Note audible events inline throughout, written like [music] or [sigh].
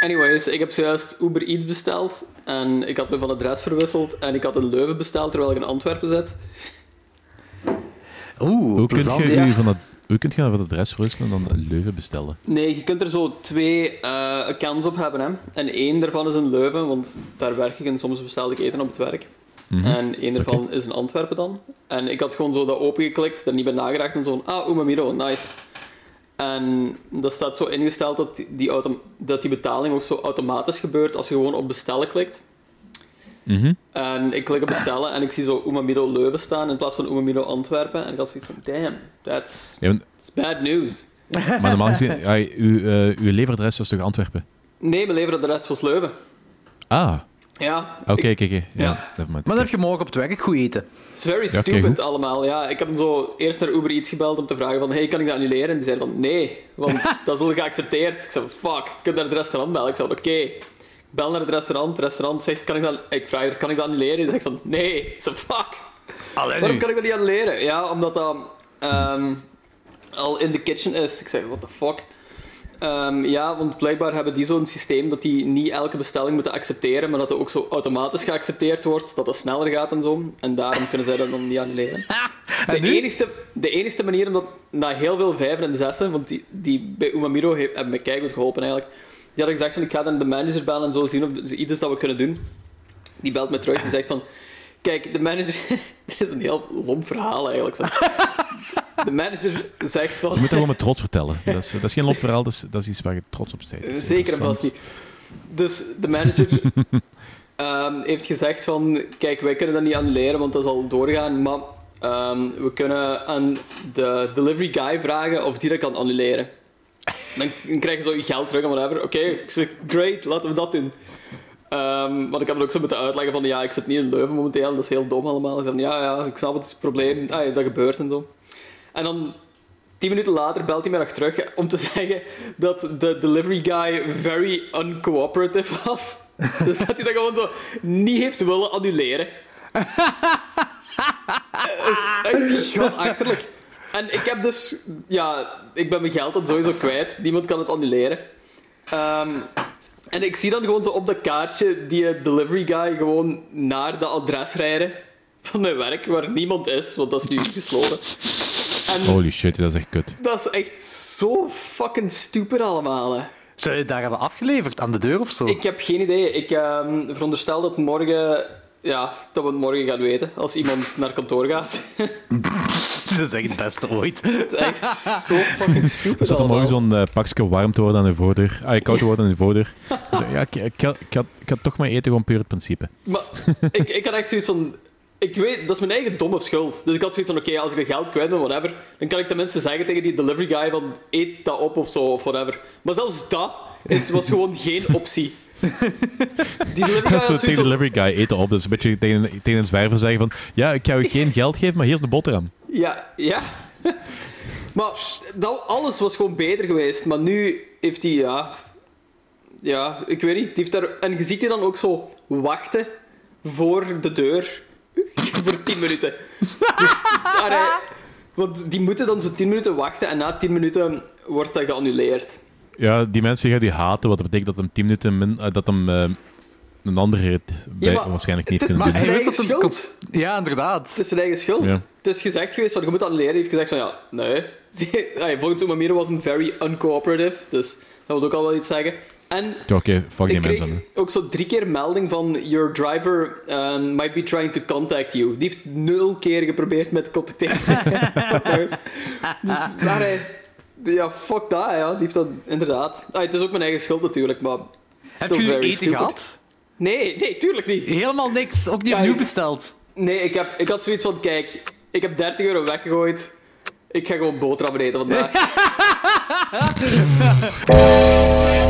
Anyways, ik heb zojuist Uber Eats besteld. En ik had me van adres verwisseld. En ik had in Leuven besteld terwijl ik in Antwerpen zit. Oeh, Hoe kunt je ja. u van het, hoe kunt je van het adres verwisselen en dan een Leuven bestellen? Nee, je kunt er zo twee eh, accounts op hebben. Hè. En één daarvan is in Leuven, want daar werk ik en soms bestel ik eten op het werk. En één daarvan is in Antwerpen dan. En ik had gewoon zo dat opengeklikt, er niet bij nagedacht en zo van, ah, Umamiro, nice. En dat staat zo ingesteld dat die, dat die betaling ook zo automatisch gebeurt als je gewoon op bestellen klikt. Mhm. En ik klik op bestellen en ik zie zo Umamiro Leuven staan in plaats van Umamiro Antwerpen. En ik had zoiets van, damn, that's, Ja, that's bad news. [laughs] maar normaal gezien, uw, eh, uw leveradres was toch Antwerpen? Nee, mijn leveradres was Leuven. Ah, Ja, oké, oké. Ja, Ja. never mind. Maar dan heb je morgen op het werk goed eten. It's very Ja, stupid allemaal, ja. Ik heb zo eerst naar Uber Eats gebeld om te vragen van hey, kan ik dat annuleren? En die zei van nee, want [laughs] dat is al geaccepteerd. Ik zei van fuck, ik kan naar het restaurant bellen. Ik zei oké. Ik bel naar het restaurant, het restaurant zegt kan ik dat... Ik vraag er, kan ik dat annuleren? Die zegt van nee. Ik zei fuck, Alleen waarom kan ik dat niet annuleren? Ja, omdat dat ehm, al in de kitchen is. Ik zeg what the fuck. Ehm, ja, want blijkbaar hebben die zo'n systeem dat die niet elke bestelling moeten accepteren, maar dat het ook zo automatisch geaccepteerd wordt, dat dat sneller gaat en zo. En daarom kunnen zij dat dan niet annuleren. [laughs] De En nu? enigste, de enigste manier, omdat na heel veel vijven en zessen, want die, die bij Umamiro heeft, hebben me keigoed geholpen eigenlijk, die had gezegd van ik ga dan de manager bellen en zo zien of er iets is dat we kunnen doen. Die belt me terug en zegt van kijk, de manager... [laughs] Dit is een heel lomp verhaal eigenlijk. Zo. [laughs] De manager zegt van... Je moet dat gewoon met trots vertellen. Dat is, dat is geen lop verhaal, dat is, dat is iets waar je trots op bent. Zeker en vast niet. Dus de manager [laughs] ehm, heeft gezegd van... Kijk, wij kunnen dat niet annuleren, want dat zal doorgaan. Maar ehm, we kunnen aan de delivery guy vragen of die dat kan annuleren. Dan, krijg je zo je geld terug en whatever. Oké, ik zeg, great, laten we dat doen. Ehm, want ik heb het ook zo moeten uitleggen van... Ja, ik zit niet in Leuven momenteel, dat is heel dom allemaal. Van, ja, ja, ik snap het, het is een probleem. Ah, ja, dat gebeurt en zo. En dan Tien minuten later belt hij me nog terug om te [laughs] zeggen dat de delivery guy very uncooperative was. [laughs] Dus dat hij dat gewoon zo niet heeft willen annuleren. [laughs] Dat is echt godachterlijk. En ik heb dus... Ja, ik ben mijn geld dan sowieso kwijt. Niemand kan het annuleren. Ehm, en ik zie dan gewoon zo op dat kaartje die delivery guy gewoon naar de adres rijden van mijn werk, waar niemand is, want dat is nu gesloten. En Holy shit, dat is echt kut. dat is echt zo fucking stupid allemaal. Hè. Zou je het daar hebben afgeleverd aan de deur of zo? Ik heb geen idee. Ik ehm, veronderstel dat morgen... Ja, dat we het morgen gaan weten, als iemand naar kantoor gaat. [laughs] Dat is echt het beste ooit. [laughs] het is echt zo fucking [laughs] stupid Er zat allemaal. morgen zo'n eh, pakje warm te worden aan de voordeur. Ah, koud te worden aan de voordeur. Zei, ja, ik, ik, had, ik, had, ik had toch maar eten, gewoon puur het principe. Maar ik, ik had echt zoiets van... Ik weet, dat is mijn eigen domme schuld. Dus ik had zoiets van, oké, als ik de geld kwijt ben, whatever, dan kan ik tenminste zeggen tegen die delivery guy van, eet dat op of zo, of whatever. Maar zelfs dat is, was gewoon geen optie. [laughs] Die delivery guy zo tegen de delivery guy eten op. Dus een beetje tegen, tegen een zwerver zeggen van... Ja, ik ga u geen [laughs] geld geven, maar hier is een boterham. Ja, ja. [laughs] maar dat, alles was gewoon beter geweest. Maar nu heeft hij, ja... Ja, ik weet niet. Die heeft daar, en je ziet die dan ook zo wachten voor de deur. voor 10 minuten. Dus, hij- want die moeten dan zo 10 minuten wachten en na 10 minuten wordt dat geannuleerd. Ja, die mensen gaan die haten, wat dat betekent dat hem 10 minuten min, eh, dat hem eh, een andere rit bij, maar waarschijnlijk niet het is- kunnen het doen. is- hij zijn eigen dat schuld. Ja, inderdaad. Het is zijn eigen schuld. Ja. Het is gezegd geweest van je moet annuleren. Hij heeft gezegd van ja, nee. [laughs] Volgens Umamiro was hem very uncooperative. Dus dat wil ook al wel iets zeggen. En Ja, Oké, fuck die ik mensen kreeg dan. ook zo drie keer melding van your driver um, might be trying to contact you. Die heeft nul keer geprobeerd met te contacteren. [laughs] [laughs] dus daar hij... Ja, fuck dat, ja. Die heeft dat inderdaad... Ah, het is ook mijn eigen schuld natuurlijk, maar... Heb je nu eten stupid. gehad? Nee, nee, tuurlijk niet. Helemaal niks. Ook niet opnieuw besteld. Nee, ik, heb, ik had zoiets van, kijk, ik heb 30 euro weggegooid. Ik ga gewoon boterhammen eten vandaag. [laughs] [laughs]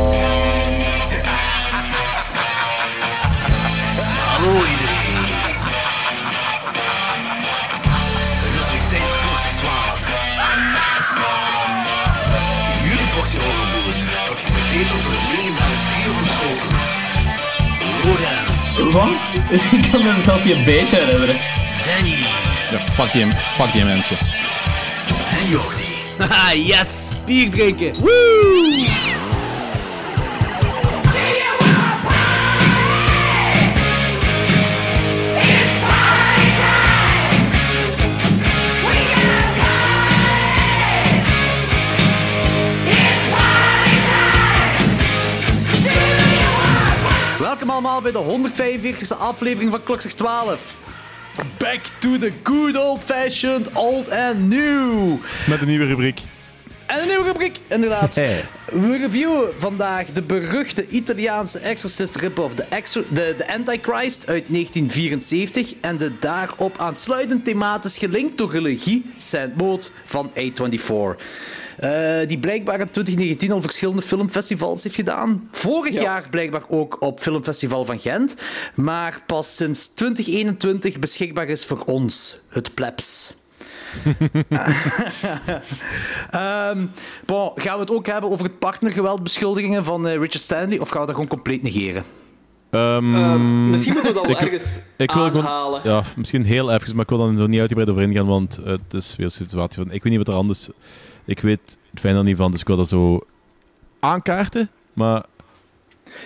Wat? [laughs] Ik kan me zelfs niet een beetje herinneren. Danny Ja, fuck die, fuck die mensen. en Jordi. Haha, [laughs] yes! Bier drinken! Woo! Welkom allemaal bij de 145e aflevering van Klokzicht 12. Back to the good old-fashioned old and new. Met een nieuwe rubriek. En een nieuwe rubriek, inderdaad. Hey. We reviewen vandaag de beruchte Italiaanse Exorcist rip-off The, Exor de, de Antichrist uit 1974 en de daarop aansluitend thematisch gelinkt door religie Saint Maud van A24. Eh, die blijkbaar in 2019 al verschillende filmfestivals heeft gedaan. Vorig Ja. jaar blijkbaar ook op Filmfestival van Gent. Maar pas sinds 2021 beschikbaar is voor ons, het plebs. [laughs] Ehm, bon, gaan we het ook hebben over het partnergeweldbeschuldigingen van eh, Richard Stanley of gaan we dat gewoon compleet negeren? Ehm, Ehm, misschien moeten we dat wel ik- ergens ik wil gewoon- aanhalen. Ja, misschien heel even, maar ik wil dan zo niet uitgebreid over ingaan, want eh, het is weer een situatie van... Ik weet niet wat er anders... Ik weet het fijn er niet van, dus ik wil dat zo aankaarten. Maar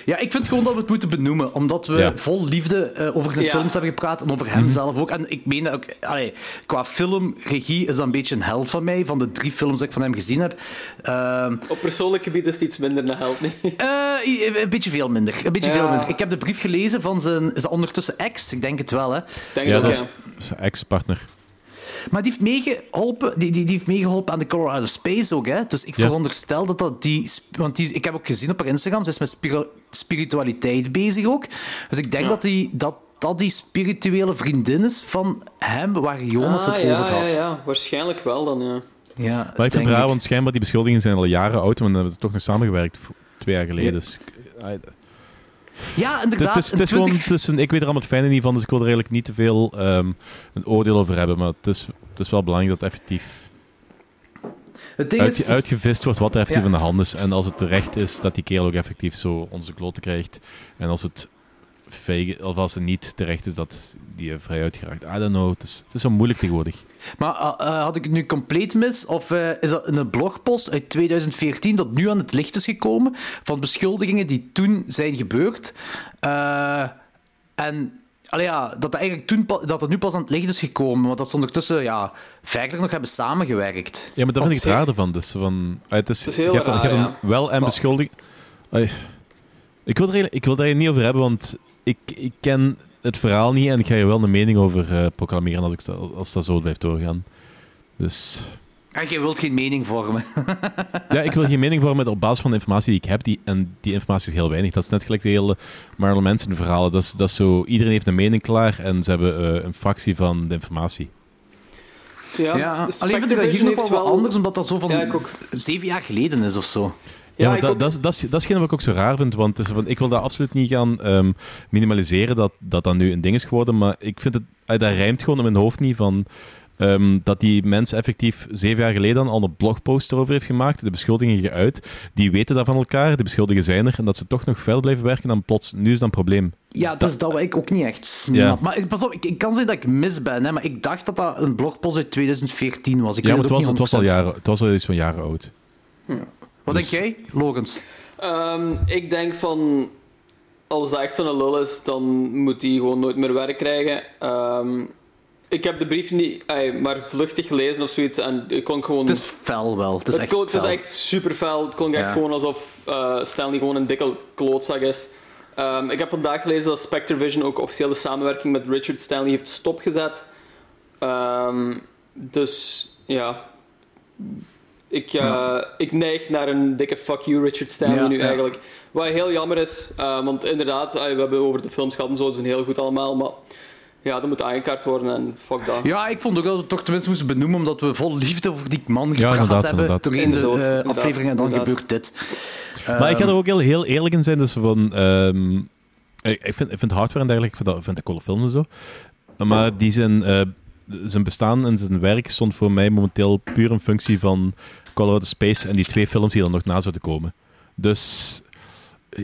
Ja, ik vind gewoon dat we het moeten benoemen, omdat we Ja. vol liefde eh, over zijn Ja. films hebben gepraat en over hem zelf ook. En ik meen dat ook, allee, qua filmregie is dat een beetje een held van mij, van de drie films dat ik van hem gezien heb. Ehm, Op persoonlijk gebied is het iets minder een held. Nee. eh, een beetje veel minder. Een beetje Ja. veel minder. Ik heb de brief gelezen van zijn, is dat ondertussen ex? Ik denk het wel, hè. Denk ja, ook, dat ja. is zijn ex-partner. Maar die heeft meegeholpen, die, die, die heeft meegeholpen aan de Colorado Space ook, hè. Dus ik Ja. veronderstel dat dat die... Want die, ik heb ook gezien op haar Instagram, ze is met spiri- spiritualiteit bezig ook. Dus ik denk Ja. dat, die, dat dat die spirituele vriendin is van hem, waar Jonas Ah, het ja, over had. Ja, ja, waarschijnlijk wel dan, ja. Ja, Maar ik vind denk het raar, want schijnbaar die beschuldigingen zijn al jaren oud, maar dan hebben we toch nog samengewerkt, twee jaar geleden. Ja. Dus, Ja, het, inderdaad. is, het is gewoon, 20 het is een- ik weet er allemaal het fijne niet van, dus ik wil er eigenlijk niet te veel ehm, een oordeel over hebben. Maar het is, het is wel belangrijk dat effectief het ding is, uitgevist wordt wat er effectief Ja. aan de hand is. En als het terecht is, dat die kerel ook effectief zo onze kloten krijgt. En als het fake, of als het niet terecht is, dat die er vrij uitgeraakt. I don't know. Het is, het is zo moeilijk tegenwoordig. Maar eh, eh, had ik het nu compleet mis? Of eh, is dat een blogpost uit 2014 dat nu aan het licht is gekomen van beschuldigingen die toen zijn gebeurd? Eh, en allee, ja, dat, dat, eigenlijk toen, dat het nu pas aan het licht is gekomen, want dat ze ondertussen ja, verder nog hebben samengewerkt. Ja, maar dat Of vind ik het raar ervan. Dus van, ah, het is, Het is heel je hebt, je wel en beschuldiging. Ik wil, er, eigenlijk- ik wil daar niet over hebben, want ik, ik ken het verhaal niet en ik ga hier wel een mening over eh, proclameren als, ik, dat- als dat zo blijft doorgaan. Dus En jij wilt geen mening vormen. [laughs] ja, ik wil geen mening vormen op basis van de informatie die ik heb. Die, en die informatie is heel weinig. Dat is net gelijk de hele Marlon Manson verhalen. Dat is, dat is zo, iedereen heeft een mening klaar en ze hebben eh, een fractie van de informatie. Ja, Ja, alleen vind ik dat hier nog wel anders, omdat dat zo van Ja, ik ook. zeven jaar geleden is of zo. Ja, Ja, dat, ook. dat, is, dat, is, dat is hetgeen wat ik ook zo raar vind, want het is van, ik wil dat absoluut niet gaan ehm, minimaliseren dat, dat dat nu een ding is geworden, maar ik vind het, dat rijmt gewoon in mijn hoofd niet van ehm, dat die mens effectief zeven jaar geleden al een blogpost erover heeft gemaakt, de beschuldigingen geuit, die weten dat van elkaar, de beschuldigingen zijn er, en dat ze toch nog fel blijven werken, dan plots, nu is dat een probleem. Ja, dat is dat wat ik ook niet echt snap. Ja. Maar ik- pas op, ik, ik kan zeggen dat ik mis ben, hè, maar ik dacht dat dat een blogpost uit 2014 was. Ik ja, maar het ook was, het was al 100%. jaren, het was al iets van jaren oud. Wat Dus- denk jij, Logans? Ehm, ik denk van... Als dat echt zo'n lul is, dan moet hij gewoon nooit meer werk krijgen. Ehm, ik heb de brief niet... maar vluchtig gelezen of zoiets. En ik klonk gewoon... Het is fel wel. Het is het, echt klonk, het is fel. echt super fel. Het klonk echt gewoon alsof eh, Stanley gewoon een dikke klootzak is. Ehm, ik heb vandaag gelezen dat Spectrevision ook officieel de samenwerking met Richard Stanley heeft stopgezet. Ehm, dus ja. Ik, eh, ik neig naar een dikke fuck you Richard Stanley Ja, nu ja. eigenlijk. Wat heel jammer is, eh, want inderdaad, eh, we hebben over de films gehad en zo, dat is een heel goed allemaal, maar ja, dat moet aangekaart worden en fuck dat. Ja, ik vond ook dat we het toch tenminste moesten benoemen, omdat we vol liefde voor die man gepraat inderdaad, hebben inderdaad. doorheen de inderdaad, aflevering en dan inderdaad. gebeurt dit. Maar ik ga Ehm, er ook heel, heel eerlijk in zijn. Dus van, ehm, ik, ik, vind, ik vind hardware en dergelijke, ik vind dat, ik vind dat coole films en zo. Maar die zijn, eh, zijn bestaan en zijn werk stond voor mij momenteel puur een functie van Call of the Space en die twee films die er nog na zouden komen. Dus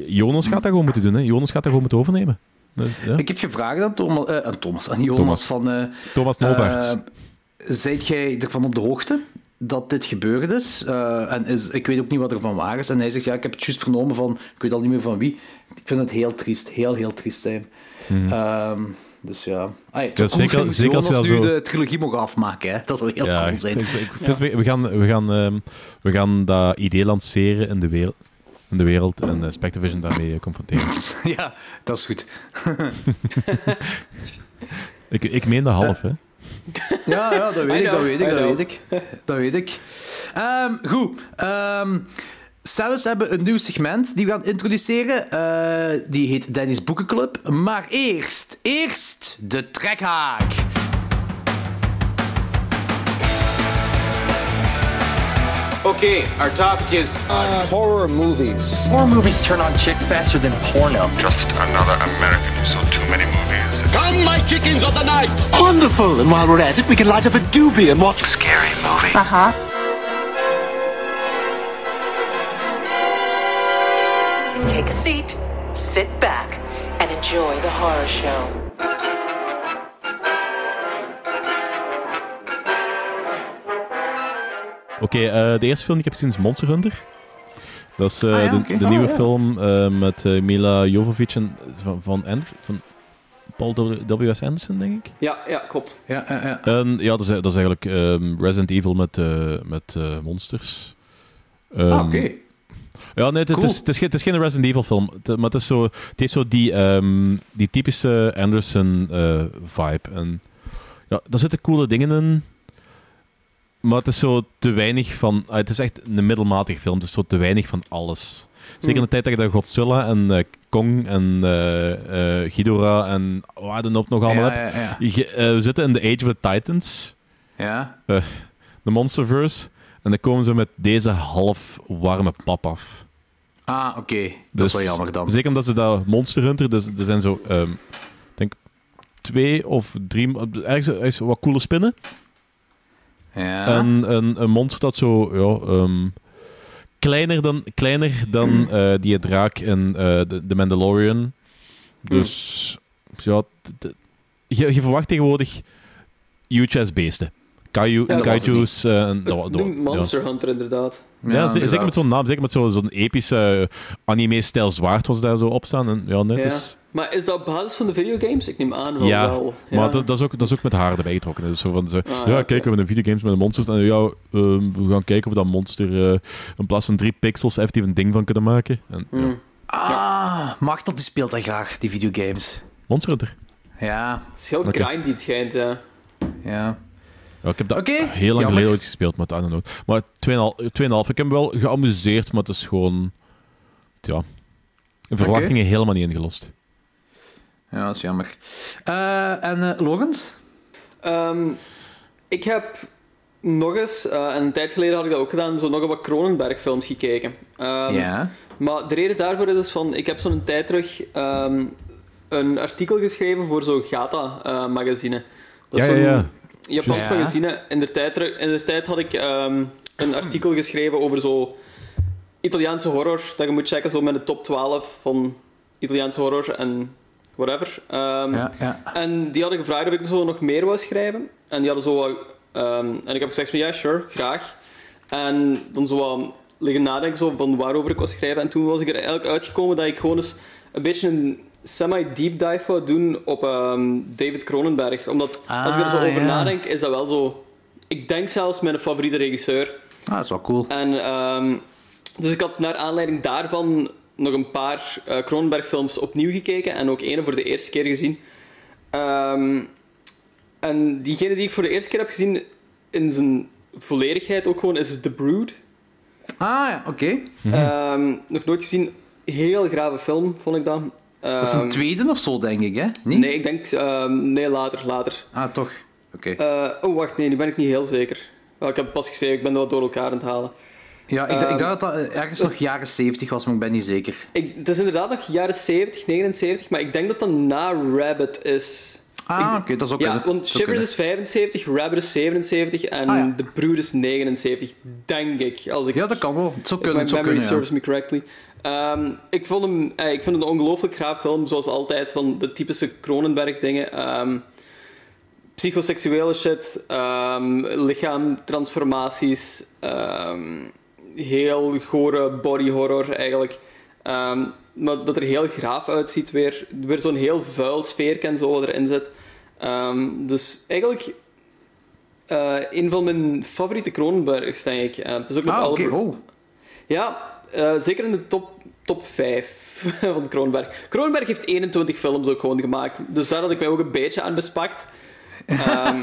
Jonas gaat dat gewoon moeten doen. Hè. Jonas gaat dat gewoon moeten overnemen. Dus, ja. Ik heb gevraagd aan Thomas, eh, aan Thomas, aan Jonas Thomas. van... eh Thomas Novaerts. eh, zijt jij ervan op de hoogte dat dit gebeurd is? En is, ik weet ook niet wat er van waar is. En hij zegt, ja, ik heb het juist vernomen van... Ik weet al niet meer van wie. Ik vind het heel triest. Heel, heel triest zijn. Ehm, dus ja. Ah. Ja, zeker- als zeker als we nu zo- de trilogie mogen afmaken. Hè? Dat zou heel ja, cool zijn. ik- ik vind- we, gaan, we, gaan, ehm, we gaan dat idee lanceren in de wereld. in de wereld en uh, Spectrovision daarmee confronteren. [laughs] ja, dat is goed. [laughs] ik, ik meen de half, hè. Ja, ja, dat weet ik, dat weet ik, dat weet ik. Dat weet ik. Ehm, goed. Ehm Zelfs hebben een nieuw segment die we gaan introduceren. Eh, die heet Danny's Boekenclub. Maar eerst, eerst de trekhaak. Okay, our topic is horror movies. Horror movies turn on chicks faster than porno. Just another American who saw too many movies. Come, my chickens of the night! Wonderful! And while we're at it, we can light up a doobie and watch Scary movies. Uh huh. Take a seat, sit back, and enjoy the horror show. Oké, eh, de eerste film die ik heb gezien is Monster Hunter. Dat is eh, Ah ja, de, nieuwe ja. film eh, met Mila Jovovich en van, van, van Paul W- W.S. Anderson, denk ik. Ja, ja, klopt. Ja, ja, ja. En ja, dat is, dat is eigenlijk ehm, Resident Evil met, eh, met eh, monsters. Ehm, Ah, oké. Ja, nee, het, Cool. is, het, is geen, het is geen Resident Evil film. Het- maar het, is zo, het heeft zo die, ehm, die typische Anderson-vibe. en ja, daar zitten coole dingen in. Maar het is zo te weinig van... ah, het is echt een middelmatige film. Het is zo te weinig van alles. Zeker in de tijd dat je daar Godzilla en eh, Kong en eh, eh, Ghidorah en wat dan ook nog allemaal Ja, hebt. ja, ja. Je- eh, we zitten in de Age of the Titans, Ja. eh, de Monsterverse. En dan komen ze met deze half warme pap af. Ah, oké. Dat Dus is wel jammer dan. Zeker omdat ze dat Monster Hunter, dus er zijn zo, ik denk twee of drie, ergens, ergens wat coole spinnen. Ja. En een, een monster dat zo, ja, ehm, kleiner dan, kleiner dan [clears throat] eh, die draak in eh, de, de Mandalorian. Dus, ja, je, je verwacht tegenwoordig huge beesten. Kaiju, Ja, kaiju's. eh, De ja. Monster Hunter, inderdaad. Ja, ze- zeker met zo'n naam, zeker met zo- zo'n epische eh, anime-stijl zwaard was daar zo op staan. En, ja, Ja. het is, Maar is dat op basis van de videogames? Ik neem aan wel. ja, wel. maar dat, dat, is ook, dat is ook met haar erbij getrokken. Dus zo van, zo, Ah, ja, ja, kijk, oké. we hebben een videogames met een monster. En ja, ehm, we gaan kijken of we dat monster eh, in plaats van drie pixels effectief een ding van kunnen maken. En, ja. Hmm. Ah, Machtel die speelt dat graag, die videogames. Monster Hunter. Ja, Het is heel Oké. grindy, het schijnt, ja. ja. Ja, ik heb dat Oké, heel lang geleden ooit gespeeld, maar don't know. Maar 2,5. 2,5. Ik heb me wel geamuseerd, maar het is gewoon... Ja. De verwachtingen helemaal niet ingelost. Ja, dat is jammer. Eh, en eh Logans? Ehm, ik heb nog eens, eh, en een tijd geleden had ik dat ook gedaan, zo nog wat Cronenberg-films gekeken. Ehm, ja. Maar de reden daarvoor is dus van, ik heb zo'n tijd terug ehm, een artikel geschreven voor zo'n Gata-magazine. dat is Ja, ja, ja. Japans Ja. magazine. In de tijd, terug- in de tijd had ik ehm, een artikel geschreven over zo Italiaanse horror, dat je moet checken zo met de top 12 van Italiaanse horror en whatever. Ehm, Ja, ja. en die hadden gevraagd of ik er zo nog meer wou schrijven. En die hadden zo ehm, en ik heb gezegd van ja, sure, graag. En dan zo wat liggen nadenken zo van waarover ik wou schrijven. En toen was ik er eigenlijk uitgekomen dat ik gewoon eens een beetje een semi-deep dive wou doen op ehm, David Cronenberg. Omdat als ik er zo Ah, over ja. nadenk, is dat wel zo... Ik denk zelfs mijn favoriete regisseur. Ah, dat is wel cool. En, ehm, dus ik had naar aanleiding daarvan nog een paar eh Cronenberg-films opnieuw gekeken en ook ene voor de eerste keer gezien. Ehm, en diegene die ik voor de eerste keer heb gezien in zijn volledigheid ook gewoon is The Brood. Ah, ja, oké. Nog nooit gezien. Heel grave film, vond ik dat. Dat is een Ehm, tweede of zo, denk ik, hè? Niet? Nee, ik denk... ehm, nee, later, later. Ah, toch. Oké. Eh, oh, wacht, nee, nu ben ik niet heel zeker. Ik heb pas geschreven, ik ben dat door elkaar aan het halen. Ja, ik, ehm, ik dacht dat dat ergens nog jaren 70 was, maar ik ben niet zeker. Ik, het is inderdaad nog jaren 70, 79, maar ik denk dat dat na Rabbit is. Ah, oké, dat is ook Ja, kunnen. want Shivers kunnen. is 75, Rabbit is 77 en Ah, ja. The Brood is 79, denk ik. Als ik Ja, dat kan wel. Het zou kunnen, zou memory ja. serves me correctly. Ehm, ik, vond hem, eh, ik vind het een ongelooflijk gaaf film, zoals altijd, van de typische Cronenberg-dingen. Ehm, psychoseksuele shit, ehm lichaamtransformaties, heel gore body horror eigenlijk. Maar dat er heel graaf uitziet weer. Weer zo'n heel vuil sfeerke en zo wat erin zit. Dus eigenlijk eh, een van mijn favoriete Cronenbergs, denk ik. Eh, het is ook met Ah, Oh. ja, eh, zeker in de top, top 5 [laughs] van Cronenberg. Cronenberg heeft 21 films ook gewoon gemaakt. Dus daar had ik mij ook een beetje aan bespakt. Ehm,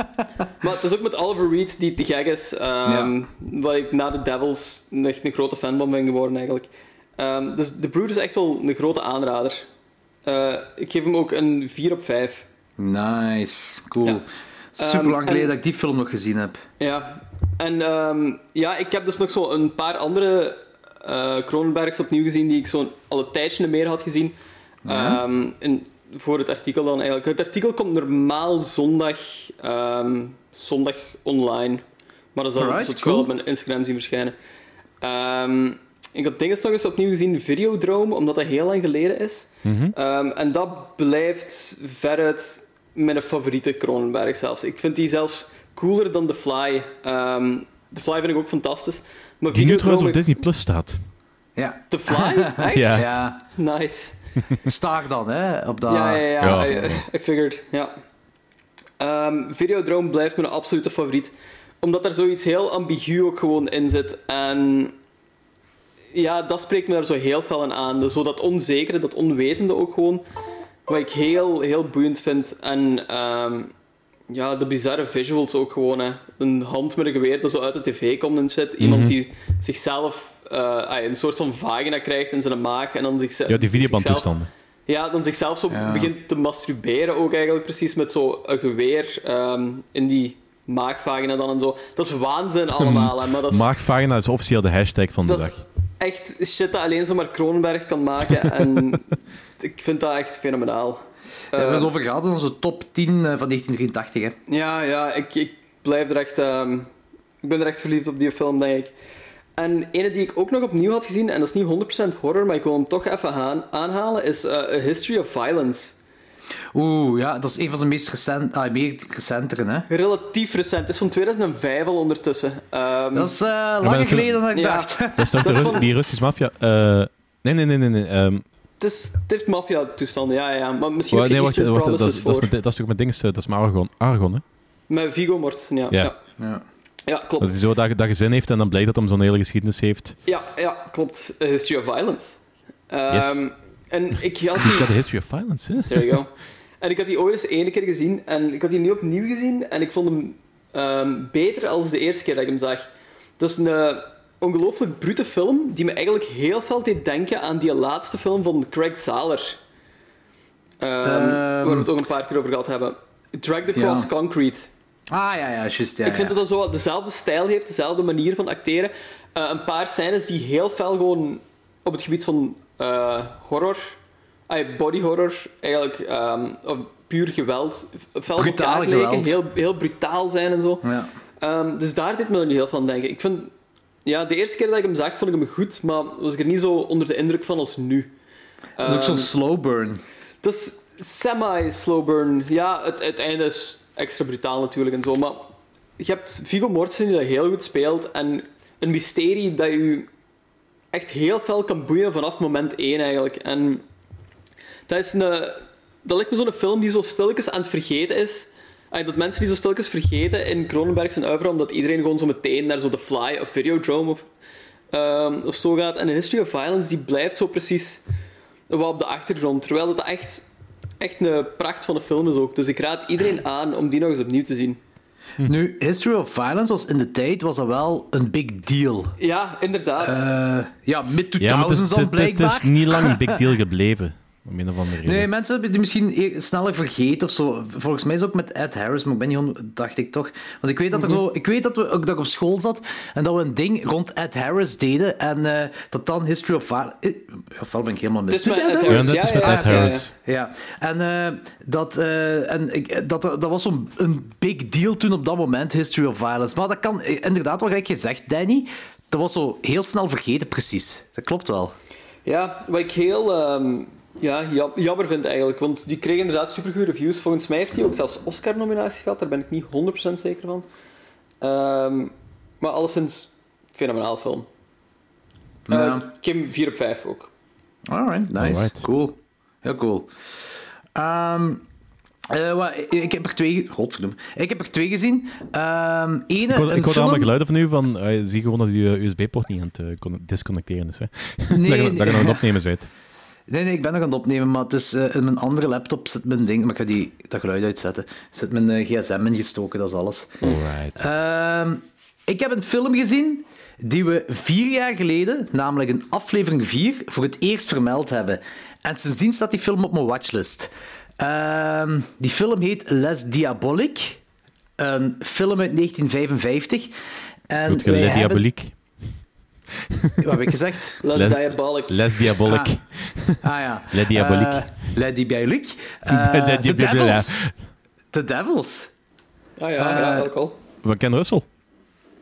[laughs] maar het is ook met Oliver Reed die te gek is. ehm, Waar ik na The Devils echt een grote fan van ben geworden eigenlijk. Ehm, dus The Brood is echt wel een grote aanrader. Eh, ik geef hem ook een 4 op 5. Nice, cool. Ja. Super lang geleden en- dat ik die film nog gezien heb. Ja, en ja, ik heb dus nog zo een paar andere eh Cronenbergs opnieuw gezien die ik zo al een tijdje meer had gezien. Ja. Ehm, en voor het artikel dan eigenlijk. Het artikel komt normaal zondag, ehm, zondag online. Maar dat zal Alright, zult je cool. wel op mijn Instagram zien verschijnen. Ehm, ik had dingen nog eens opnieuw gezien, Videodrome, omdat dat heel lang geleden is. Ehm, en dat blijft veruit mijn favoriete Cronenberg zelfs. Ik vind die zelfs cooler dan The Fly. The Fly vind ik ook fantastisch. Maar Die nu trouwens op Disney Plus staat. Ja. The Fly? [laughs] Echt? Ja. Ja, Nice. Star dan, hè? Op dat... Ja, ja, ja. Ja. I, I figured, ja. Ehm, Videodrome blijft mijn absolute favoriet. Omdat er zoiets heel ambigu ook gewoon in zit. En ja, dat spreekt me daar zo heel fel aan aan. Dus zo dat onzekere, dat onwetende ook gewoon. Wat ik heel, heel boeiend vind. En ehm, ja, de bizarre visuals ook gewoon. Hè. Een hand met een geweer dat zo uit de tv komt en shit. Iemand die zichzelf eh, ah, een soort van vagina krijgt in zijn maag. En dan zichzelf, Ja, die videobandtoestanden. ja, dan zichzelf zo Ja. begint te masturberen ook eigenlijk precies met zo'n geweer ehm, in die maagvagina dan en zo. Dat is waanzin allemaal, hè, maar dat is, Maagvagina is officieel de hashtag van de dat is dag. echt shit dat alleen zomaar Kronenberg kan maken en [laughs] ik vind dat echt fenomenaal. We hebben het Eh, over gehad in onze top 10 eh, van 1983, hè. ja, ja, ik, ik blijf er echt... ehm, ik ben er echt verliefd op die film, denk ik. En ene die ik ook nog opnieuw had gezien, en dat is niet 100% horror, maar ik wil hem toch even aan, aanhalen, is eh, A History of Violence. Oeh, ja, dat is een van zijn meest recent, ah, meer recentere, hè. Relatief recent. Het is van 2005 al ondertussen. Ehm, Dat is eh, maar langer geleden dan ik Ja. dacht. [laughs] Dat is toch Dat de is Ru- van- die Russische maffia? Eh, nee, nee, nee, nee. nee. ehm, het, is, het heeft maffia-toestanden, ja, ja. Maar misschien nee, wacht, wacht, dat, Promises is- dat, is voor. met, dat is toch met dingen, dat is met Argon, Argon hè? Met Vigo Mortensen, ja. Ja. Ja, Ja. ja klopt. Dat hij zo dat, dat gezin heeft en dan blijkt dat hij zo'n hele geschiedenis heeft. Ja, ja, klopt. A History of Violence. Ehm, Yes. En ik [laughs] had die... got a history of violence, hè? There you go. En ik had die ooit eens één keer gezien en ik had die nu opnieuw gezien en ik vond hem ehm, beter als de eerste keer dat ik hem zag. Dat is een eh, ongelooflijk brute film die me eigenlijk heel veel deed denken aan die laatste film van Craig Zahler. Ehm, waar we het ook een paar keer over gehad hebben. Drag the Cross Ja. Concrete. Ah, ja, ja, juist, ja. ik vind ja. dat dat zo dezelfde stijl heeft, dezelfde manier van acteren. Eh, een paar scènes die heel fel gewoon op het gebied van eh, horror, body horror, eigenlijk, ehm, of puur geweld, fel Brutale elkaar geweld. heel, heel brutaal zijn en zo. Ja. Ehm, dus daar deed me nu heel aan denken. Ik vind, ja, de eerste keer dat ik hem zag, vond ik hem goed, maar was ik er niet zo onder de indruk van als nu. Dat is ook zo'n Ehm, slow burn. het is semi-slow burn. Ja, het, het einde is extra brutaal natuurlijk en zo. Maar je hebt Viggo Mortensen die dat heel goed speelt. En een mysterie dat je echt heel fel kan boeien vanaf moment 1 eigenlijk. En dat is een... Dat lijkt me zo'n film die zo stilletjes aan het vergeten is. Dat mensen die zo stilletjes vergeten in Cronenberg zijn uiveren, omdat iedereen gewoon zo meteen naar zo The Fly of Videodrome of, ehm, of zo gaat. En A History of Violence, die blijft zo precies wat op de achtergrond. Terwijl het echt, echt een pracht van een film is ook. Dus ik raad iedereen aan om die nog eens opnieuw te zien. Nu, History of Violence was in de tijd was dat wel een big deal. Ja, inderdaad. Eh, ja, mid-2000s Ja, is, dan het, het blijkbaar. is niet lang [laughs] een big deal gebleven. Om een of andere reden. Nee, mensen hebben die misschien e- sneller vergeten of zo. Volgens mij is het ook met Ed Harris, maar ik ben niet on- dacht ik toch. Want ik weet dat, er zo, ik weet dat, we, ook dat ik op school zat en dat we een ding rond Ed Harris deden en eh, dat dan History of Violence... Ofwel ben ik helemaal mis. Het is met Ed Harris. Ja, dat is met Ed. Harris. Ja, en, eh, dat, eh, en ik, dat, dat was zo'n een big deal toen op dat moment, History of Violence. Maar dat kan eh, inderdaad, wat je zegt, Danny, dat was zo heel snel vergeten, precies. Dat klopt wel. Ja, wat ik heel ehm, ja, jam- jammer vind eigenlijk. Want die kreeg inderdaad supergoede reviews. Volgens mij heeft hij ook zelfs Oscar-nominaties gehad. Daar ben ik niet 100% zeker van. Ehm, maar alleszins, fenomenaal film. Eh, Ja. ik hem 4 op 5 ook. Alright, nice. Alright. Cool. Heel cool. Ehm, Eh, wat, ik heb er twee... Godverdomme. Ik heb er twee gezien. Ehm ene, Ik hoor, een ik hoor film... allemaal geluiden van u van, eh, zie gewoon dat je USB-poort niet aan het eh, con- disconnecteren is. Hè? [laughs] Nee, dat, je, dat je nog aan het opnemen bent. Nee, nee, ik ben nog aan het opnemen, maar het is, eh, in mijn andere laptop zit mijn ding... Maar ik ga die, dat geluid uitzetten. Zit mijn eh, gsm ingestoken, dat is alles. Alright. Ehm, ik heb een film gezien die we vier jaar geleden, namelijk in aflevering 4, voor het eerst vermeld hebben. En sindsdien staat die film op mijn watchlist. Ehm, die film heet Les Diaboliques. Een film uit 1955. En Goed, hebben- Diabolique. [laughs] Wat heb ik gezegd? Les Les- Diabolic. Les Diabolique. Ah ja. [laughs] Le Diabolique. Eh, Le Diabolique. Le Uh, The Diabolique. Devils. The Devils. Ah ja, ja, Eh, ook al. Van Ken Russell.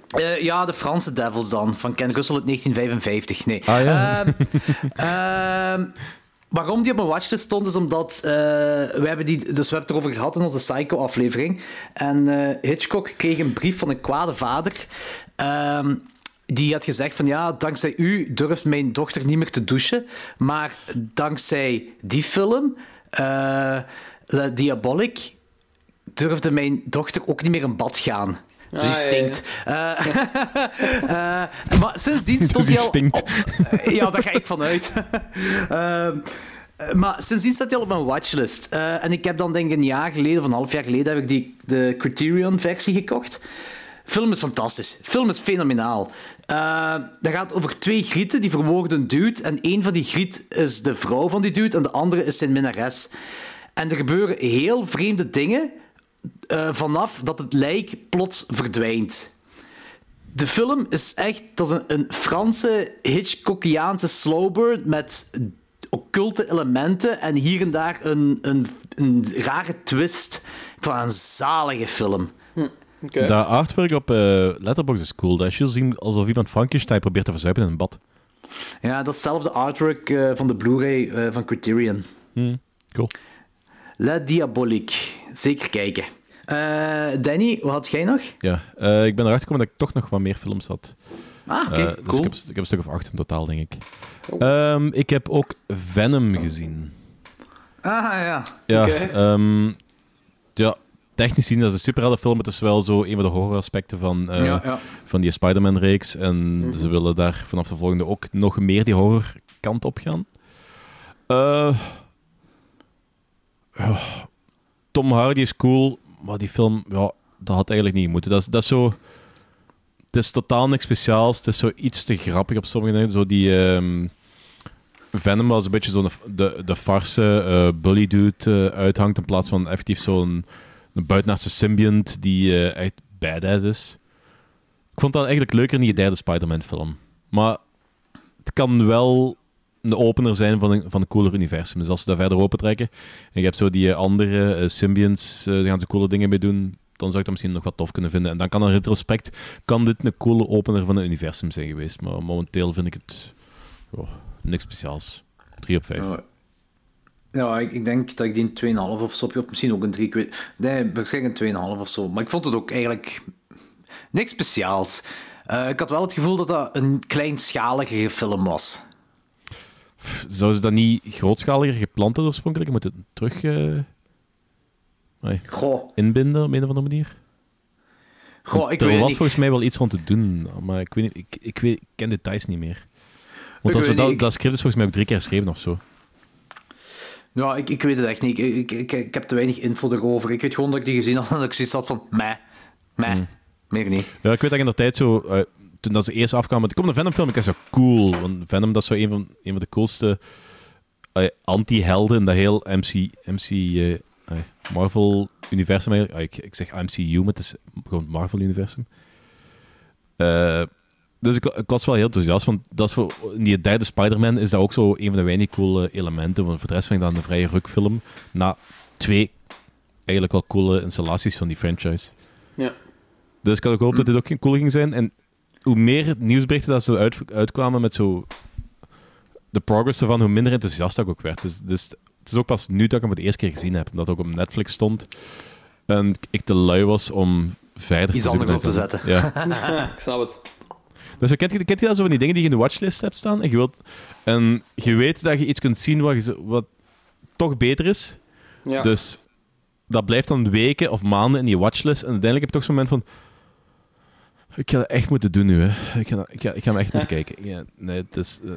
Eh, ja, de Franse Devils dan, van Ken Russell uit 1955. Nee. Ah, ja. Ehm, [laughs] ehm, waarom die op mijn watchlist stond, is omdat eh, we hebben die, dus we hebben het erover gehad in onze Psycho-aflevering. En eh, Hitchcock kreeg een brief van een kwade vader. ehm, die had gezegd van ja, dankzij u durft mijn dochter niet meer te douchen. Maar dankzij die film, eh Le Diabolic, durfde mijn dochter ook niet meer in bad gaan. Dus die Ah, ja, ja. stinkt. Eh, [laughs] eh, maar sindsdien [laughs] stond die hij al... stinkt. Ja, daar ga ik vanuit. [laughs] Ehm, eh, maar sindsdien staat hij al op mijn watchlist. Eh, en ik heb dan denk ik een jaar geleden, of een half jaar geleden, heb ik die, de Criterion-versie gekocht. Film is fantastisch. Film is fenomenaal. Eh, dat gaat over twee grieten die vermoorden een dude. En één van die griet is de vrouw van die dude en de andere is zijn minnares. En er gebeuren heel vreemde dingen eh, vanaf dat het lijk plots verdwijnt. De film is echt dat is een, een Franse Hitchcockiaanse slowburn met occulte elementen en hier en daar een, een, een rare twist. Van een zalige film. Oké. Dat artwork op eh Letterboxd is cool. Dat is je zien alsof iemand Frankenstein probeert te verzuipen in een bad. Ja, datzelfde artwork eh, van de Blu-ray eh, van Criterion. Cool. La Diabolique. Zeker kijken. Eh, Danny, wat had jij nog? Ja, eh, ik ben erachter gekomen dat ik toch nog wat meer films had. Ah, oké, dus cool. ik heb, ik heb een stuk of acht in totaal, denk ik. Ehm, ik heb ook Venom gezien. Ah, ja. Ja, Oké. ehm, ja technisch gezien, dat is een superheldenfilm. Het is wel zo een van de horroraspecten van, eh, Ja, ja. van die Spider-Man-reeks. En ze willen daar vanaf de volgende ook nog meer die horrorkant op gaan. Eh, Tom Hardy is cool, maar die film, ja, dat had eigenlijk niet moeten. Dat is, dat is zo... Het is totaal niks speciaals. Het is zo iets te grappig op sommige dingen. Zo die... ehm, Venom was een beetje zo'n de, de farse eh, bully dude uithangt in plaats van effectief zo'n een buitenaardse symbiont die eh, echt badass is. Ik vond dat eigenlijk leuker in die derde Spider-Man film. Maar het kan wel een opener zijn van een, van een cooler universum. Dus als ze dat verder opentrekken en je hebt zo die eh, andere eh, symbionts, die gaan ze coole dingen mee doen, dan zou ik dat misschien nog wat tof kunnen vinden. En dan kan in retrospect kan dit een coole opener van een universum zijn geweest. Maar momenteel vind ik het oh, niks speciaals. 3 op 5. Ja. Ja, ik, ik denk dat ik die een 2,5 of zo heb, of misschien ook een 3. Ik weet, nee, waarschijnlijk een 2,5 of zo. Maar ik vond het ook eigenlijk niks speciaals. Eh, ik had wel het gevoel dat dat een kleinschaligere film was. Zou ze dat niet grootschaliger gepland hebben oorspronkelijk? Moet het terug eh, nee, Goh, inbinden op een of andere manier? goh ik er weet was niet. volgens mij wel iets rond te doen, maar ik, weet niet, ik, ik, weet, ik ken details niet meer. Want Ik dat, dat, ik- dat script is volgens mij ook drie keer geschreven of zo. Ja, ik, ik weet het echt niet. Ik, ik, ik, ik heb te weinig info erover. Ik weet gewoon dat ik die gezien had en dat ik zoiets had van, meh, meh, Hmm. meer niet. Ja, ik weet dat ik in de tijd zo, eh, toen dat ze eerst afkwamen, met, kom een Venom-film, ik was zo cool. Want Venom, dat is zo een van, een van de coolste eh, anti-helden in dat heel MC, MC eh, Marvel-universum. eigenlijk. Ah, ik, ik zeg MCU, maar het is gewoon het Marvel-universum. Eh, dus ik, ik was wel heel enthousiast, want dat is voor, in die derde Spider-Man is dat ook zo een van de weinig coole elementen. Want voor de rest vind ik dat een vrije rukfilm. Na twee eigenlijk wel coole installaties van die franchise. Ja. Dus ik had ook gehoopt dat dit ook cool ging zijn. En hoe meer nieuwsberichten dat zo uit, uitkwamen met zo de progress ervan, hoe minder enthousiast ik ook werd. Dus, dus het is ook pas nu dat ik hem voor de eerste keer gezien heb, omdat het ook op Netflix stond. En ik te lui was om verder Iets te zoeken anders op te zo- Ja. [laughs] ik snap het. Dus kent je, kent je dat zo van die dingen die je in de watchlist hebt staan en je, wilt, en je weet dat je iets kunt zien wat, je wat toch beter is. Ja. Dus dat blijft dan weken of maanden in die watchlist. En uiteindelijk heb je toch zo'n moment van... Ik ga dat echt moeten doen nu, hè. Ik ga, ik ga, ik ga hem echt moeten kijken. Ja, nee, het is... eh,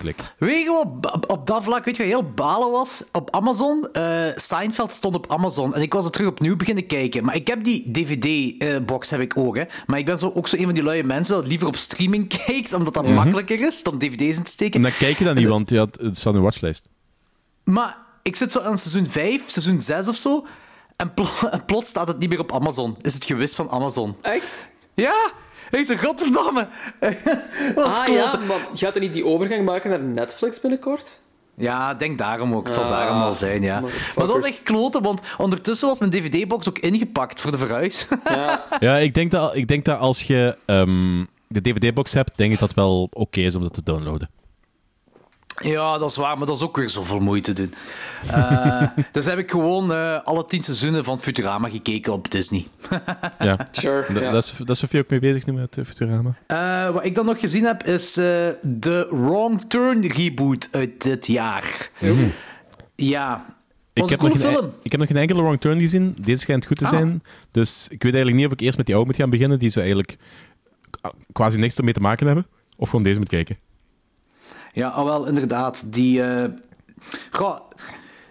klik. Weet je wat, op, op dat vlak, weet je wat heel balen was? Op Amazon, eh Seinfeld stond op Amazon en ik was er terug opnieuw beginnen kijken. Maar ik heb die DVD-box heb ik ook, hè. Maar ik ben zo, ook zo een van die luie mensen dat liever op streaming [laughs] kijkt, omdat dat makkelijker is dan dvd's in te steken. En dan kijk je dat niet, want ja, het staat in de watchlijst. Maar ik zit zo aan seizoen 5, seizoen 6 of zo. En, pl- [laughs] en plots staat het niet meer op Amazon. Is het gewist van Amazon. Echt? Ja! Ik zeg, godverdamme! [laughs] dat is Ah kloten. ja, maar gaat er niet die overgang maken naar Netflix binnenkort? Ja, ik denk daarom ook. Het zal Ah, daarom wel zijn, ja. Maar dat was echt kloten, want ondertussen was mijn dvd-box ook ingepakt voor de verhuis. [laughs] Ja. Ja, ik denk dat, ik denk dat als je ehm, de DVD-box hebt, denk ik dat het wel oké is om dat te downloaden. Ja, dat is waar, maar dat is ook weer zoveel moeite doen. Eh, [laughs] dus heb ik gewoon eh, alle tien seizoenen van Futurama gekeken op Disney. [laughs] Ja. Sure. Da- ja. Dat is, dat is Sofie ook mee bezig nu met eh, Futurama. Eh, wat ik dan nog gezien heb, is eh, de Wrong Turn reboot uit dit jaar. Ja. Ik heb, een nog film. ik heb nog geen enkele wrong turn gezien. Deze schijnt goed te Ah. zijn. Dus ik weet eigenlijk niet of ik eerst met die oude moet gaan beginnen, die ze eigenlijk quasi niks ermee te maken hebben. Of gewoon deze moet kijken. Ja, al wel, inderdaad. Die. eh, goh,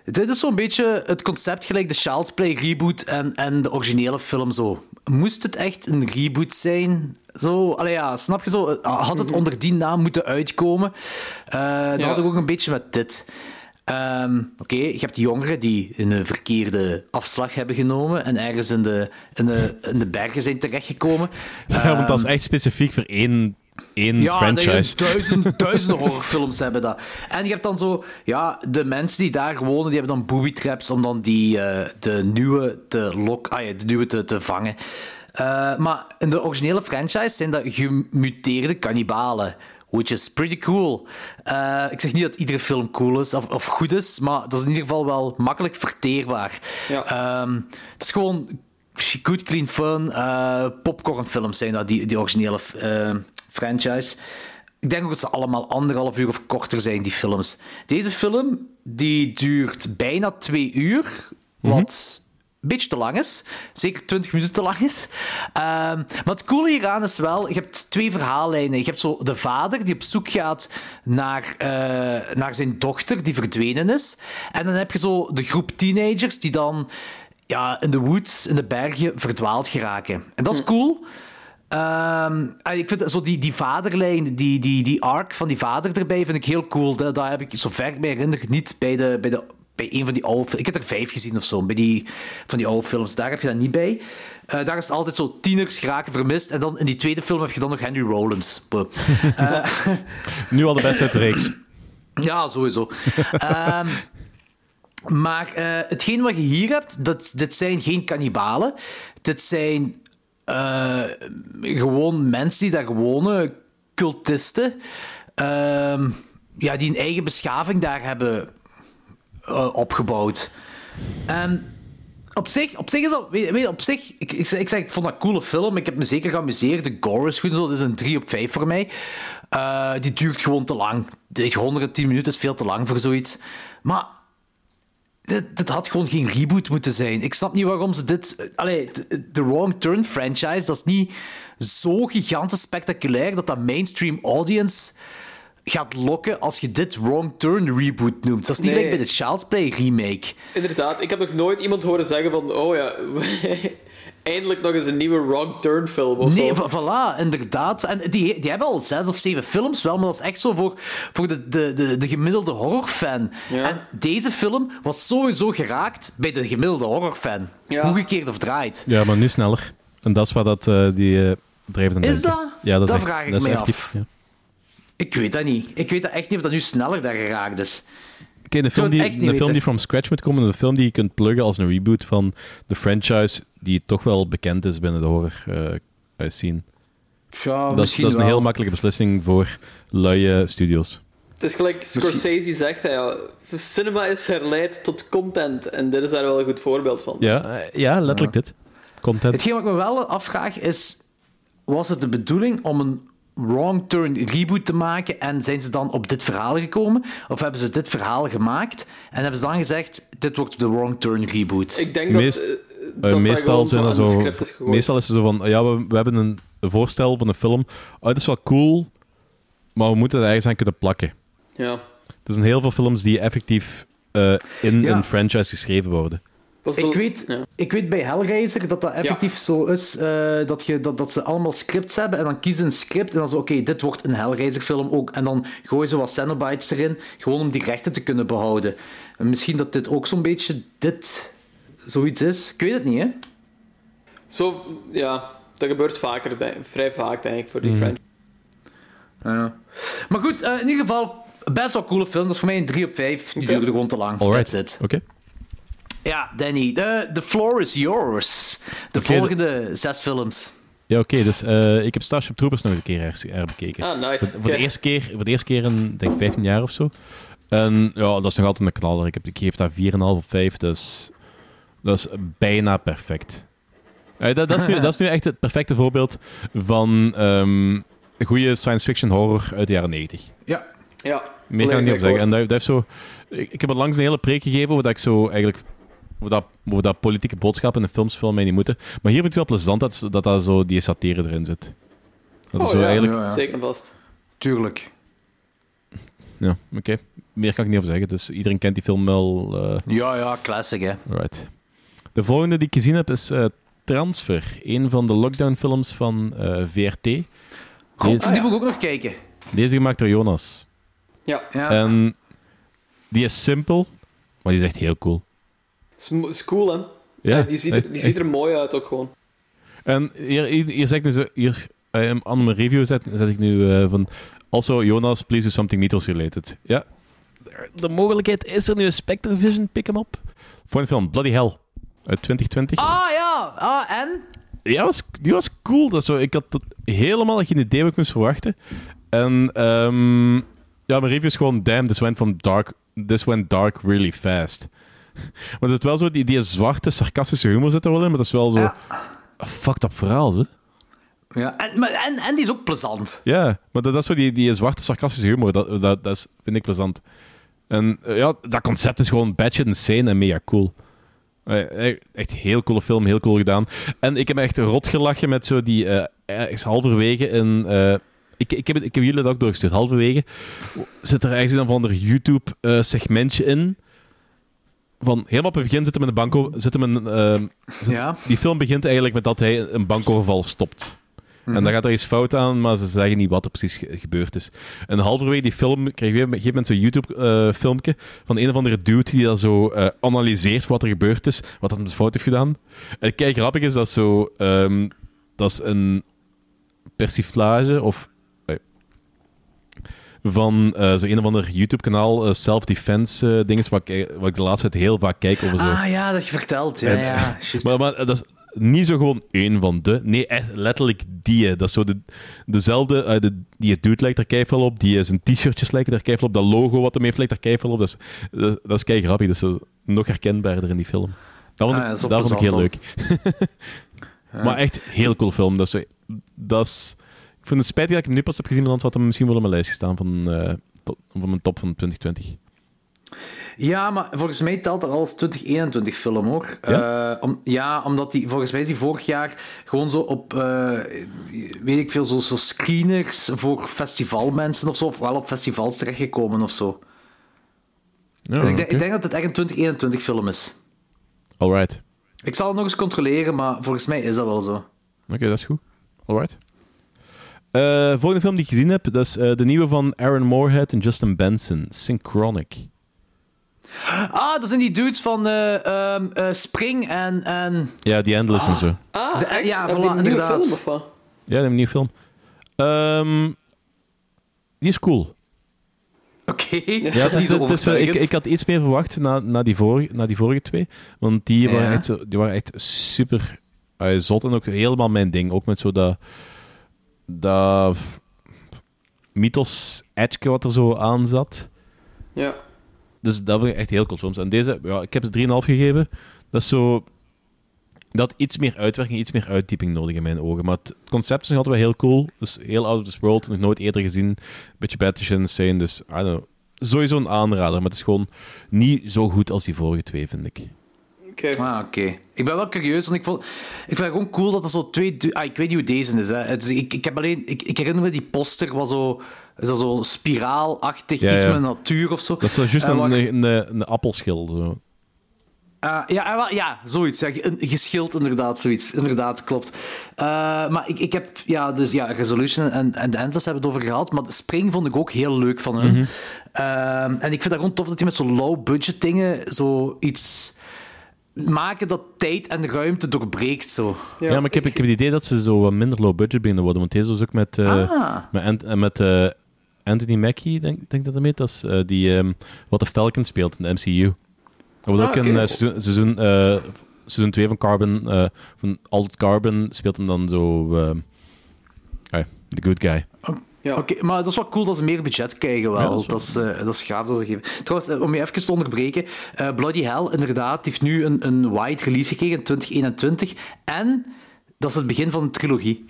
dit is zo'n beetje het concept gelijk de Child's Play reboot en, en de originele film zo. Moest het echt een reboot zijn? Zo, allee, ja, snap je zo? Had het onder die naam moeten uitkomen? Eh dat had ik ook een beetje met dit. Ehm, Oké, je hebt jongeren die een verkeerde afslag hebben genomen en ergens in de, in de, in de bergen zijn terechtgekomen. [laughs] Ja, want dat is echt specifiek voor één, één Ja, franchise. dat je duizend, [laughs] duizenden horrorfilms hebben dat. En je hebt dan zo, ja, de mensen die daar wonen, die hebben dan booby traps om dan die, eh, de nieuwe te lok, ah ja, de nieuwe te, te vangen. Eh, maar in de originele franchise zijn dat gemuteerde kannibalen. Which is pretty cool. Eh, ik zeg niet dat iedere film cool is of, of goed is, maar dat is in ieder geval wel makkelijk verteerbaar. Ja. Ehm, het is gewoon good, clean fun. eh popcornfilms zijn dat, die, die originele eh, franchise. Ik denk ook dat ze allemaal anderhalf uur of korter zijn, die films. Deze film die duurt bijna twee uur, wat een beetje te lang is. Zeker 20 minuten te lang is. Ehm, maar het coole hieraan is wel, je hebt twee verhaallijnen. Je hebt zo de vader die op zoek gaat naar, eh, naar zijn dochter die verdwenen is. En dan heb je zo de groep teenagers die dan ja, in de woods, in de bergen, verdwaald geraken. En dat is cool. Ehm, en ik vind zo die, die vaderlijn, die, die, die arc van die vader erbij, vind ik heel cool. Dat, dat heb ik, zover ik me herinner, niet bij, de, bij, de, bij een van die oude... Ik heb er vijf gezien of zo, bij die, van die oude films. Daar heb je dat niet bij. Eh, daar is het altijd zo tieners geraken vermist. En dan in die tweede film heb je dan nog Henry Rollins. [laughs] Eh, Nu al de beste uit de reeks. ja, sowieso. Ehm, [laughs] maar eh, hetgeen wat je hier hebt, dat, dit zijn geen kannibalen. Dit zijn eh, gewoon mensen die daar wonen, cultisten, ehm, ja, die een eigen beschaving daar hebben eh, opgebouwd. En op zich, op zich is dat... Weet, weet op zich... Ik, ik, ik zeg, ik vond dat een coole film. Ik heb me zeker geamuseerd. De gore is goed. Zo. Dat is een 3 op 5 voor mij. Die duurt gewoon te lang. De 110 minuten is veel te lang voor zoiets. Maar... Dit, dit had gewoon geen reboot moeten zijn. Ik snap niet waarom ze dit... Allee, de, Wrong Turn franchise, dat is niet zo gigantisch spectaculair dat dat mainstream audience gaat lokken als je dit Wrong Turn reboot noemt. Dat is niet Nee. gelijk bij de Child's Play remake. Inderdaad, ik heb nog nooit iemand horen zeggen van, oh ja, eindelijk nog eens een nieuwe Wrong Turn film of Nee, zo. voilà, inderdaad. En die, die hebben al zes of zeven films wel, maar dat is echt zo voor, voor de, de, de, de gemiddelde horrorfan. Ja. En deze film was sowieso geraakt bij de gemiddelde horrorfan. Ja. Omgekeerd of draait. Ja, maar nu sneller. En dat is wat dat, eh, die uh, drijft aan Is denken. dat? Ja, dat, is Dat echt- vraag ik dat effectief, af. ja. Ik weet dat niet. Ik weet dat echt niet of dat nu sneller daar geraakt is. Oké, de, film die, echt de film die from scratch moet komen, de film die je kunt pluggen als een reboot van de franchise die toch wel bekend is binnen de horror eh, eh, scene. Ja, dat is, dat is een wel. heel makkelijke beslissing voor luie studios. Het is gelijk Scorsese zegt, hè, ja, cinema is herleid tot content. En dit is daar wel een goed voorbeeld van. Ja, ja letterlijk dit. Content. Hetgeen wat ik me wel afvraag is... Was het de bedoeling om een wrong turn reboot te maken en zijn ze dan op dit verhaal gekomen? Of hebben ze dit verhaal gemaakt en hebben ze dan gezegd, dit wordt de wrong turn reboot? Ik denk dat, Meest- Eh, dat dat meestal, gewoon zijn er zo is meestal is het zo van, ja, we, we hebben een voorstel van een film. Oh, het is wel cool, maar we moeten het ergens aan kunnen plakken. Ja. Er zijn heel veel films die effectief eh, in Ja. een franchise geschreven worden. Ik weet, ja. ik weet bij Hellraiser dat dat effectief zo is, eh, dat, je, dat, dat ze allemaal scripts hebben en dan kiezen een script en dan zo, oké, dit wordt een Hellraiser film ook. En dan gooien ze wat Cenobites erin, gewoon om die rechten te kunnen behouden. En misschien dat dit ook zo'n beetje dit zoiets is. Ik weet het niet, hè? Zo, ja, dat gebeurt vaker, denk- vrij vaak, denk ik, voor die franchise. Ja. Maar goed, eh, in ieder geval, best wel coole film. Dat is voor mij een 3 op 5. Die Oké. duurde gewoon te lang. Alright. That's it. Oké. Ja, Danny, the, the floor is yours. De volgende zes films. Ja, oké. dus eh, ik heb Starship Troopers nog een keer her- herbekeken. Ah, nice. Voor, voor de eerste keer, voor de eerste keer in, denk ik, 15 jaar of zo. En ja, dat is nog altijd een knaller. Ik, heb, ik geef daar 4,5 op 5. Dus dat is bijna perfect. Ja, dat, dat, is nu, [laughs] dat is nu echt het perfecte voorbeeld van ehm, een goede science fiction horror uit de jaren 90. Ja. Ja, Meer kan ik niet op zeggen. En dat, dat heeft zo, ik, ik heb er langs een hele preek gegeven over dat ik zo eigenlijk. Over dat, politieke boodschap in de films veel mij niet moeten. Maar hier vind ik het wel plezant dat, dat, dat zo die satire erin zit. Dat is Oh, zo ja, eigenlijk. ja, ja. Zeker vast. Tuurlijk. Ja, oké. Meer kan ik niet over zeggen. Dus iedereen kent die film wel. eh, Ja, ja, classic, hè. right. De volgende die ik gezien heb is eh, Transfer. Een van de lockdown-films van eh, VRT. God, Deze, die moet ik ook nog kijken. deze gemaakt door Jonas. Ja, Ja. En die is simpel, maar die is echt heel cool. Is, is cool, hè? Ja, die ziet, echt- er, die ziet er mooi uit ook gewoon. En hier, hier, hier zeg ik nu zo, hier, eh, aan mijn review zet, zet ik nu eh, van. Also, Jonas, please do something Mythos related. Ja, de mogelijkheid is er nu een Spectre Vision, pick hem op. Voor een film, Bloody Hell, uit 2020. Ah, ja. Ah, en? Ja, was, die was cool. Dat zo, ik had tot helemaal geen idee wat ik moest verwachten. En ehm, ja, mijn review is gewoon, damn, this went, from dark, this went dark really fast. Maar het is wel zo, die, die zwarte, sarcastische humor zit er wel in, maar dat is wel zo... Ja. een fucked up verhaal, hè? Ja, en, maar, en, en die is ook plezant. Ja, maar dat, dat is zo die, die zwarte, sarcastische humor. Dat, dat, dat is, vind ik plezant. En eh, ja, dat concept is gewoon batshit insane en mega cool. Eh, eh, Echt heel coole film, heel cool gedaan. En ik heb me echt rot gelachen met zo die... ergens halverwege in... ik, ik, heb, ik heb jullie dat ook doorgestuurd. Halverwege zit er ergens een of ander YouTube-segmentje in. Van helemaal op het begin zitten met banko... Zitten met, een, ehm, zit- Ja. Die film begint eigenlijk met dat hij een bankoverval stopt. En dan gaat er iets fout aan, maar ze zeggen niet wat er precies ge- gebeurd is. En halverwege die film kreeg je op een gegeven moment zo'n YouTube-filmpje van een of andere dude die dat zo eh, analyseert wat er gebeurd is, wat hij met fout heeft gedaan. En kijk, grappig is dat zo... ehm, dat is een persiflage of... van eh zo een of ander YouTube-kanaal, eh, self-defense dinges, wat, ik, wat ik de laatste tijd heel vaak kijk over zo... Ah, ja, dat je vertelt. Ja, En- ja. [laughs] Maar, maar dat is niet zo gewoon één van de. Nee, echt letterlijk die. Dat is zo de, dezelfde. de, die het dude lijkt er keifel op. Die zijn t-shirtjes lijken er keifel op. Dat logo wat hem heeft lijkt er keifel op. Dat is, dat, dat is kei grappig. Dat is zo nog herkenbaarder in die film. Dat vond, Ah, ik- dat is dat vond ik heel leuk. [laughs] Maar echt heel cool film. Dat is, dat is, ik vind het spijtig dat ik hem nu pas heb gezien, want anders had hem misschien wel op mijn lijst gestaan van, eh, top, van mijn top van 2020. Ja, maar volgens mij telt er als 2021 film hoor. Ja, om, ja omdat die, volgens mij is die vorig jaar gewoon zo op, eh, weet ik veel, zo, zo screeners voor festivalmensen of zo, of wel op festivals terechtgekomen of zo. Ja, dus ik, ik denk dat het echt een 2021 film is. Alright. Ik zal het nog eens controleren, maar volgens mij is dat wel zo. Oké, dat is goed. Alright. Eh volgende film die ik gezien heb, dat is eh, de nieuwe van Aaron Moorhead en Justin Benson, Synchronic. Ah, dat zijn die dudes van eh, ehm, eh, Spring en... en... Ja, die Endless en zo. Ah, De- echt? ja, voilà, een nieuwe inderdaad. film of wat? Ja, een nieuwe film. Ehm, die is cool. Oké, Ja, [laughs] dat is niet zo wel- ik, ik had iets meer verwacht na, na, die, vorige, na die vorige twee. Want die, waren, echt zo, die waren echt super eh, zot en ook helemaal mijn ding. Ook met zo dat... dat mythos edge wat er zo aan zat. Ja. Dus dat vind ik echt heel cool films. En deze, ja, ik heb het 3,5 gegeven. Dat is zo... dat iets meer uitwerking, iets meer uitdieping nodig in mijn ogen. Maar het concept is nog altijd wel heel cool. Dus heel out of this world, nog nooit eerder gezien. Beetje Battish Insane, dus I don't know. Sowieso een aanrader, maar het is gewoon niet zo goed als die vorige twee, vind ik. Oké. Ah, oké. Ik ben wel curieus, want ik, vond, ik vind het gewoon cool dat er zo twee... Ah, ik weet niet hoe deze is, hè. Het is ik, ik, heb alleen, ik, ik herinner me die poster, was zo... Is dat zo spiraalachtig, Ja, iets ja. met natuur of zo? Dat is zo juist En een, waar- een, een, een appelschil. Zo. Ah, ja, ah, wel, ja, zoiets. Ja, een geschild, inderdaad, zoiets. Inderdaad, klopt. Eh, maar ik, ik heb, ja, dus ja, Resolution en, en The Endless hebben het over gehad, maar de Spring vond ik ook heel leuk van hun. Ehm, en ik vind dat gewoon tof dat die met zo low-budget dingen zoiets maken dat tijd en ruimte doorbreekt, zo. Ja, maar ik heb, ik heb het idee dat ze zo wat minder low budget beginnen worden. Want deze was ook met, eh, Ah. met, Ant- eh, met eh, Anthony Mackie, denk, denk dat heet. Dat is eh, die ehm, wat de Falcon speelt in de MCU. Dat wordt Ah, ook in seizoen, seizoen, eh, seizoen 2 van Carbon, eh, van Altered Carbon, speelt hem dan zo. the good guy. Ja. Oké, maar dat is wel cool dat ze meer budget krijgen wel. Ja, dat dat, is is, eh, dat is gaaf dat ze geven. Trouwens, eh, om je even te onderbreken. eh, Bloody Hell, inderdaad, heeft nu een, een wide release gekregen in 2021. En dat is het begin van een trilogie.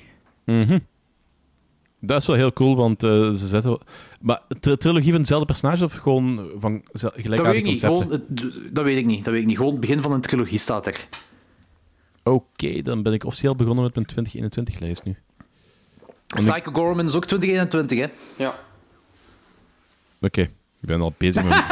Dat is wel heel cool, want eh, ze zetten. Maar de trilogie van hetzelfde personage of gewoon van zel- Dat weet ik niet. concepten? Gewoon, het- dat weet ik niet. Dat weet ik niet. Gewoon het begin van een trilogie staat er. Oké, dan ben ik officieel begonnen met mijn 2021-lijst nu. Psycho Gorman is ook 2021, hè? Ja. Oké, ik ben al bezig met. [laughs]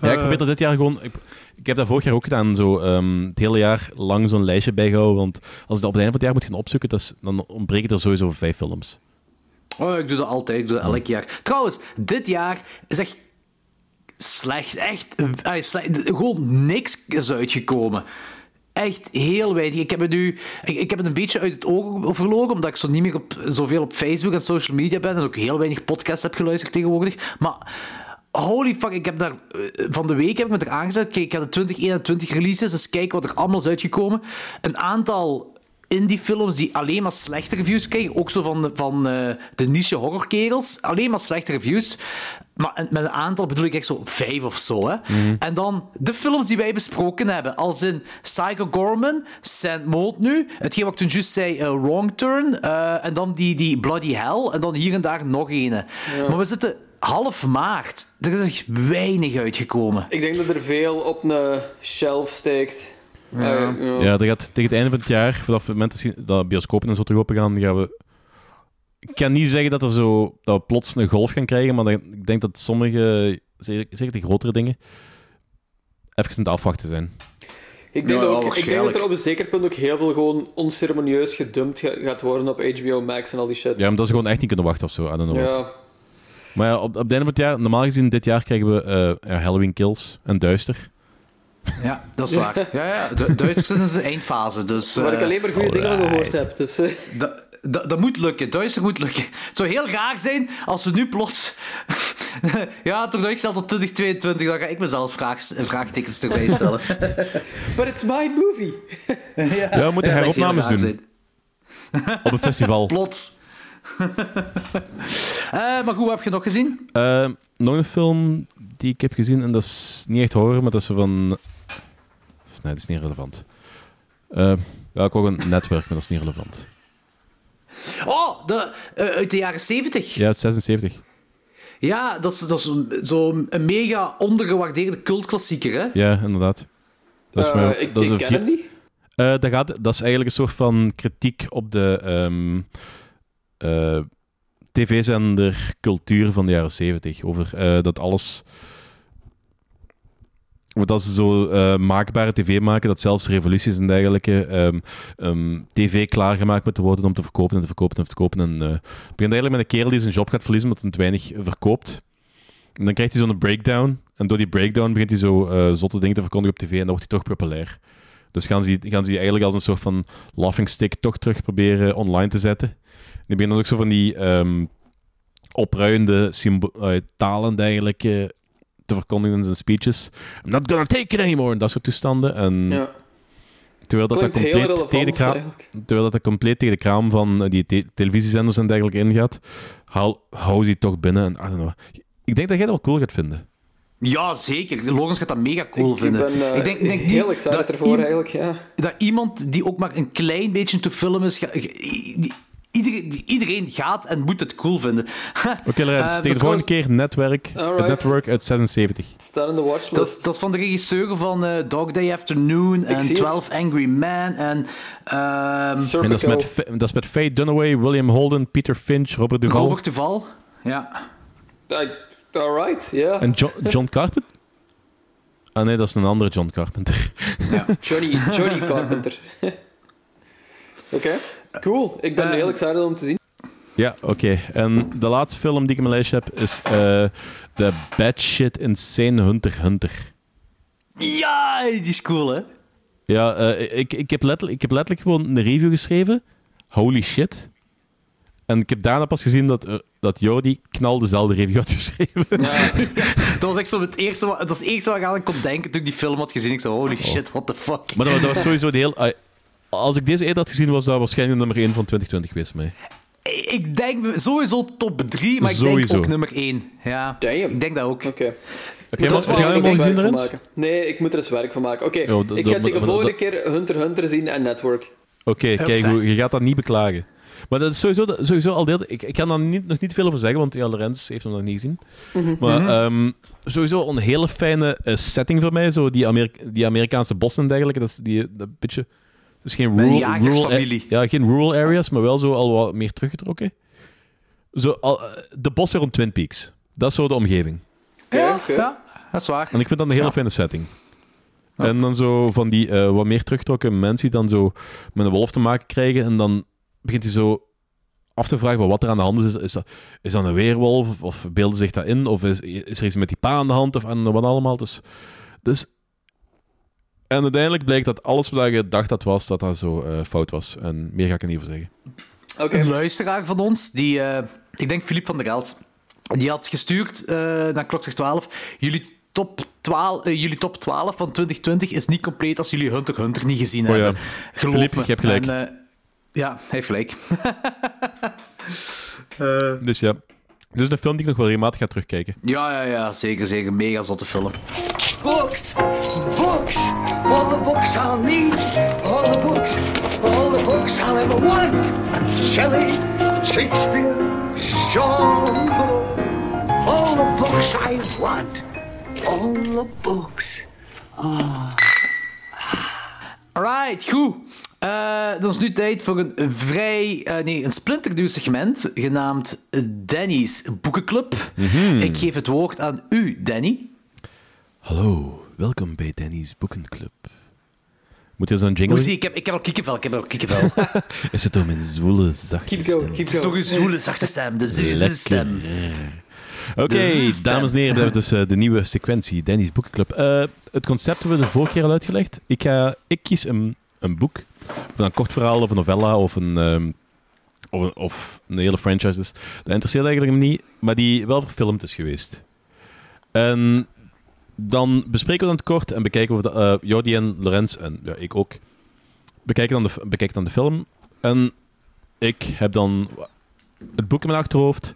ja, ik probeer dat dit jaar gewoon. Ik, ik heb dat vorig jaar ook gedaan, zo ehm, het hele jaar lang zo'n lijstje bijgehouden. Want als ik dat op het einde van het jaar moet gaan opzoeken, dat is, dan ontbreken er sowieso vijf films. Oh, ik doe dat altijd. Ik doe dat elk jaar. Trouwens, dit jaar is echt slecht. Echt eh, slecht. Gewoon niks is uitgekomen. Echt heel weinig. Ik heb het nu ik, heb het een beetje uit het oog verloren, omdat ik zo niet meer op, zoveel op Facebook en social media ben en ook heel weinig podcasts heb geluisterd tegenwoordig. Maar holy fuck, ik heb daar eh, van de week heb ik me er aangezet. Kijk, ik had de 2021 releases, dus kijk wat er allemaal is uitgekomen. Een aantal indie-films die alleen maar slechte reviews krijgen. Ook zo van de, van, eh, de niche horrorkerels. Alleen maar slechte reviews. Maar met een aantal bedoel ik echt zo vijf of zo. Hè? En dan de films die wij besproken hebben. Als in Psycho Gorman, Sand Mold nu. Hetgeen wat ik toen juist zei, eh, Wrong Turn. eh, en dan die, die Bloody Hell. En dan hier en daar nog een. Maar we zitten half maart. Er is echt weinig uitgekomen. Ik denk dat er veel op een shelf steekt. Ja. Dat gaat tegen het einde van het jaar, vanaf het moment dat- dat bioscopen en zo terug open gaan, gaan we... Ik kan niet zeggen dat, er zo, dat we plots een golf gaan krijgen, maar ik denk dat sommige, zeker de grotere dingen, even aan het afwachten zijn. Ik denk, Ja, ook, ik denk dat er op een zeker punt ook heel veel gewoon onceremonieus gedumpt ga- gaat worden op HBO Max en al die shit. Ja, maar dat ze gewoon echt niet kunnen wachten of zo, I don't know what. Ja. Maar ja, op, op het einde van het jaar, normaal gezien dit jaar krijgen we eh, Halloween Kills en Duister. Ja, dat is waar. [laughs] Ja, ja. Du- Duitsers zijn in de eindfase. Dus, Waar ik eh, alleen maar goede dingen van gehoord heb. Dus, eh, dat, dat moet lukken. Duitsers moet lukken. Het zou heel raar zijn als we nu plots... [laughs] ja, toch uitgesteld tot 2022. Dan ga ik mezelf vraag, vraagtekens erbij stellen. [laughs] But it's my movie. Ja, we moeten heropnames doen zijn. op een festival. [laughs] Plots. Eh, maar goed, wat heb je nog gezien? Eh, nog een film die ik heb gezien, en dat is niet echt horror, maar dat is van... Nee, dat is niet relevant. Eh, ja, ik wou een netwerk, maar dat is niet relevant. Oh, de, eh, uit de jaren 70. Ja, is 76. Ja, dat is, dat is zo'n zo een mega ondergewaardeerde cultklassieker, hè? Ja, inderdaad. Dat is, maar- ik dat is ik ken vier- hem niet. Eh, dat, gaat, dat is eigenlijk een soort van kritiek op de ehm, eh, tv-zender cultuur van de jaren 70. Over eh, dat alles. Dat ze zo eh, maakbare tv maken, dat zelfs revoluties en dergelijke ehm, ehm, tv klaargemaakt moeten worden om te verkopen en te verkopen en te verkopen. En, het begint eigenlijk met een kerel die zijn job gaat verliezen omdat hij te weinig verkoopt. En dan krijgt hij zo'n breakdown. En door die breakdown begint hij zo eh, zotte dingen te verkondigen op tv en dan wordt hij toch populair. Dus gaan ze, gaan ze eigenlijk als een soort van laughing stick toch terug proberen online te zetten. Die beginnen ook zo van die ehm opruiende talen eigenlijk te verkondigen in zijn speeches. I'm not gonna take it anymore. En dat soort toestanden. En Ja. terwijl dat, dat compleet tegen de kraam, terwijl dat, dat compleet tegen de kraam van eh, die te- televisiezenders en dergelijke ingaat, hou, hou die toch binnen. En, I don't know. Ik denk dat jij dat wel cool gaat vinden. Ja, zeker. Logans gaat dat mega cool Ik vinden. ben eh, ik denk, ik denk heel excited ervoor eigenlijk, ja. Dat iemand die ook maar een klein beetje into film is... die- iedereen, gaat en moet het cool vinden. [laughs] Oké, Lorenz, Eh, dat tegen is de volgende keer Netwerk. Alright. Het Network uit 76. Het staat in de watchlist. Dat, dat is van de regisseur van eh, Dog Day Afternoon en zie het. 12 Angry Men en... ehm, En dat is, met, dat is met Faye Dunaway, William Holden, Peter Finch, Robert Duvall Robert Duval. Ja. Uh, alright, ja. en Jo- John [laughs] Carpenter. Ah nee, dat is een andere John Carpenter. Johnny, Johnny Carpenter. [laughs] Oké, cool. Ik ben Eh, heel excited om te zien. Ja, oké. En de laatste film die ik in mijn lijstje heb is eh The Bad Shit Insane Hunter Hunter. Ja, die is cool, hè? Ja, eh, ik, ik, heb letterlijk, ik heb letterlijk gewoon een review geschreven. Holy shit. En ik heb daarna pas gezien dat, eh, dat Jordi knal dezelfde review had geschreven. [laughs] Dat was echt zo het eerste, wat- dat is het eerste wat ik aan kon denken toen ik die film had gezien. Ik zei, holy shit, what the fuck. Maar dat, was- dat was sowieso de heel... als ik deze eerder had gezien, was dat waarschijnlijk nummer 1 van 2020 geweest voor mij. Ik denk sowieso top 3, maar ik Sowieso. denk ook nummer 1. Ja, Damn. ik denk dat ook. Oké. Er al- heb jij gezien, van Lorenz? maken. Nee, ik moet er eens werk van maken. Oké, ik ga tegen de volgende keer Hunter x Hunter zien en Network. Oké, kijk, je gaat dat niet beklagen. Maar dat is sowieso, sowieso al deel. Ik, ik kan daar niet, nog niet veel over zeggen, want ja, Lorenz heeft hem nog niet gezien. Maar ehm, sowieso een hele fijne eh, setting voor mij. Zo die, Amerika- die Amerikaanse bossen en dergelijke. Dat is die, dat beetje. Dus geen Een rural, jagersfamilie. rural, ja, geen rural areas, maar wel zo al wat meer teruggetrokken. Zo, al, eh, de bossen rond Twin Peaks. Dat is zo de omgeving. Ja, oké. ja, dat is waar. En ik vind dat een hele fijne setting. En dan zo van die eh, wat meer teruggetrokken mensen die dan zo met een wolf te maken krijgen. En dan begint hij zo af te vragen wat er aan de hand is. Is dat, is dat een weerwolf? Of, of beelden zich dat in? Of is, is er iets met die pa aan de hand? Of en wat allemaal? Dus, dus... En uiteindelijk blijkt dat alles wat je dacht dat was, dat dat zo eh, fout was. En meer ga ik er niet over zeggen. Oké. Een luisteraar van ons, die, eh, ik denk Filip van der Geld, die had gestuurd eh, naar Klokzeg 12. Jullie top, 12, eh, jullie top 12 van 2020 is niet compleet als jullie Hunter x Hunter niet gezien Oh ja. hebben. Geloof Filip, me. je hebt gelijk. En, ja, hij heeft gelijk. [laughs] Dus ja. Dit is een film die ik nog wel regelmatig ga terugkijken. Ja, ja, ja, zeker, zeker. Mega zotte film. Books, all the books I'll need, all the books, all the books I'll ever want. Shelley, Shakespeare, John Bull, all the books I want, all the books. Ah. Alright, goed. Eh, dan is nu tijd voor een vrij, eh, nee, een splinternieuw segment genaamd Danny's Boekenclub. Ik geef het woord aan u, Danny. Hallo, welkom bij Danny's Boekenclub. Moet je zo'n jingle? Hoe zie je? ik heb, ik heb al kikkenvel, ik heb al kikkenvel. [laughs] Is het door mijn zwoele, zachte Keep stem? keep Het is toch een zoele, zachte stem, de zzz-stem. Oké, dames en heren, we hebben dus eh, de nieuwe sequentie, Danny's Boekenclub. Eh, het concept hebben we de vorige keer al uitgelegd. Ik, ga, ik kies een, een boek, of een kort verhaal, of een novella, of een, ehm, of, een- of een hele franchise. Dus dat interesseert eigenlijk me niet, maar die wel verfilmd is geweest. En dan bespreken we dan het kort en bekijken we, de, eh Jordi en Lorenz, en ja, ik ook, bekijken dan de, bekijken dan de film. En ik heb dan het boek in mijn achterhoofd.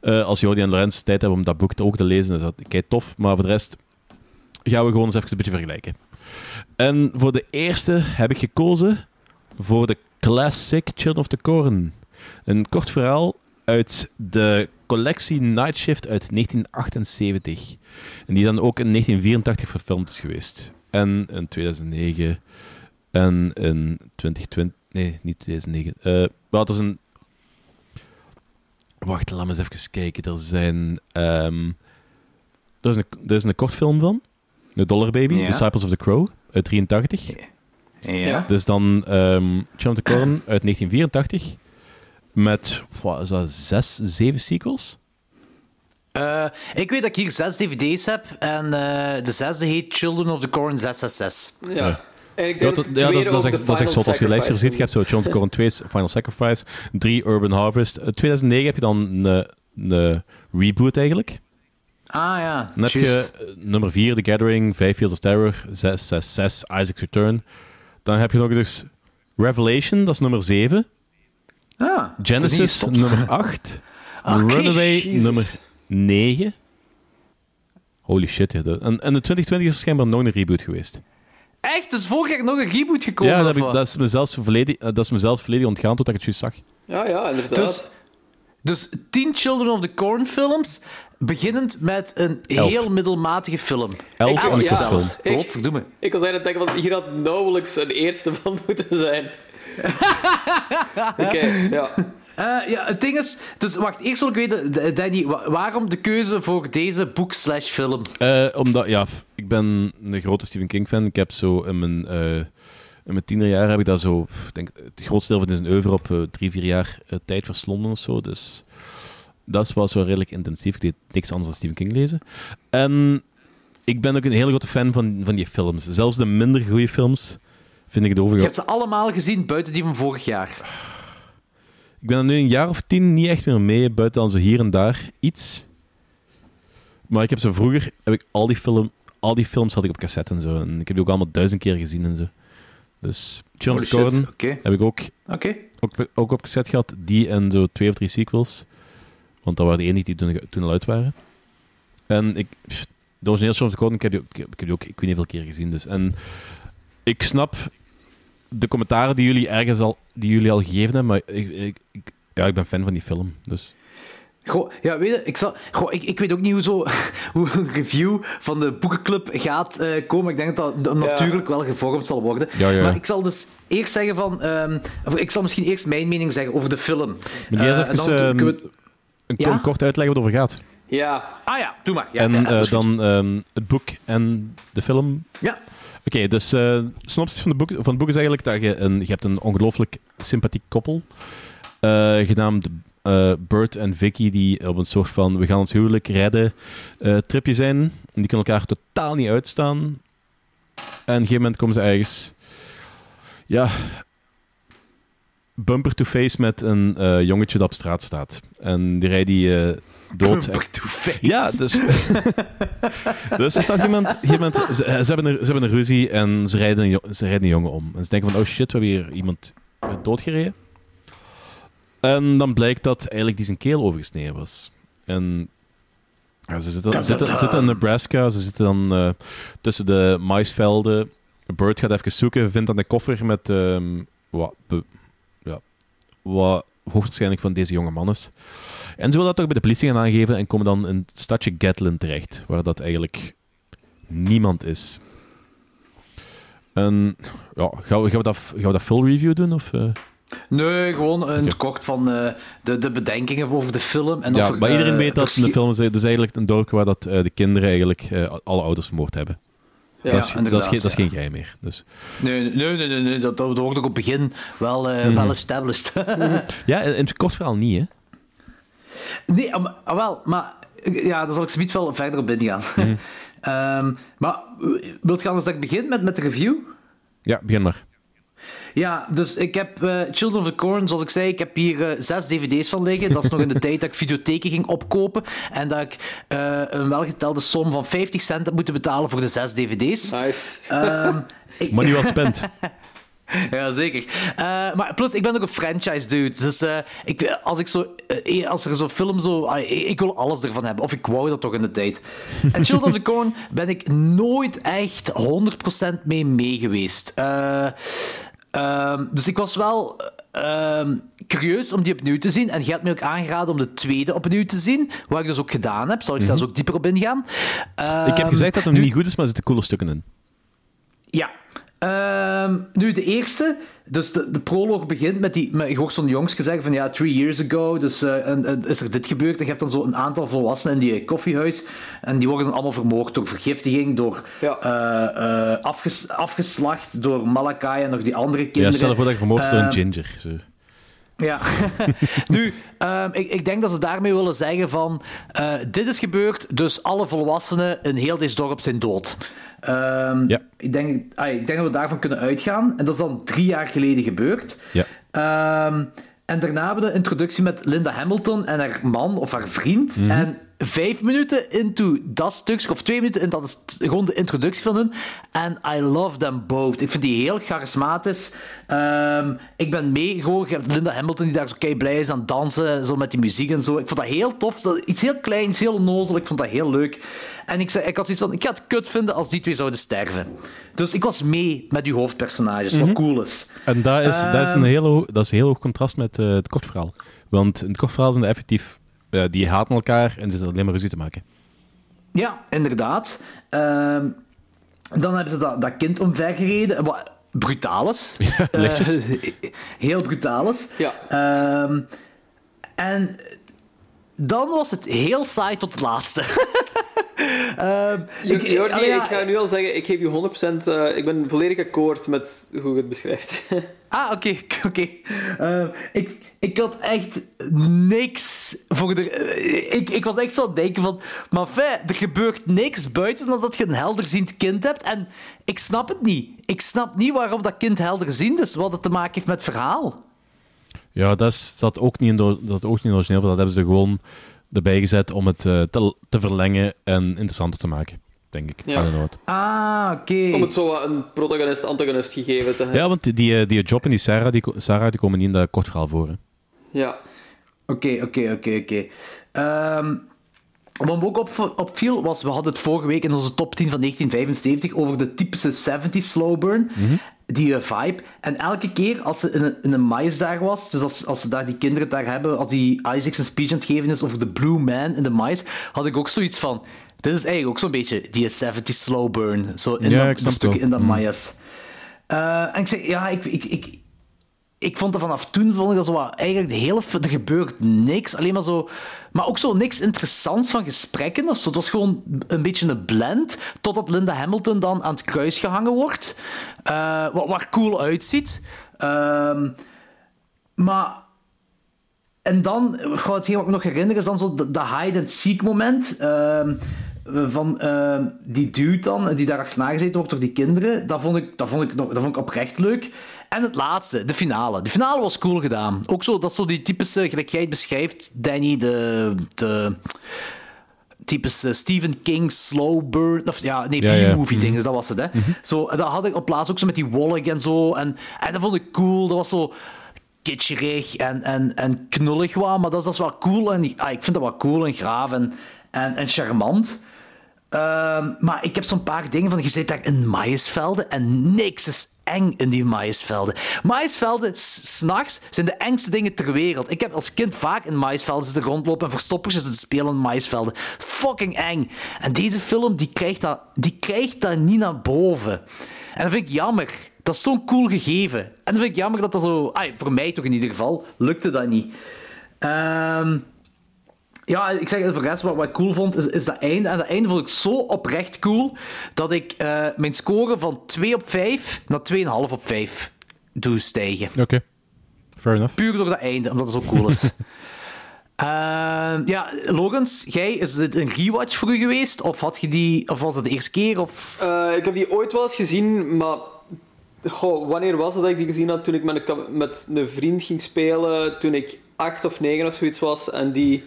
Eh, als Jordi en Lorenz tijd hebben om dat boek ook te lezen, is dat kei tof. Maar voor de rest gaan we gewoon eens even een beetje vergelijken. En voor de eerste heb ik gekozen voor de classic Children of the Corn. Een kort verhaal uit de collectie Night Shift uit 1978. En die dan ook in 1984 verfilmd is geweest. En in 2009 en in 2020... Nee, niet 2009. Eh het is een Wacht, laat me eens even kijken. Er zijn. ehm, er, is een, er is een kortfilm van. The Dollar Baby, Ja. Disciples of the Crow, uit 83. Ja. Dus dan ehm Children of the Corn uit 1984. Met, wat is dat, zes, zeven sequels? Eh, ik weet dat ik hier zes dvd's heb en eh, de zesde heet Children of the Corn 666. Ja. En ik Ja, denk dat, dat, ja, dat, is- dat, echt, dat is echt zot. Als je lijstje ziet, je hebt zo Children of the Corn 2 Final Sacrifice, 3 Urban Harvest. Eh, 2009 heb je dan een, een reboot eigenlijk. Ah ja, Dan heb je eh, nummer 4, The Gathering, 5 Fields of Terror, 6, 6, 6, Isaac's Return. Dan heb je nog dus Revelation, dat is nummer 7. Ah, Genesis, nummer 8. [laughs] Oké, Runaway, nummer 9. Holy shit. Ja. En, en de 2020 is schijnbaar nog een reboot geweest. Echt? Dus vorig jaar nog een reboot gekomen? ja, dat, heb ik, dat, is me zelfs volledig, eh, dat is me zelfs volledig ontgaan tot ik het juist zag. Ja, ja, inderdaad. Dus, dus 10 Children of the Corn films, beginnend met een Elf. heel middelmatige film. Elf Ik- en een ja. kutfilm. Ik- Godverdomme. Ik was eigenlijk denken van, hier had nauwelijks een eerste van [laughs] moeten zijn. [laughs] Oké, ja. Eh, ja, het ding is... Dus wacht, eerst wil ik weten, Danny, wa- waarom de keuze voor deze boek slash film? Eh, omdat, ja, ik ben een grote Stephen King fan. Ik heb zo in mijn, eh in mijn tienerjaar heb ik dat zo, denk, het grootste deel van zijn oeuvre op drie, vier jaar tijd verslonden of zo. Dus dat was wel redelijk intensief. Ik deed niks anders dan Stephen King lezen. En ik ben ook een hele grote fan van, van die films. Zelfs de minder goede films vind ik het Je overal. hebt ze allemaal gezien, buiten die van vorig jaar. Ik ben er nu een jaar of tien niet echt meer mee, buiten dan zo hier en daar iets. Maar ik heb ze vroeger, heb ik al die, film, al die films had ik op cassette en zo. En ik heb die ook allemaal duizend keer gezien en zo. Dus Corn oké. heb ik ook, Oké. ook, ook op cassette gehad. Die en zo twee of drie sequels. Want dat waren de enige die toen, toen al uit waren. En ik, de originele the Corn, ik heb die, ook, ik heb die ook ik weet niet hoeveel keer gezien. Dus. En ik snap de commentaren die jullie ergens al, die jullie al gegeven hebben, maar ik, ik, ik- ja, ik ben fan van die film. Dus. Goh, ja, weet je, ik, zal, goh, ik, ik weet ook niet hoe, zo, [laughs] hoe een review van de boekenclub gaat eh, komen. Ik denk dat dat natuurlijk wel gevormd zal worden. Ja, ja. Maar ik zal dus eerst zeggen van... ehm, of ik zal misschien eerst mijn mening zeggen over de film. Maar Eh, even dan ehm, kunnen we- een kort uitleggen wat het over gaat. Ja. Ah ja, doe maar. Ja, en eh, dan ehm, het boek en de film. Ja. Oké, dus eh synopsis van, de boek, van het boek is eigenlijk dat je een, je hebt een ongelooflijk sympathiek koppel, eh, genaamd eh, Bert en Vicky, die op een soort van we gaan ons huwelijk redden tripje zijn. En die kunnen elkaar totaal niet uitstaan. En op een gegeven moment komen ze ergens, ja, bumper to face met een eh, jongetje dat op straat staat. En die rijdt die eh, dood. Bumper to face. Ja, dus... [laughs] dus er staat iemand... iemand ze, ze hebben een, ze hebben een ruzie en ze rijden een, ze rijden een jongen om. En ze denken van, oh shit, we hebben hier iemand doodgereden. En dan blijkt dat eigenlijk die zijn keel overgesneden was. En ja, ze zitten, zitten, zitten in Nebraska, ze zitten dan eh, tussen de maisvelden. Bert gaat even zoeken, vindt dan een koffer met ehm, wat, wat hoogstwaarschijnlijk van deze jonge man is. En ze willen dat toch bij de politie gaan aangeven en komen dan in het stadje Gatlin terecht, waar dat eigenlijk niemand is. En ja, gaan we, gaan we, dat, gaan we dat full review doen? Of, eh? Nee, gewoon een Oké. kort van eh, de, de bedenkingen over de film. En ja, of maar iedereen eh, weet dat in de film is dus eigenlijk een dorp waar dat, de kinderen eigenlijk alle ouders vermoord hebben. Ja, dat, is, dat, is geen, dat is ja. geen geheim meer. Dus. Nee, nee, nee, nee, nee, dat, dat wordt ook op het begin wel, eh, Mhm. wel established. [laughs] Ja, in het kort verhaal niet, hè? Nee, ah, maar- wel, maar ja, daar zal ik zometeen wel verder op ingaan. Mhm. [laughs] Ehm, maar eh, wilt je anders dat ik begin met, met de review? Ja, begin maar. Ja, dus ik heb eh, Children of the Corn, zoals ik zei, ik heb hier eh, zes dvd's van liggen. Dat is nog in de [laughs] tijd dat ik videotheken ging opkopen en dat ik eh, een welgetelde som van 50 cent heb moeten betalen voor de zes dvd's. Nice. Ehm, [laughs] ik- Money well spent. [laughs] Ja, zeker. Eh, maar plus, ik ben ook een franchise dude. Dus eh, ik, als, ik zo, als er zo'n film zo... ah, ik, wil alles ervan hebben. Of ik wou dat toch in de tijd. En Children of the Corn ben ik nooit echt 100% mee mee Eh, ehm, dus ik was wel ehm, curieus om die opnieuw te zien. En je hebt me ook aangeraden om de tweede opnieuw te zien. Wat ik dus ook gedaan heb. Zal ik zelfs ook dieper op ingaan. Mhm. ik heb Ehm, gezegd dat het niet goed is, maar er zitten coole stukken in. ja. Nu, de eerste. Dus de, de proloog begint met die... Met, je hoort zo'n jongens zeggen van ja, three years ago. Dus eh, en, en is er dit gebeurd. En je hebt dan zo een aantal volwassenen in die koffiehuis. En die worden dan allemaal vermoord door vergiftiging. Door Ja. eh, eh, afges, afgeslacht door Malakai en nog die andere Ja, kinderen. stel je voor dat je vermoord wordt door een Ehm, ginger. Zo. Ja. [laughs] nu, ehm, ik, ik denk dat ze daarmee willen zeggen van... eh, dit is gebeurd, dus alle volwassenen in heel deze dorp zijn dood. Ehm, Ja. ik, denk, ah, ik denk dat we daarvan kunnen uitgaan. En dat is dan drie jaar geleden gebeurd. Ja. Ehm, en daarna hebben we de introductie met Linda Hamilton en haar man of haar vriend. Mhm. En vijf minuten into dat stukje, of twee minuten, en dat is gewoon de introductie van hun. En I love them both. Ik vind die heel charismatisch. Um, ik ben mee, gewoon, je hebt Linda Hamilton die daar zo kei blij is aan het dansen, zo met die muziek en zo. Ik vond dat heel tof. Iets heel klein, iets heel onnozel. Ik vond dat heel leuk. En ik, zei, ik had zoiets van, ik ga het kut vinden als die twee zouden sterven. Dus ik was mee met uw hoofdpersonages, wat Mhm. cool is. En dat is, dat is, een, Ehm, heel, dat is een heel hoog contrast met eh, het kortverhaal. Want in het kortverhaal zijn er effectief... die haten elkaar en ze zitten alleen maar ruzie te maken. Ja, inderdaad. Ehm, dan hebben ze dat, dat kind omvergereden. Wat brutaal is. [laughs] lichtjes. Eh, [laughs] heel brutaal is. Ja. Ehm, en dan was het heel saai tot het laatste. [laughs] Ehm, Jo- ik- Jordi, ja, ik ga nu al zeggen, ik geef je 100%... eh, ik ben volledig akkoord met hoe je het beschrijft. Ah, oké, oké. Ehm, ik, ik had echt niks voor de... eh, Ik, ik was echt zo aan het denken van... Maar fijn, er gebeurt niks buiten dan dat je een helderziend kind hebt. En ik snap het niet. Ik snap niet waarom dat kind helderziend is. Wat het te maken heeft met het verhaal. Ja, dat is, dat ook niet in de, dat ook niet origineel. Dat hebben ze gewoon erbij gezet om het eh, te, te verlengen en interessanter te maken. Denk ik. Ja. Ah, oké. Om het zo wat een protagonist-antagonist gegeven te hebben. Ja, want die, die, die Job en die Sarah, die, Sarah, die komen niet in dat kortverhaal voor. Hè. Ja. Oké, oké, oké, oké. Ehm, Wat me ook op, opviel, was, we hadden het vorige week in onze top 10 van 1975 over de typische 70s slow burn. Die eh, vibe. En elke keer als ze in een, in een mais daar was, dus als, als ze daar die kinderen daar hebben, als die Isaacs een speech aan het geven is over de Blue Man in de mais, had ik ook zoiets van, dit is eigenlijk ook zo'n beetje die 70s slow burn. Zo in Ja, dat, stuk in dat Mm. mais. Eh, en ik zeg, ja, ik, ik, ik, ik vond dat vanaf toen vond ik dat zo eigenlijk de hele er gebeurt niks, alleen maar zo, maar ook zo niks interessants van gesprekken of zo. Het was gewoon een beetje een blend, totdat Linda Hamilton dan aan het kruis gehangen wordt, eh, wat, wat cool uitziet. Ehm, maar en dan, hetgeen wat ik nog herinner, is dan zo de, de hide-and-seek moment. ehm, van ehm, die dude dan, die daar achterna gezeten wordt door die kinderen. Dat vond ik, dat vond ik, nog, dat vond ik oprecht leuk. En het laatste, de finale. De finale was cool gedaan. Ook zo, dat zo die typische, gelijk jij het beschrijft, Danny, de... de typische Stephen King slow burn, of ja, nee, Ja, ja. B-movie ding, Mhm. dus dat was het, hè. Zo, en dat had ik op plaats ook zo met die Wallach en zo, en, en dat vond ik cool, dat was zo kitscherig en, en, en knullig wat, maar dat is, dat is wel cool, en ah, ik vind dat wel cool en graaf en, en, en charmant. Ehm, maar ik heb zo'n paar dingen van, je zit daar in maïsvelden en niks is eng in die maïsvelden. Maïsvelden, s'nachts, zijn de engste dingen ter wereld. Ik heb als kind vaak in maïsvelden zitten rondlopen en verstoppertjes zitten spelen in maïsvelden. Fucking eng. En deze film, die krijgt dat, die krijgt dat niet naar boven. En dat vind ik jammer. Dat is zo'n cool gegeven. En dan vind ik jammer dat dat zo... voor mij toch in ieder geval, lukte dat niet. Ehm... Ja, ik zeg voor de rest, wat, wat ik cool vond, is, is dat einde. En dat einde vond ik zo oprecht cool, dat ik eh, mijn score van 2 op 5 naar 2,5 op 5 doe stijgen. Oké, fair enough. Puur door dat einde, omdat het zo cool is. [laughs] Ehm, ja, Logans, jij, is dit een rewatch voor u geweest? Of, had je die, of was het de eerste keer? Of... Eh, ik heb die ooit wel eens gezien, maar goh, wanneer was het dat ik die gezien had? Toen ik met een, met een vriend ging spelen, toen ik acht of negen of zoiets was. En die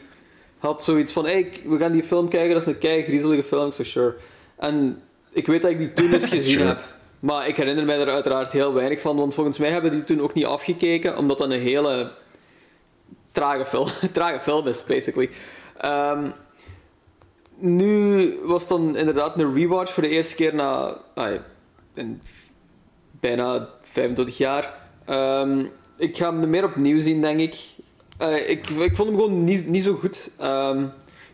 had zoiets van, hey, we gaan die film kijken, dat is een kei griezelige film. Zo, sure. En ik weet dat ik die toen [laughs] eens gezien Sure. heb. Maar ik herinner mij er uiteraard heel weinig van, want volgens mij hebben die toen ook niet afgekeken, omdat dat een hele trage film, [laughs] trage film is, basically. Ehm, nu was het dan inderdaad een rewatch voor de eerste keer na in bijna 25 jaar. Ehm, ik ga hem meer opnieuw zien, denk ik. Eh, ik, ik vond hem gewoon niet, niet zo goed. Ehm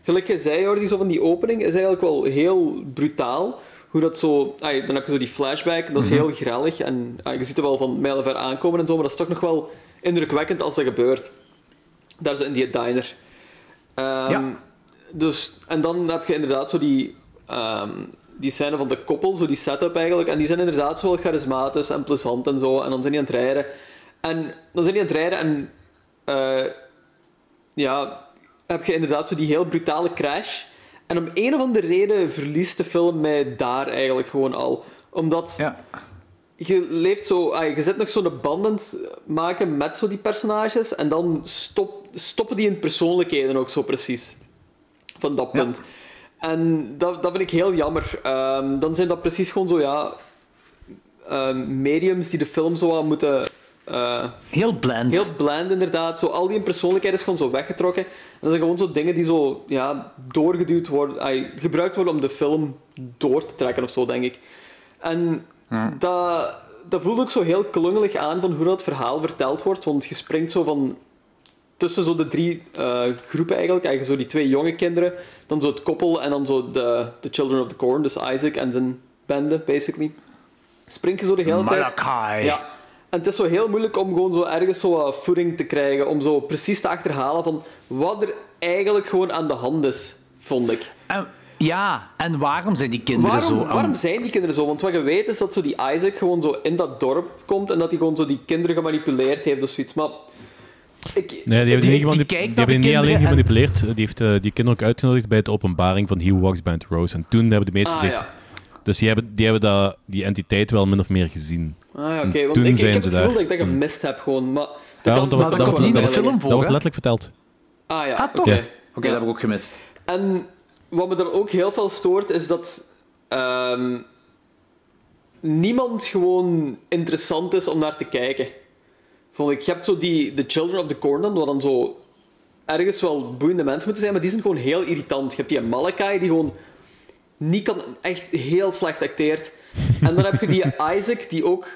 gelijk je zei, Jordi, zo van die opening is eigenlijk wel heel brutaal. Hoe dat zo... dan heb je zo die flashback, dat is Mhm. heel grellig. En je ziet er wel van mijlenver aankomen en zo, maar dat is toch nog wel indrukwekkend als dat gebeurt. Daar zo in die diner. Ehm, Ja. Dus, en dan heb je inderdaad zo die, ehm, die scène van de koppel, zo die setup eigenlijk. En die zijn inderdaad zo wel charismatisch en plezant en zo. En dan zijn die aan het rijden. En dan zijn die aan het rijden en... eh, ja, heb je inderdaad zo die heel brutale crash. En om een of andere reden verliest de film mij daar eigenlijk gewoon al. Omdat... Je leeft zo... ah, je zit nog zo'n banden maken met zo die personages. En dan stop, stoppen die in persoonlijkheden ook zo precies. Van dat punt. En dat, dat vind ik heel jammer. Ehm, dan zijn dat precies gewoon zo, ja... ehm, mediums die de film zo aan moeten... eh, Heel bland. Heel bland, inderdaad. Zo, al die persoonlijkheid is gewoon zo weggetrokken. En dat zijn gewoon zo dingen die zo ja, doorgeduwd worden, gebruikt worden om de film door te trekken of zo, denk ik. En dat, dat voelt ook zo heel klungelig aan van hoe dat verhaal verteld wordt. Want je springt zo van tussen zo de drie eh, groepen eigenlijk. Eigenlijk zo die twee jonge kinderen, dan zo het koppel en dan zo de, de Children of the Corn, dus Isaac en zijn bende, basically. Spring je zo de hele tijd. Malachi. Ja. En het is zo heel moeilijk om gewoon zo ergens zo wat voeding te krijgen, om zo precies te achterhalen van wat er eigenlijk gewoon aan de hand is, vond ik. En, ja, en waarom zijn die kinderen Waarom, zo... waarom zijn die kinderen zo? Want wat je weet is dat zo die Isaac gewoon zo in dat dorp komt en dat hij gewoon zo die kinderen gemanipuleerd heeft of zoiets. Maar ik, Nee, die hebben die, die hebben niet alleen en- gemanipuleerd, die heeft eh, die kinderen ook uitgenodigd bij de openbaring van He Walks the Rose. En toen hebben de meesten Ah, zich... ja. Dus die hebben, die, hebben dat, die entiteit wel min of meer gezien. Ah, oké. Want toen ik, ik heb ze het gevoel dat ik dat gemist heb gewoon. Maar dat Ja, kan, want dat dat wordt- dat wordt- niet in de film Dat wordt letterlijk verteld. Ah ja, Ah, oké. Oké, dat heb ik ook gemist. En wat me dan ook heel veel stoort, is dat ehm, niemand gewoon interessant is om naar te kijken. Vond ik. Je hebt zo die The Children of the Corn dan, wat dan zo ergens wel boeiende mensen moeten zijn, maar die zijn gewoon heel irritant. Je hebt die Malachi, die gewoon niet kan, echt heel slecht acteert. En dan heb je die [laughs] Isaac, die ook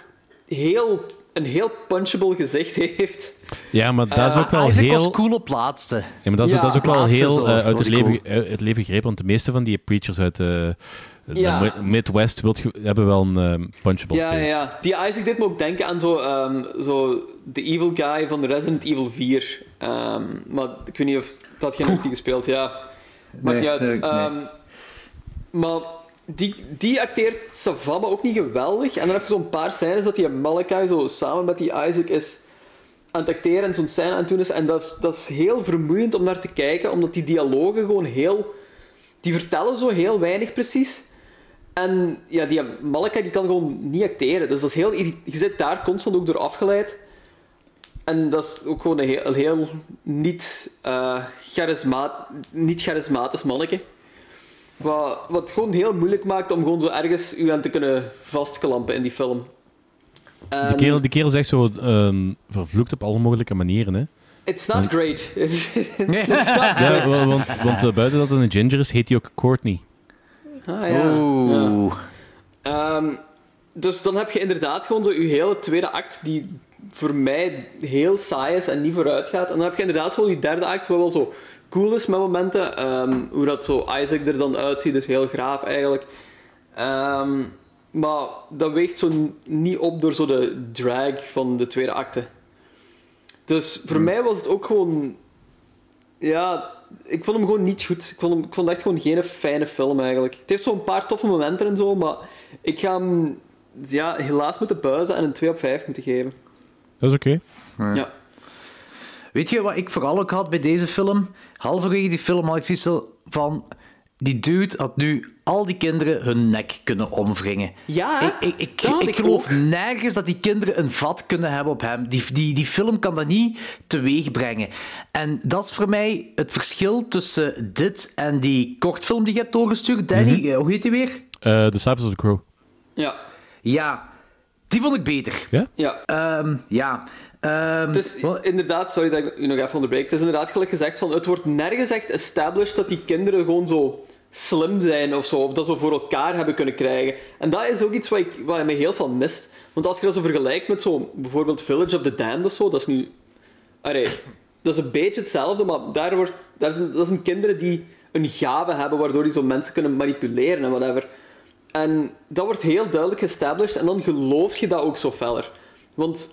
heel, een heel punchable gezicht heeft. Ja, maar dat is Eh, ook wel Isaac heel... was cool op laatste. Ja, maar dat is, Ja, dat is ook wel heel zo, eh, uit, het cool. leven, uit het leven gegrepen, want de meeste van die preachers uit de, de Ja. Midwest wilt ge- hebben wel een punchable Ja, face. ja, ja. Die Isaac deed me ook denken aan zo, ehm, zo de evil guy van Resident Evil 4. Ehm, maar ik weet niet of dat geen ook niet gespeeld, ja. Maakt Nee, niet uit. nee, nee. Ehm, maar die, die acteert Savama ook niet geweldig. En dan heb je zo'n paar scènes dat die Malachi zo samen met die Isaac is aan het acteren en zo'n scène aan het doen is. En dat, is- dat is heel vermoeiend om naar te kijken, omdat die dialogen gewoon heel... Die vertellen zo heel weinig precies. En ja, die Malachi die kan gewoon niet acteren. Dus dat is heel Je zit daar constant ook door afgeleid. En dat is ook gewoon een heel, heel niet, eh niet charismatisch manneke. Wat, wat gewoon heel moeilijk maakt om gewoon zo ergens u aan te kunnen vastklampen in die film. Die En kerel, die kerel zegt zo ehm, vervloekt op alle mogelijke manieren. Hè. It's not great. [laughs] It's [laughs] not Ja, great. want, want eh, buiten dat het een ginger is, heet hij ook Courtney. Ah, ja. Ja. Oeh. Ehm, dus dan heb je inderdaad gewoon zo je hele tweede act die voor mij heel saai is en niet vooruit gaat. En dan heb je inderdaad zo die derde act wat wel zo cool is met momenten. Ehm, hoe dat zo Isaac er dan uitziet, is heel graaf eigenlijk. Ehm, maar dat weegt zo niet op door zo de drag van de tweede acte. Dus voor mij was het ook gewoon... Ja, ik vond hem gewoon niet goed. Ik vond, hem, ik vond het echt gewoon geen fijne film eigenlijk. Het heeft zo'n paar toffe momenten en zo, maar ik ga hem ja, helaas moeten buizen en een 2 op 5 moeten geven. Dat is oké. Ja. Weet je wat ik vooral ook had bij deze film? Halverwege die film had ik zoiets van... Die dude had nu al die kinderen hun nek kunnen omwringen. Ja, ik, ik, ik, ik ik geloof ook. nergens dat die kinderen een vat kunnen hebben op hem. Die, die, die film kan dat niet teweeg brengen. En dat is voor mij het verschil tussen dit en die kortfilm die je hebt doorgestuurd. Danny, eh, hoe heet die weer? Eh, The Disciples of the Crow. Ja. Ja, die vond ik beter. Ja? Ja. Ehm, ja. Het is wat- inderdaad, sorry dat ik u nog even onderbreek. Het is inderdaad gelijk gezegd van, het wordt nergens echt established dat die kinderen gewoon zo slim zijn of zo, of dat ze voor elkaar hebben kunnen krijgen. En dat is ook iets wat, ik, wat mij heel veel mist. Want als je dat zo vergelijkt met zo, bijvoorbeeld Village of the Damned of zo, dat is nu... Allee, dat is een beetje hetzelfde, maar daar wordt, daar zijn, dat zijn kinderen die een gave hebben waardoor die zo mensen kunnen manipuleren en whatever. En dat wordt heel duidelijk established en dan geloof je dat ook zo feller. Want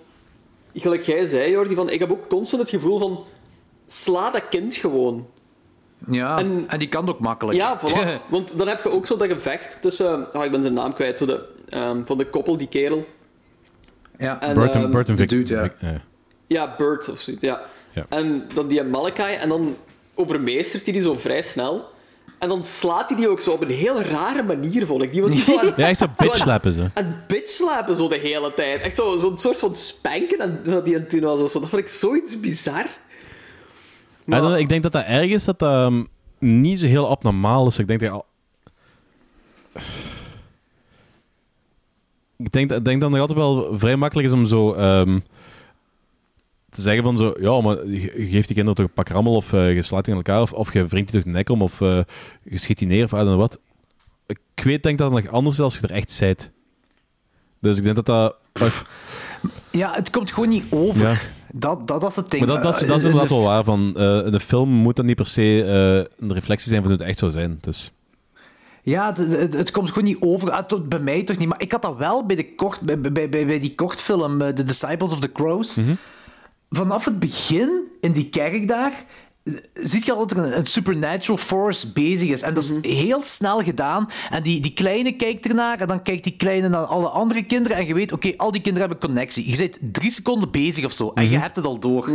gelijk jij zei, Jordi, van, ik heb ook constant het gevoel van... Sla dat kind gewoon. ja, en, en- die kan ook makkelijk. Ja, voilà. [laughs] Want dan heb je ook zo dat gevecht tussen... Oh, ik ben zijn naam kwijt. Zo de, ehm, van de koppel, die kerel. ja. En, Burton, ehm, Burton de Vic. dude, ja. Vic- eh. Ja, Bert of zoiets, ja. Ja. En dan die Malachi, en dan overmeestert hij die zo vrij snel. En dan slaat hij die ook zo op een heel rare manier, vond ik. Die was [laughs] die zo aan, Ja, echt zo zo bitch aan- slappen ze. aan bitch slapen zo de hele tijd. Echt zo- zo'n soort van spanken en, wat die aan het doen was. zo. Dat vond ik zoiets bizar. Know, ik denk dat dat ergens dat dat, ehm, niet zo heel abnormaal is. Ik denk dat... al- Ik denk, denk dat het altijd wel vrij makkelijk is om zo... ehm, te zeggen van zo... Ja, maar geeft die kinderen toch een pak rammel of eh, je slaat die in elkaar of, of je wringt die toch de nek om of eh, je schiet die neer of know wat. Ik weet denk dat het nog anders is als je er echt zijt. Dus ik denk dat dat... of- Ja, het komt gewoon niet over. Ja. Dat, dat, dat is het ding. Maar dat, dat, is, Eh, dat is in inderdaad de wel waar. Van, eh, in de film moet dat niet per se eh, een reflectie zijn van hoe het echt zou zijn. Dus, Ja, het, het, het komt gewoon niet over. Ah, tot- bij mij toch niet. Maar ik had dat wel bij, de kort, bij, bij, bij, die kortfilm eh, The Disciples of the Crows. Vanaf het begin, in die kerk daar, ziet je al dat er een, supernatural force bezig is. En dat is heel snel gedaan. En die, die kleine kijkt ernaar en dan kijkt die kleine naar alle andere kinderen. En je weet, oké, al die kinderen hebben connectie. Je bent drie seconden bezig of zo. En je hebt het al door.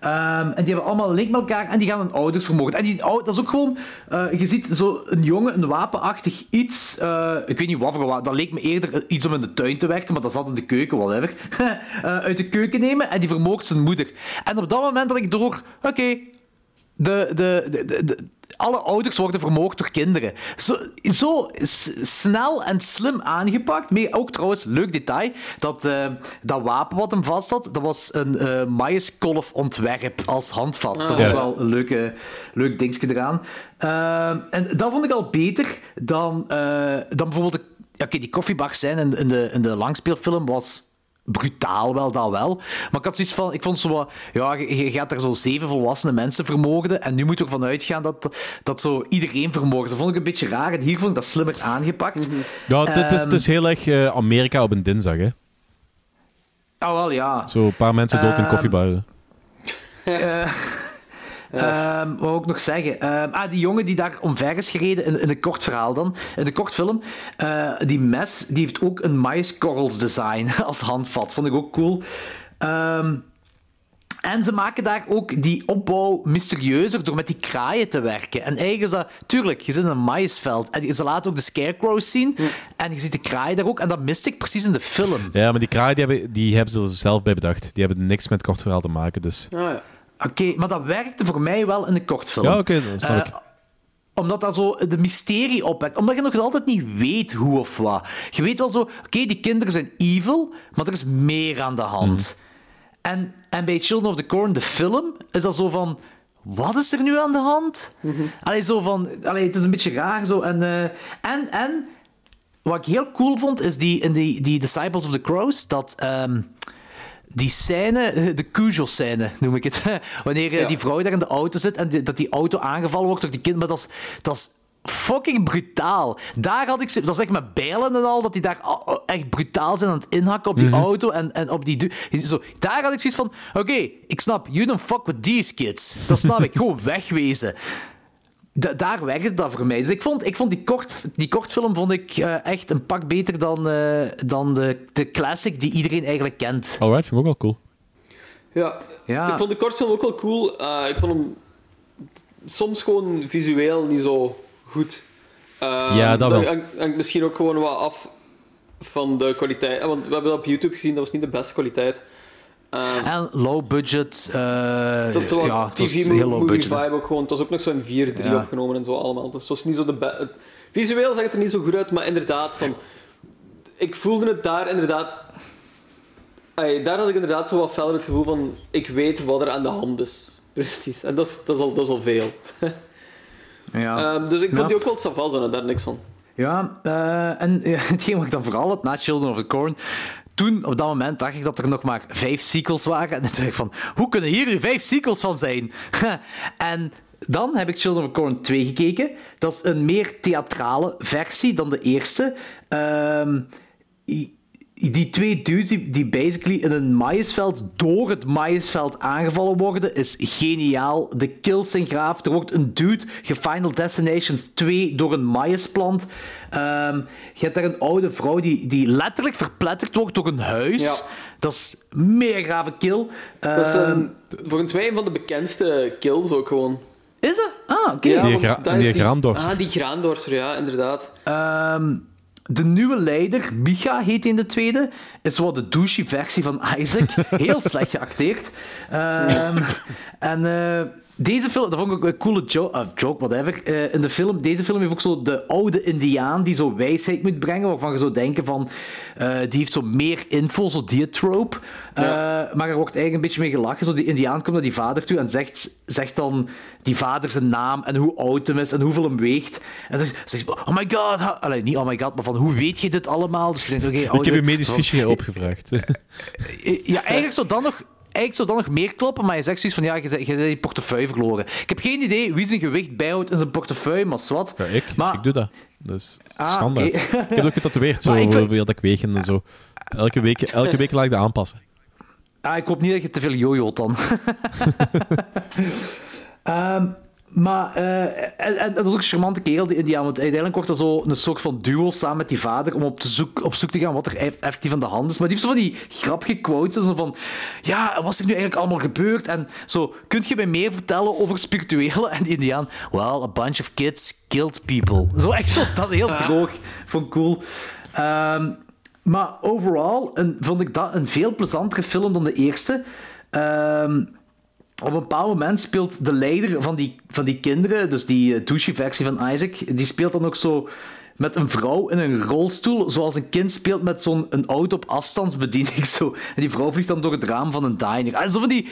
Ehm, en die hebben allemaal een link met elkaar en die gaan hun ouders vermoorden. En die, dat is ook gewoon... eh, je ziet zo een jongen, een wapenachtig iets... eh, ik weet niet wat voor wapen. Dat leek me eerder iets om in de tuin te werken, maar dat zat in de keuken, whatever. [laughs] Eh, uit de keuken nemen en die vermoordt zijn moeder. En op dat moment had ik door... Oké, de, de, de- de- alle ouders worden vermoord door kinderen. Zo, zo snel en slim aangepakt. Maar ook trouwens, leuk detail, dat, eh, dat wapen wat hem vast had, dat was een eh maïskolf ontwerp als handvat. dat was wel een leuke, leuk dingetje eraan. Ehm, en dat vond ik al beter dan, eh, dan bijvoorbeeld... Oké, die koffiebar zijn in, in, de, in de langspeelfilm was brutaal wel, dat wel. Maar ik had zoiets van, ik vond zo wat, ja, je, je gaat er zo zeven volwassene mensen vermoorden en nu moet je ervan uitgaan dat, dat zo iedereen vermoordt. Dat vond ik een beetje raar en hier vond ik dat slimmer aangepakt. ja, het, het is, het is heel erg eh, Amerika op een dinsdag. Hè? Ah, wel, ja. Zo een paar mensen dood in Ehm, Ehm, wat wou ik nog zeggen? Ehm, ah, die jongen die daar omver is gereden, in, in een kort verhaal dan, in de kortfilm, eh die mes, die heeft ook een maiskorrels design [laughs] als handvat. Vond ik ook cool. Ehm, en ze maken daar ook die opbouw mysterieuzer door met die kraaien te werken. En eigenlijk is dat... Tuurlijk, je zit in een maïsveld. En ze laten ook de scarecrows zien. En je ziet de kraaien daar ook. En dat miste ik precies in de film. Ja, maar die kraaien die hebben, die hebben ze er zelf bij bedacht. Die hebben niks met kort verhaal te maken. Dus. Ah, ja. Oké, maar dat werkte voor mij wel in de kortfilm. Ja, oké, dat snap Eh, ik. omdat dat zo de mysterie opwekt. Omdat je nog altijd niet weet hoe of wat. Je weet wel zo, oké, die kinderen zijn evil, maar er is meer aan de hand. En, en bij Children of the Corn, de film, is dat zo van... Wat is er nu aan de hand? Allee, zo van... Allee, het is een beetje raar zo. En, eh, en, en wat ik heel cool vond, is die, in die, die Disciples of the Crows, dat... ehm, die scène, de Cujo-scène noem ik het. [laughs] Wanneer eh, Ja. die vrouw daar in de auto zit en die- dat die auto aangevallen wordt door die kind. Maar dat is, dat is fucking brutaal. Daar had ik... ze- Dat is echt met bijlen en al, dat die daar al- echt brutaal zijn aan het inhakken op die auto en, en op die... Zo, daar had ik zoiets van... Oké, ik snap, you don't fuck with these kids. Dat snap ik. Gewoon wegwezen. Da- daar werkte dat voor mij. Dus ik vond, ik vond die, kort, die kortfilm vond ik, eh, echt een pak beter dan, eh, dan de, de classic die iedereen eigenlijk kent. Alright, vind ik ook wel cool. Ja. Ja. ik vond de kortfilm ook wel cool. Eh, ik vond hem soms gewoon visueel niet zo goed. Eh, Ja, dat wel. hangt- hangt misschien ook gewoon wat af van de kwaliteit. Want we hebben dat op YouTube gezien, dat was niet de beste kwaliteit. Eh, En low budget. eh dat zo ja, het was heel low budget. vibe ook gewoon. Het was ook nog zo'n 4-3 Ja. opgenomen en zo allemaal. Dus het was niet zo de het- Visueel zag het er niet zo goed uit, maar inderdaad, van, ik voelde het daar inderdaad... Daar had ik inderdaad zo wat feller het gevoel van, ik weet wat er aan de hand is. [laughs] Precies. En dat is, dat is, al, dat is al veel. [laughs] Ja. Ehm, dus ik vond Ja. die ook wel savas en daar niks van. Ja, eh, en ja, [laughs] hetgeen wat ik dan vooral had na Children of the Corn. Toen, op dat moment, dacht ik dat er nog maar vijf sequels waren. En dan dacht ik van, hoe kunnen hier nu vijf sequels van zijn? [laughs] en dan heb ik Children of Corn 2 gekeken. Dat is een meer theatrale versie dan de eerste. I- die twee dudes die, die basically in een maïsveld door het maïsveld aangevallen worden, is geniaal. De kills zijn graaf. Er wordt een dude gefinal Destinations 2 door een maïsplant. Ehm je hebt daar een oude vrouw die, die letterlijk verpletterd wordt door een huis. Ja. Dat is een mega grave kill. Dat is Ehm, een, volgens mij een van de bekendste kills ook gewoon. is het? Ah, oké. Ja, Die gra- die graandorser. Ah, die graandorser, ja, inderdaad. Ehm, de nieuwe leider, Micha heet hij in de tweede, is wat de douchey versie van Isaac. Heel slecht geacteerd. Ehm, [laughs] en eh, Deze film, dat vond ik ook een coole joke, uh, joke whatever. Uh, in de film, deze film heeft ook zo de oude Indiaan die zo wijsheid moet brengen, waarvan je zou denken van, uh, die heeft zo meer info, zo die trope. Ja. Maar er wordt eigenlijk een beetje mee gelachen. Zo die Indiaan komt naar die vader toe en zegt, zegt dan die vader zijn naam en hoe oud hem is en hoeveel hem weegt. En ze zegt, oh my god, ha Allee, niet oh my god, maar van hoe weet je dit allemaal? Dus je denkt, okay, ik heb je medisch fiche opgevraagd. ja, eigenlijk zou dan nog eigenlijk zou dat nog meer kloppen, maar je zegt zoiets van ja, je hebt je portefeuille verloren. Ik heb geen idee wie zijn gewicht bijhoudt in zijn portefeuille, maar zwart. Ja, ik, maar... ik doe dat. Dus ah, standaard. Okay. [laughs] ik heb ook getatoeëerd, zo hoeveel vind... dat ik weeg en zo. Elke week, elke week laat ik dat aanpassen. Ah, ik hoop niet dat je te veel jojo't dan. um, [laughs] Maar, uh, en, en, dat is ook een charmante kerel, die Indiaan. Want uiteindelijk wordt er zo een soort van duo samen met die vader om op, te zoek, op zoek te gaan wat er effectief aan de hand is. Maar die heeft zo van die grappige quotes. Zo van, ja, wat is er nu eigenlijk allemaal gebeurd? En zo, kunt je mij meer vertellen over spirituele? En die Indiaan, well, a bunch of kids killed people. Zo echt zo, dat heel droog. Vond cool. Um, maar overal een, vond ik dat een veel plezantere film dan de eerste. Um, op een bepaald moment speelt de leider van die, van die kinderen, dus die uh, douche-versie van Isaac, die speelt dan ook zo met een vrouw in een rolstoel, zoals een kind speelt met zo'n een auto op afstandsbediening. [laughs] Zo. En die vrouw vliegt dan door het raam van een diner. Zo van die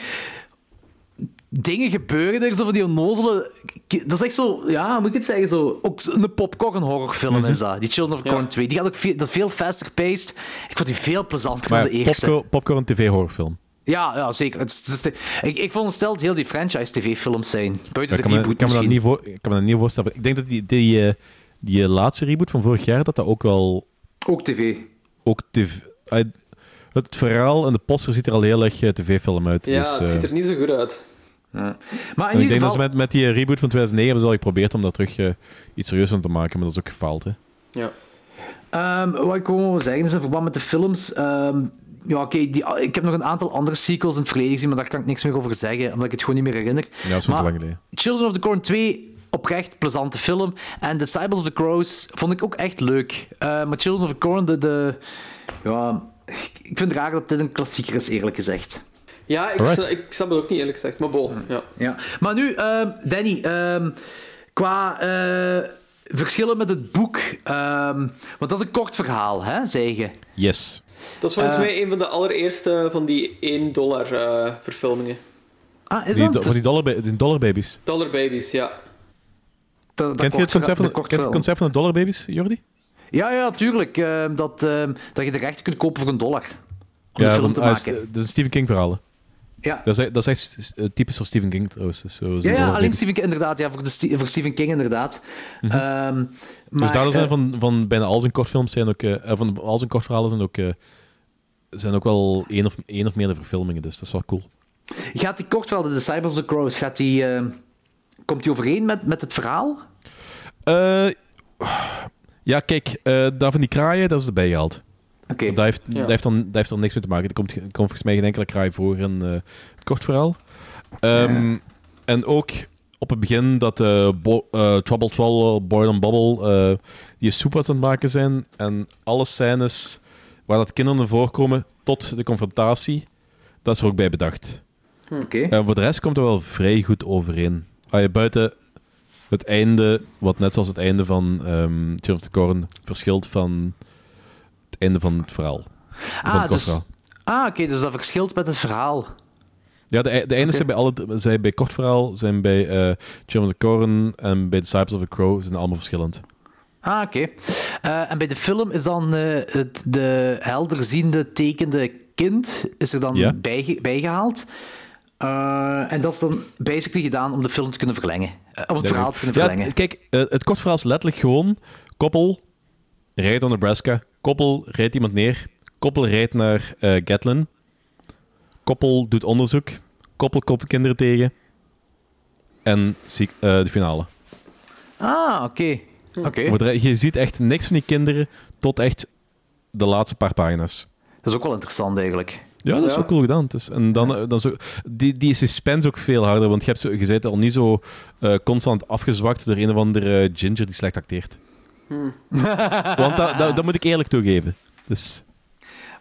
dingen gebeuren er, zo van die onnozele... Dat is echt zo, ja, moet ik het zeggen, zo... Ook een popcorn horrorfilm mm is dat, die Children of Corn ja. 2. Die gaat ook veel, dat veel faster paced. Ik vond die veel plezanter dan de eerste. Popcorn, popcorn tv horrorfilm. Ja, ja zeker. Het, het, het, ik, ik veronderstel heel die franchise-tv-films zijn. Buiten ja, de reboot kan me, kan me, voor, ik kan me dat niet voorstellen. Ik denk dat die, die, die, die laatste reboot van vorig jaar, dat dat ook wel... Ook tv. Ook tv. Het verhaal en de poster ziet er al heel erg tv-film uit. Ja, dus, het ziet er niet zo goed uit. Ja. Maar in ik denk geval... dat ze met, met die reboot van 2009 hebben ze al geprobeerd om daar terug uh, iets serieus van te maken, maar dat is ook gefaald. Hè? Ja. Um, wat ik gewoon wil zeggen is in verband met de films. Um, ja, oké, okay, ik heb nog een aantal andere sequels in het verleden gezien, maar daar kan ik niks meer over zeggen, omdat ik het gewoon niet meer herinner. Ja, dat is wel lang geleden. Children of the Corn 2, oprecht plezante film. En The Disciples of the Crows vond ik ook echt leuk. Uh, maar Children of the Corn, de, de, ja, ik vind het raar dat dit een klassieker is, eerlijk gezegd. Ja, ik, ik snap het ook niet, eerlijk gezegd, maar bon. Ja. Ja. Maar nu, uh, Danny, uh, qua uh, verschillen met het boek, ehm, want dat is een kort verhaal, hè, zeg je? Yes. Dat is volgens mij een van de allereerste van die 1 dollar uh, verfilmingen. Ah, is die, dat? Van die dollar, die dollar babies. Dollar babies, ja. Kent je het concept van, kent het concept van de dollar babies, Jordi? Ja, ja, tuurlijk. Uh, dat, uh, dat je de rechten kunt kopen voor een dollar. Om ja, de film te maken. De Stephen King verhalen. Ja. Dat is, dat is echt typisch voor Stephen King trouwens. Zo, ja, ja alleen Stephen King, inderdaad. Ja, voor, de, voor Stephen King inderdaad. Mm -hmm. um, maar, dus daardoor zijn van, van bijna al zijn kortfilms zijn ook... Uh, van al zijn kortverhalen zijn ook zijn ook wel één of, één of meerdere verfilmingen, dus dat is wel cool. Gaat die kort wel, de Disciples of the Crows, gaat die, uh, komt die overeen met, met het verhaal? Uh, ja, kijk, uh, daar van die kraaien, dat is erbij gehaald. Oké. Okay. Dat, heeft, ja. dat, heeft dan, dat heeft dan niks mee te maken. Er komt, komt volgens mij geen enkele kraai voor in het kort verhaal. Um, ja. En ook op het begin dat uh, Bo uh, Trouble Trouble, Boil and Bubble, uh, die soep aan het maken zijn. En alle scènes waar dat kinderen voorkomen tot de confrontatie, dat is er ook bij bedacht. Oké. Okay. Uh, voor de rest komt er wel vrij goed overeen. Ah, je buiten het einde, wat net zoals het einde van um, Children of the Corn verschilt van het einde van het verhaal. Ah, het dus, ah oké, okay, dus dat verschilt met het verhaal. Ja, de, de eindes okay. zijn bij, alle, zijn bij kort verhaal, zijn bij uh, Children of the Corn en bij Disciples of the Crow zijn allemaal verschillend. Ah, oké. Okay. Uh, en bij de film is dan uh, het de helderziende tekende kind is er dan yeah. bijgehaald. Uh, en dat is dan basically gedaan om de film te kunnen verlengen. om het verhaal te kunnen ja, verlengen. Kijk, het kort verhaal is letterlijk gewoon... Koppel rijdt naar Nebraska. Koppel rijdt iemand neer. Koppel rijdt naar Gatlin. Koppel doet onderzoek. Koppel komt kinderen tegen. En de finale. Ah, oké. Okay. Okay. Je ziet echt niks van die kinderen tot echt de laatste paar pagina's. Dat is ook wel interessant eigenlijk. Ja, dat is ja. wel cool gedaan. Dus, en dan, dan zo, die, die suspense ook veel harder, want je, hebt zo, je bent al niet zo uh, constant afgezwakt door een of andere ginger die slecht acteert. Hmm. want dat, dat, dat, moet ik eerlijk toegeven. Dus...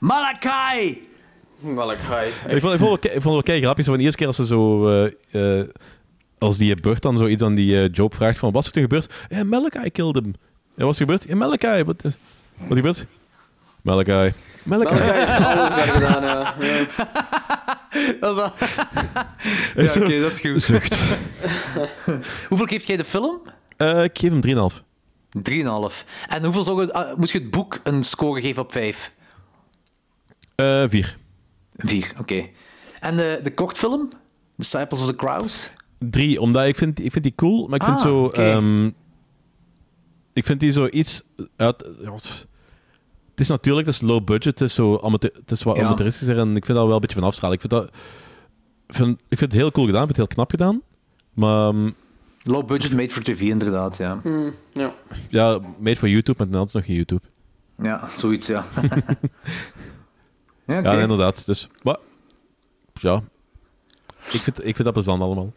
Malakai! Malakai. Ik vond, ik vond, ik vond het wel kei grappig. Van de eerste keer als ze zo... Uh, uh, als die Burt dan zoiets aan die eh, Job vraagt van, wat is er toen gebeurd? Ja, Malachi killed him. Ja, wat is er gebeurd? Ja, Malachi. Wat, is- wat gebeurt? Malachi. Malachi. Malachi heeft alles daar gedaan, ja. [laughs] Dat [laughs] is wel... Hij Ja, oké, dat is goed. Zucht. [laughs] Hoeveel geeft jij de film? 3,5. Eh, ik geef hem 3,5. En hoeveel zou je, ah, moest je het boek een score geven op 5? Eh 4. 4, oké. En de, de kortfilm? Disciples of the Crows? 3, omdat ik vind, ik vind die cool, maar ik vind Ah, zo... ehm, ik vind die zo iets uit... het is natuurlijk, het is low budget, het is, zo amateur, het is wat Ja. amateuristischer en ik vind dat wel een beetje van afstralen. Ik vind, dat, ik vind, ik vind het heel cool gedaan, ik vind het heel knap gedaan. Maar ehm, Low budget, made for TV, inderdaad, ja. Mm, ja. ja, made for YouTube, maar dan is nog geen YouTube. Ja, zoiets, ja. [laughs] ja, oké. Ja, inderdaad. Dus, maar, ja. Ik vind, ik vind dat plezant allemaal.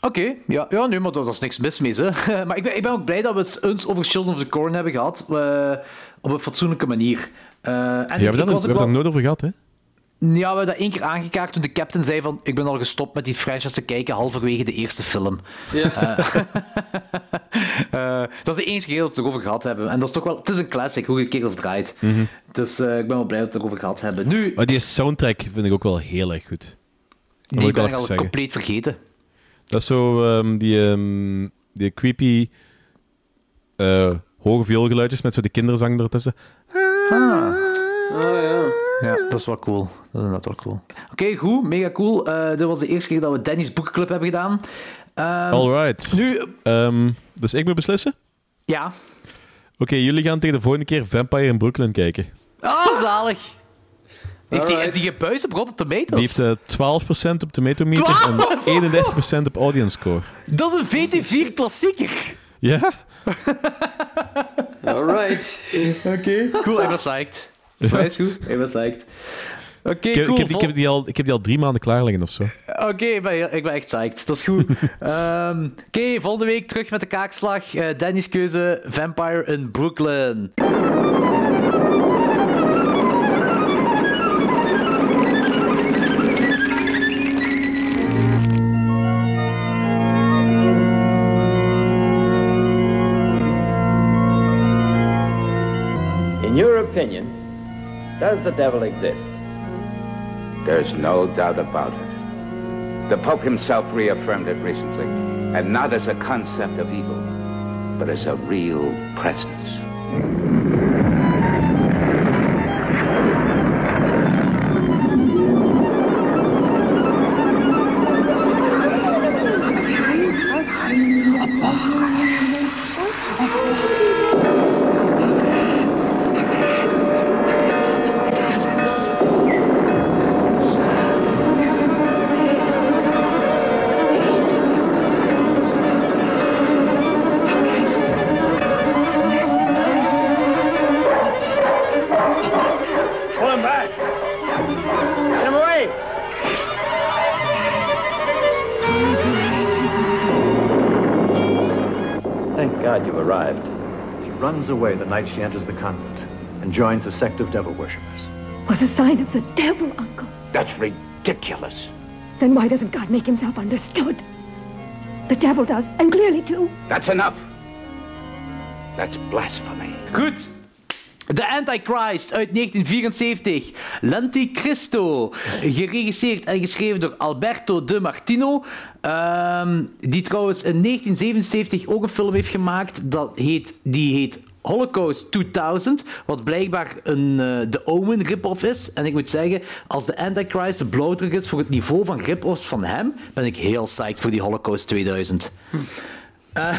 Oké, ja, ja nee, maar daar is niks mis mee. Hè. [laughs] maar ik ben, ik ben ook blij dat we het eens over Children of the Corn hebben gehad. eh, op een fatsoenlijke manier. Eh, en Ja, we ik hebben daar nooit over gehad, hè? Ja, we hebben dat één keer aangekaart toen de captain zei van ik ben al gestopt met die franchise te kijken halverwege de eerste film. Ja. Eh, [laughs] dat is de enige keer dat we het erover gehad hebben. En dat is toch wel... Het is een classic, hoe je het keer of draait. Mhm. Dus eh, ik ben wel blij dat we het erover gehad hebben. Nu, Maar die soundtrack vind ik ook wel heel erg goed. Dat die ik ben ik al zeggen. compleet vergeten. Dat is zo ehm, die, ehm, die creepy eh, hoge vioolgeluidjes met zo die kinderzang ertussen. Ah. Oh ja. Ja, dat is wel cool. Dat is wel cool. Oké, goed. Mega cool. Eh dit was de eerste keer dat we Danny's Boekenclub hebben gedaan. Ehm, Alright. Nu... Ehm, dus ik moet beslissen? Ja. Oké, jullie gaan tegen de volgende keer Vampire in Brooklyn kijken. Ah, zalig. Heeft die, is die gebuist op Rotten Die Tomatoes? heeft eh 12% op Tomato Meter en 31% op Audience Score. Dat is een VT4 klassieker. Ja? [laughs] Alright. Oké, cool. Ik ben psyched. Is goed. Ik ben psyched. Oké, Ik, heb- cool. ik, heb, ik, Vol- heb die al, ik heb die al drie maanden klaar liggen of zo. Oké, ik, ben, ik ben echt psyched. Dat is goed. [laughs] Ehm, Oké, volgende week terug met de kaakslag. Eh, Danny's keuze, Vampire in Brooklyn. Does the devil exist? There's no doubt about it. The Pope himself reaffirmed it recently, and not as a concept of evil, but as a real presence. Runs away the night she enters the convent and joins a sect of devil worshippers. Was a sign of the devil, Uncle. That's ridiculous. Then why doesn't God make himself understood? The devil does, and clearly too. That's enough. That's blasphemy. Goed. The Antichrist uit 1974. L'Anticristo. Geregisseerd en geschreven door Alberto De Martino. Ehm, die trouwens in 1977 ook een film heeft gemaakt. Dat heet, die heet Holocaust 2000. Wat blijkbaar een eh The Omen rip-off is. En ik moet zeggen, als The Antichrist de blauwdruk is voor het niveau van rip-offs van hem, ben ik heel psyched voor die Holocaust 2000. Eh,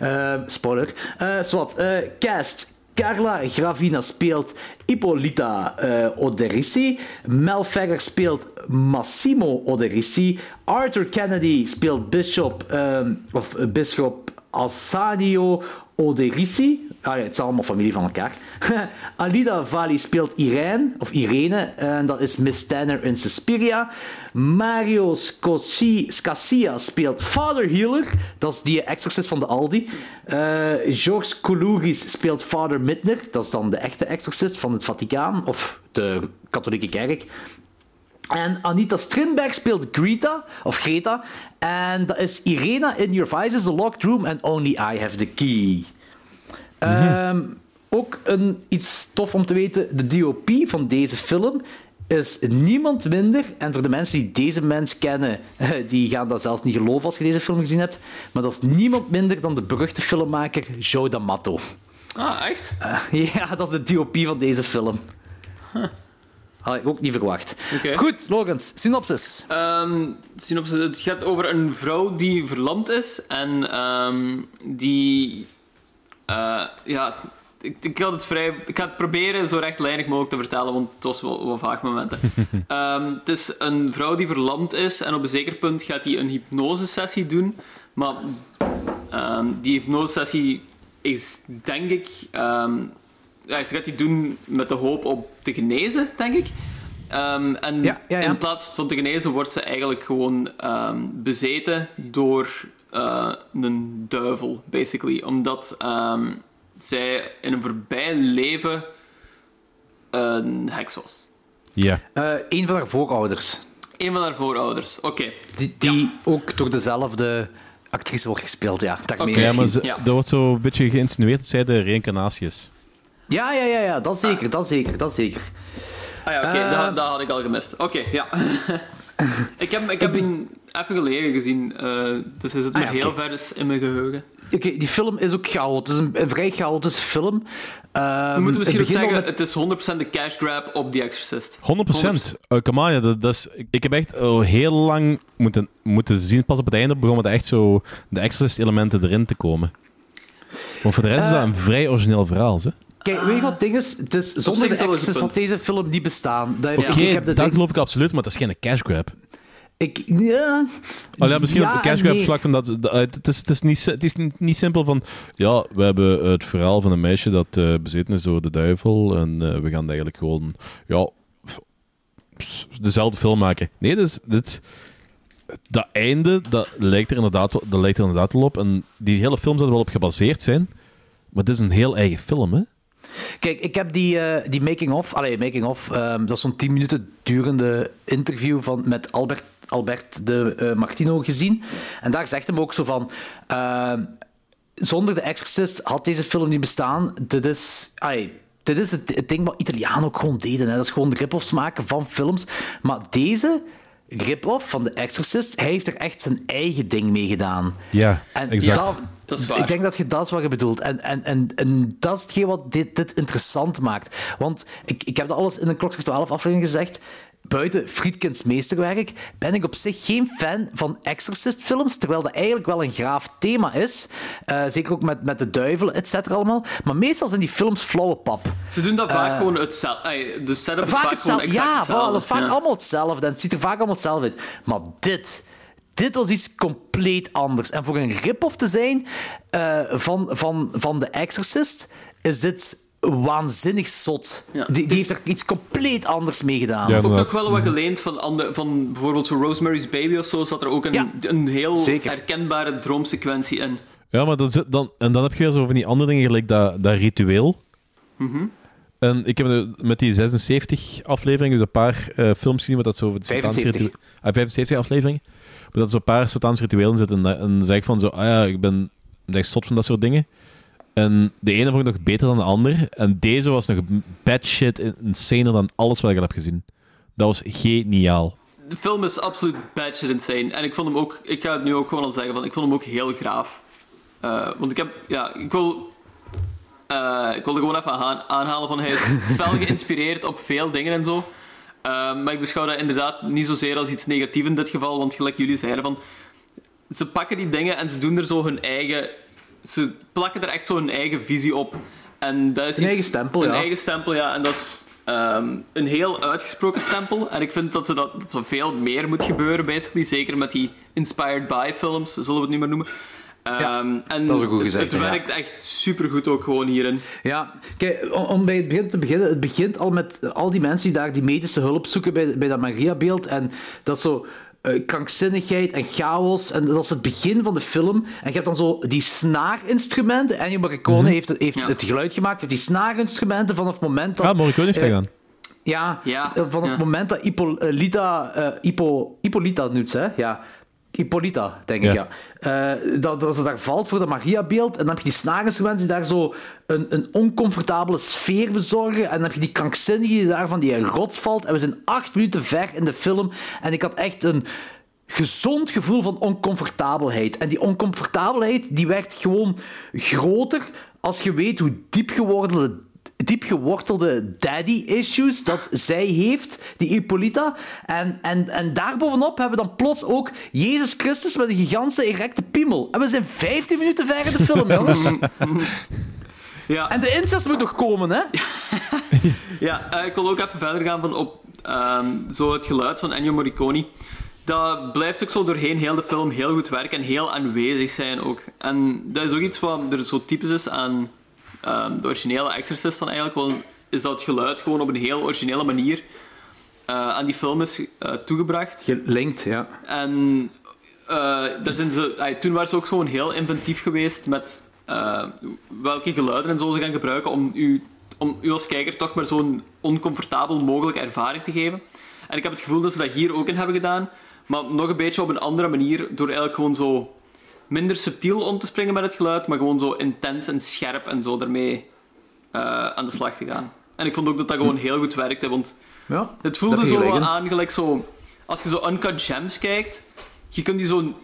[laughs] eh, spoiler. Eh zwart. eh, cast. Carla Gravina speelt Ippolita eh Oderisi. Mel Ferrer speelt Massimo Oderisi. Arthur Kennedy speelt Bishop, ehm, of eh, Bisschop Assanio Oderisi. Ah ja, het is allemaal familie van elkaar. [laughs] Alida Vali speelt Irene, of Irene, en dat is Miss Tanner in Suspiria. Mario Scassia speelt Father Healer, dat is die exorcist van de Aldi. Eh Georges Koulouris speelt Father Midner, dat is dan de echte exorcist van het Vaticaan, of de katholieke kerk. En Anita Strindberg speelt Greta, of Greta. En dat is Irena in Your Vice is a locked room and only I have the key. Ehm, ook een, iets tof om te weten, de DOP van deze film is niemand minder, en voor de mensen die deze mens kennen, [laughs] die gaan dat zelfs niet geloven als je deze film gezien hebt, maar dat is niemand minder dan de beruchte filmmaker Joe D'Amato. Ah, echt? Eh, [laughs] ja, dat is de DOP van deze film. Had ik ook niet verwacht. Goed, Logans, synopsis. Ehm, synopsis, het gaat over een vrouw die verlamd is en ehm, die. eh, ja, ik, ik, had het vrij, ik ga het proberen zo rechtlijnig mogelijk te vertellen, want het was wel, wel vaag momenten. [laughs] Ehm, het is een vrouw die verlamd is en op een zeker punt gaat hij een hypnosesessie doen. Maar ehm, die hypnosesessie is, denk ik. Ja, ze gaat die doen met de hoop op te genezen, denk ik. Ehm, en Ja, ja, ja. in plaats van te genezen wordt ze eigenlijk gewoon ehm, bezeten door eh, een duivel, basically. Omdat ehm, zij in een voorbij leven een heks was. Ja. Eh een van haar voorouders. Een van haar voorouders, oké. Die, die ook door dezelfde actrice wordt gespeeld, ja. Daarmee Oké. Ja, maar ze, Ja. er wordt zo een beetje geïnsinueerd dat zij de reïncarnatie is. Ja, ja, ja, ja, dat zeker, dat zeker, dat zeker. Ah ja, oké, Eh, dat, dat had ik al gemist. Oké, ja. [laughs] ik heb, ik heb hem even geleden gezien, eh, dus hij zit Ah nog ja, heel oké. ver dus in mijn geheugen. Oké, die film is ook chaotisch. Het is een, een vrij chaotische film. Ehm, We moeten misschien ook het zeggen, met- het is 100% de cash grab op The Exorcist. 100%. Uh, come on, ja, dat, dat is, ik heb echt oh, heel lang moeten, moeten zien. Pas op het einde begonnen er echt zo de Exorcist-elementen erin te komen. Want voor de rest is dat Eh, een vrij origineel verhaal. hè. Kijk, weet je wat ding is? Het is zonder de had deze film niet bestaan. Dat, Oké, ik, heb dat ding- geloof ik absoluut, maar dat is geen cash grab. Ik, ja, Oh, ja, misschien Ja op een cash grab nee. vlak van dat. dat- het, is, het, is niet, het is niet, niet simpel van. Ja, we hebben het verhaal van een meisje dat eh, bezeten is door de duivel. En eh, we gaan eigenlijk gewoon. Ja, dezelfde film maken. Nee, dus, dit, dat einde, dat lijkt, er inderdaad, wel- dat lijkt er inderdaad wel op. En die hele film zou er wel op gebaseerd zijn. Maar het is een heel eigen film, hè? Kijk, ik heb die, eh, die making-of... Making-of. ehm, dat is zo'n 10 minuten durende interview van, met Albert, Albert de eh, Martino gezien. En daar zegt hem ook zo van... ehm, zonder de Exorcist had deze film niet bestaan. Dit is... allee, dit is het, het ding wat Italianen ook gewoon deden. Hè. Dat is gewoon rip-offs maken van films. Maar deze rip-off van The Exorcist, hij heeft er echt zijn eigen ding mee gedaan. Ja, En exact. dat- Dat is waar. Ik denk dat je dat is wat je bedoelt. En, en, en, en dat is hetgeen wat dit, dit interessant maakt. Want ik, ik heb dat alles in een Klokslag 12 aflevering gezegd. Buiten Friedkins meesterwerk ben ik op zich geen fan van Exorcist-films, terwijl dat eigenlijk wel een graaf thema is. Eh, zeker ook met, met de duivel, et cetera allemaal. Maar meestal zijn die films flauwe pap. Ze doen dat vaak Eh, gewoon hetzelfde. De setup is Vaak vaak, gewoon hetzelfde. exact Ja, hetzelfde. dat is vaak Ja. allemaal hetzelfde. En het ziet er vaak allemaal hetzelfde uit. Maar dit... Dit was iets compleet anders. En voor een rip-off te zijn eh, van, van, van The Exorcist, is dit waanzinnig zot. Ja. Die, die heeft er iets compleet anders mee gedaan. Ja, Ook nog wel wat geleend van, ander, van bijvoorbeeld zo Rosemary's Baby of zo, zat er ook een, Ja, een heel zeker. herkenbare droomsequentie in. Ja, maar dan, zit- dan, en dan heb je zo van die andere dingen, gelijk dat, dat ritueel. En ik heb met die 76 afleveringen dus een paar eh, films gezien, wat dat zo... het Sataans 75. ritu- Ah, 75 afleveringen. Maar dat zo een paar Sataans rituelen zitten. En, en dan zeg ik van zo, ah ja, ik ben echt zot van dat soort dingen. En de ene vond ik nog beter dan de ander. En deze was nog bad shit insaner dan alles wat ik al heb gezien. Dat was geniaal. De film is absoluut bad shit insane. En ik vond hem ook, ik ga het nu ook gewoon al zeggen, van, ik vond hem ook heel graaf. Eh, want ik heb, ja, ik wil, eh, ik wilde gewoon even aan, aanhalen van hij is [laughs] fel geïnspireerd op veel dingen en zo. Eh, maar ik beschouw dat inderdaad niet zozeer als iets negatiefs in dit geval, want gelijk jullie zeiden van, ze pakken die dingen en ze doen er zo hun eigen, ze plakken er echt zo hun eigen visie op. En dat is Een iets- eigen stempel, een ja. eigen stempel, ja. En dat is ehm, een heel uitgesproken stempel. En ik vind dat, ze dat, dat zo veel meer moet gebeuren, basically. Zeker met die inspired by films, zullen we het nu maar noemen. Ehm, en dat is ook goed het- gezegd, Het, ja. werkt echt supergoed ook gewoon hierin. Ja, kijk, om, om bij het begin te beginnen, het begint al met al die mensen die daar die medische hulp zoeken bij, bij dat Maria-beeld. En dat is zo eh, krankzinnigheid en chaos. En dat is het begin van de film. En je hebt dan zo die snaarinstrumenten. Ennio Morricone heeft, het- heeft Ja. het geluid gemaakt. Je hebt die snaarinstrumenten vanaf het moment dat... Ah, Morricone heeft dat eh, gedaan. Ja, Ja, eh, van het ja. moment dat Hippolyta... eh Hippo, Hippolyta noemt ze, hè? Ja. Hippolyta, denk ik, ja. Ja. Eh, dat, dat ze daar valt voor de Mariabeeld. En dan heb je die snagensinstrumenten die daar zo een, een oncomfortabele sfeer bezorgen. En dan heb je die krankzinnige die daar van die rots valt. En we zijn acht minuten ver in de film. En ik had echt een gezond gevoel van oncomfortabelheid. En die oncomfortabelheid die werd gewoon groter als je weet hoe diep geworden diep gewortelde daddy-issues dat zij heeft, die Hippolyta. En, en, en daarbovenop hebben we dan plots ook Jezus Christus met een gigantische erecte piemel. En we zijn 15 minuten ver in de film, [laughs] jongens. Ja. En de incest moet nog komen, hè? [laughs] Ja, eh, ik wil ook even verder gaan van op ehm, zo het geluid van Ennio Morricone. Dat blijft ook zo doorheen heel de film heel goed werken en heel aanwezig zijn ook. En dat is ook iets wat er zo typisch is aan ehm, de originele Exorcist dan eigenlijk. Wel, is dat het geluid gewoon op een heel originele manier eh, aan die film is eh, toegebracht. Gelinkt, ja. En eh, daar zijn ze, toen waren ze ook gewoon heel inventief geweest met welke geluiden en zo ze gaan gebruiken om u, om u als kijker toch maar zo'n oncomfortabel mogelijke ervaring te geven. En ik heb het gevoel dat ze dat hier ook in hebben gedaan, maar nog een beetje op een andere manier, door eigenlijk gewoon zo minder subtiel om te springen met het geluid, maar gewoon zo intens en scherp en zo daarmee eh, aan de slag te gaan. En ik vond ook dat dat gewoon heel goed werkte, want Ja, het voelde zo wel aan, gelijk zo... Als je zo Uncut Gems kijkt, je kunt die zo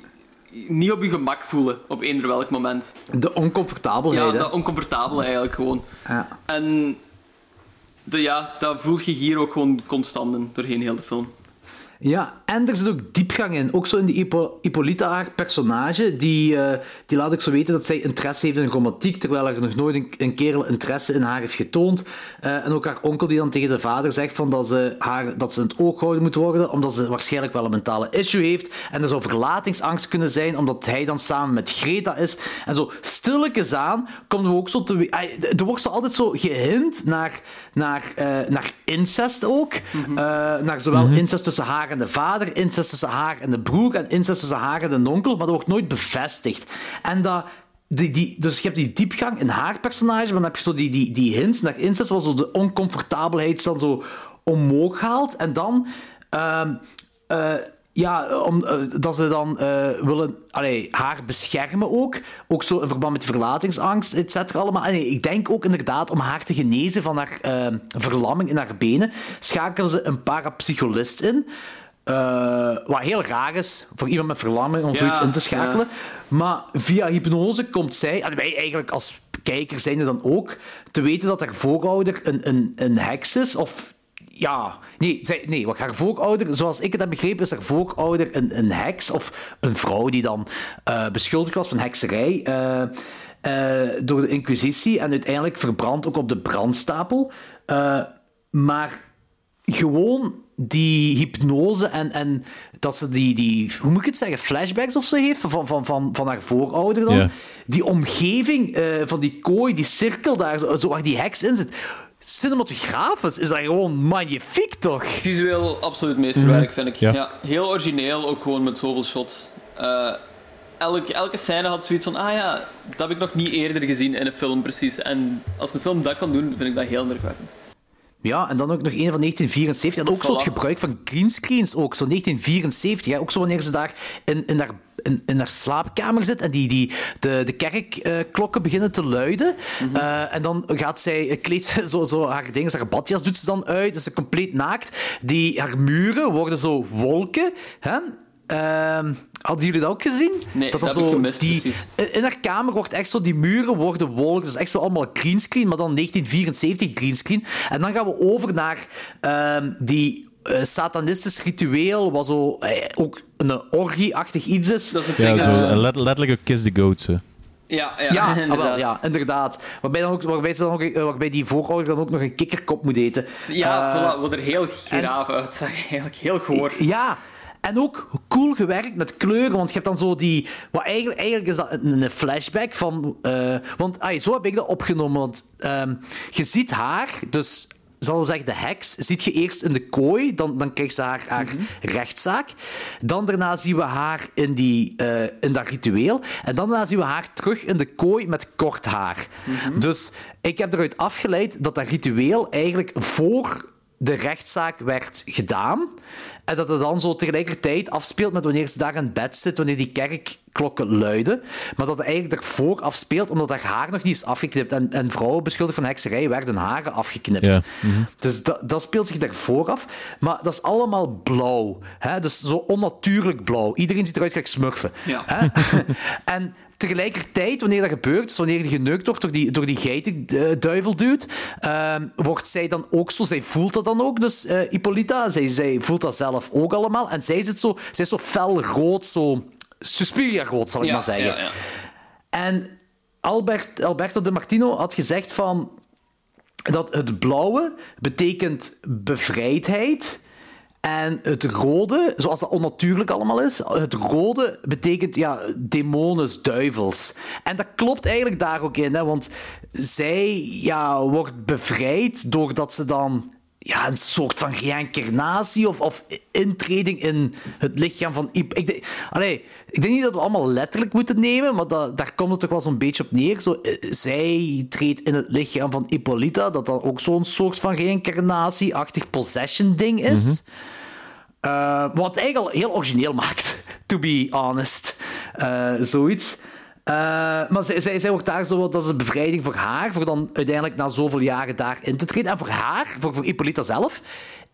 niet op je gemak voelen op eender welk moment. De oncomfortabelheid, Ja, hè. dat oncomfortabel eigenlijk gewoon. Ja. En de, ja, dat voelt je hier ook gewoon constant in, doorheen heel de film. Ja, en er zit ook diepgang in. Ook zo in die Hippo- Hippolyta, haar personage, die, eh, die laat ook zo weten dat zij interesse heeft in romantiek, terwijl er nog nooit een, een kerel interesse in haar heeft getoond. Eh, en ook haar onkel die dan tegen de vader zegt van dat, ze haar, dat ze in het oog gehouden moet worden, omdat ze waarschijnlijk wel een mentale issue heeft. En er zou verlatingsangst kunnen zijn, omdat hij dan samen met Greta is. En zo stilletjes aan komen we ook zo te... Er wordt zo altijd zo gehint naar, naar, eh, naar incest ook. Eh, naar zowel incest tussen haar en de vader, incest tussen haar en de broer en incest tussen haar en de onkel, maar dat wordt nooit bevestigd. En dat... Die, die, dus je hebt die diepgang in haar personage, maar dan heb je zo die, die, die hints naar incest, waar zo de oncomfortabelheid dan zo omhoog haalt. En dan... ehm, eh, ja, om, eh, dat ze dan eh, willen allee, haar beschermen ook. Ook zo in verband met verlatingsangst, et cetera. Allemaal. En ik denk ook inderdaad om haar te genezen van haar eh, verlamming in haar benen, schakelen ze een parapsycholist in. Eh, wat heel raar is voor iemand met verlamming om Ja, zoiets in te schakelen. Maar via hypnose komt zij, en wij eigenlijk als kijker zijn er dan ook, te weten dat haar voorouder een, een, een heks is. Of ja, nee, zij, nee, wat haar voorouder, zoals ik het heb begrepen, is haar voorouder een, een heks of een vrouw die dan eh, beschuldigd was van hekserij eh, door de Inquisitie en uiteindelijk verbrand ook op de brandstapel. Maar gewoon die hypnose en, en dat ze die, die, hoe moet ik het zeggen, flashbacks of zo heeft van, van, van, van haar voorouder dan. Ja. Die omgeving eh, van die kooi, die cirkel daar, zo, waar die heks in zit. Cinematografisch is dat gewoon magnifiek, toch? Visueel absoluut meesterwerk, vind ik. Ja. Ja. heel origineel, ook gewoon met zoveel shots. Eh, elke, elke scène had zoiets van, ah ja, dat heb ik nog niet eerder gezien in een film, precies. En als een film dat kan doen, vind ik dat heel indrukwekkend. Ja, en dan ook nog een van 1974. En ook zo het gebruik van greenscreens, ook zo 1974. Hè? Ook zo wanneer ze daar in, in, haar, in, in haar slaapkamer zit en die, die, de, de kerkklokken beginnen te luiden. Eh, en dan gaat zij, kleedt ze zo, zo haar dingen, haar badjas doet ze dan uit, is ze compleet naakt. Die, haar muren worden zo wolken. Hè? Ehm, hadden jullie dat ook gezien? Nee, dat dat heb ik zo gemist, die, precies. in haar kamer wordt echt zo, die muren worden wolken. Dat is echt zo allemaal greenscreen, maar dan 1974 greenscreen. En dan gaan we over naar ehm, die eh, satanistisch ritueel, wat zo eh, ook een orgie-achtig iets is. Dat is het Ja, ding. zo, dat- let- letterlijk een Kiss the Goat. Zo. ja, ja, Ja, [laughs] ah, wel, inderdaad. ja, inderdaad. Waarbij, dan ook, waarbij, ze dan ook, waarbij die voorouder dan ook nog een kikkerkop moet eten. Ja, voilà, wat er heel graaf uitzag, eigenlijk. Heel goor. Ja, en ook cool gewerkt met kleuren, want je hebt dan zo die... Wat eigenlijk, eigenlijk is dat een, een flashback van... eh, want ai, zo heb ik dat opgenomen, want ehm, je ziet haar, dus... Zal we zeggen, de heks ziet je eerst in de kooi, dan, dan krijgt ze haar, haar rechtszaak. Dan daarna zien we haar in, die, eh, in dat ritueel. En dan daarna zien we haar terug in de kooi met kort haar. Dus ik heb eruit afgeleid dat dat ritueel eigenlijk voor de rechtszaak werd gedaan. En dat het dan zo tegelijkertijd afspeelt met wanneer ze daar in bed zit, wanneer die kerkklokken luiden. Maar dat het eigenlijk ervoor afspeelt, omdat haar haar nog niet is afgeknipt. En, en vrouwen beschuldigd van hekserij werden hun haren afgeknipt. Ja. Mhm. Dus dat, dat speelt zich daarvoor af. Maar dat is allemaal blauw. Hè? Dus zo onnatuurlijk blauw. Iedereen ziet eruit gelijk smurfen. Ja. Hè? [laughs] en tegelijkertijd, wanneer dat gebeurt, dus wanneer die geneukt wordt door die, door die geitenduivel duwt, ehm, wordt zij dan ook zo, zij voelt dat dan ook, dus eh Hippolyta, zij, zij voelt dat zelf ook allemaal. En zij, zit zo, zij is zo fel rood, zo Suspiria rood, zal ik Ja, maar zeggen. ja, ja. En Albert, Alberto de Martino had gezegd van dat het blauwe betekent bevrijdheid. En het rode, zoals dat onnatuurlijk allemaal is, het rode betekent ja, demones, duivels. En dat klopt eigenlijk daar ook in, hè, want zij ja, wordt bevrijd doordat ze dan ja, een soort van reïncarnatie of, of intreding in het lichaam van... Ik denk, allee, ik denk niet dat we allemaal letterlijk moeten nemen, maar dat, daar komt het toch wel zo'n beetje op neer. Zo, eh, zij treedt in het lichaam van Hippolyta, dat dan ook zo'n soort van reïncarnatie-achtig possession-ding is. Eh, wat het eigenlijk al heel origineel maakt, [laughs] to be honest. Eh, zoiets. Eh, maar zij, zij, zij wordt daar zo, dat is een bevrijding voor haar, voor dan uiteindelijk na zoveel jaren daarin te treden. En voor haar, voor, voor Hippolyta zelf,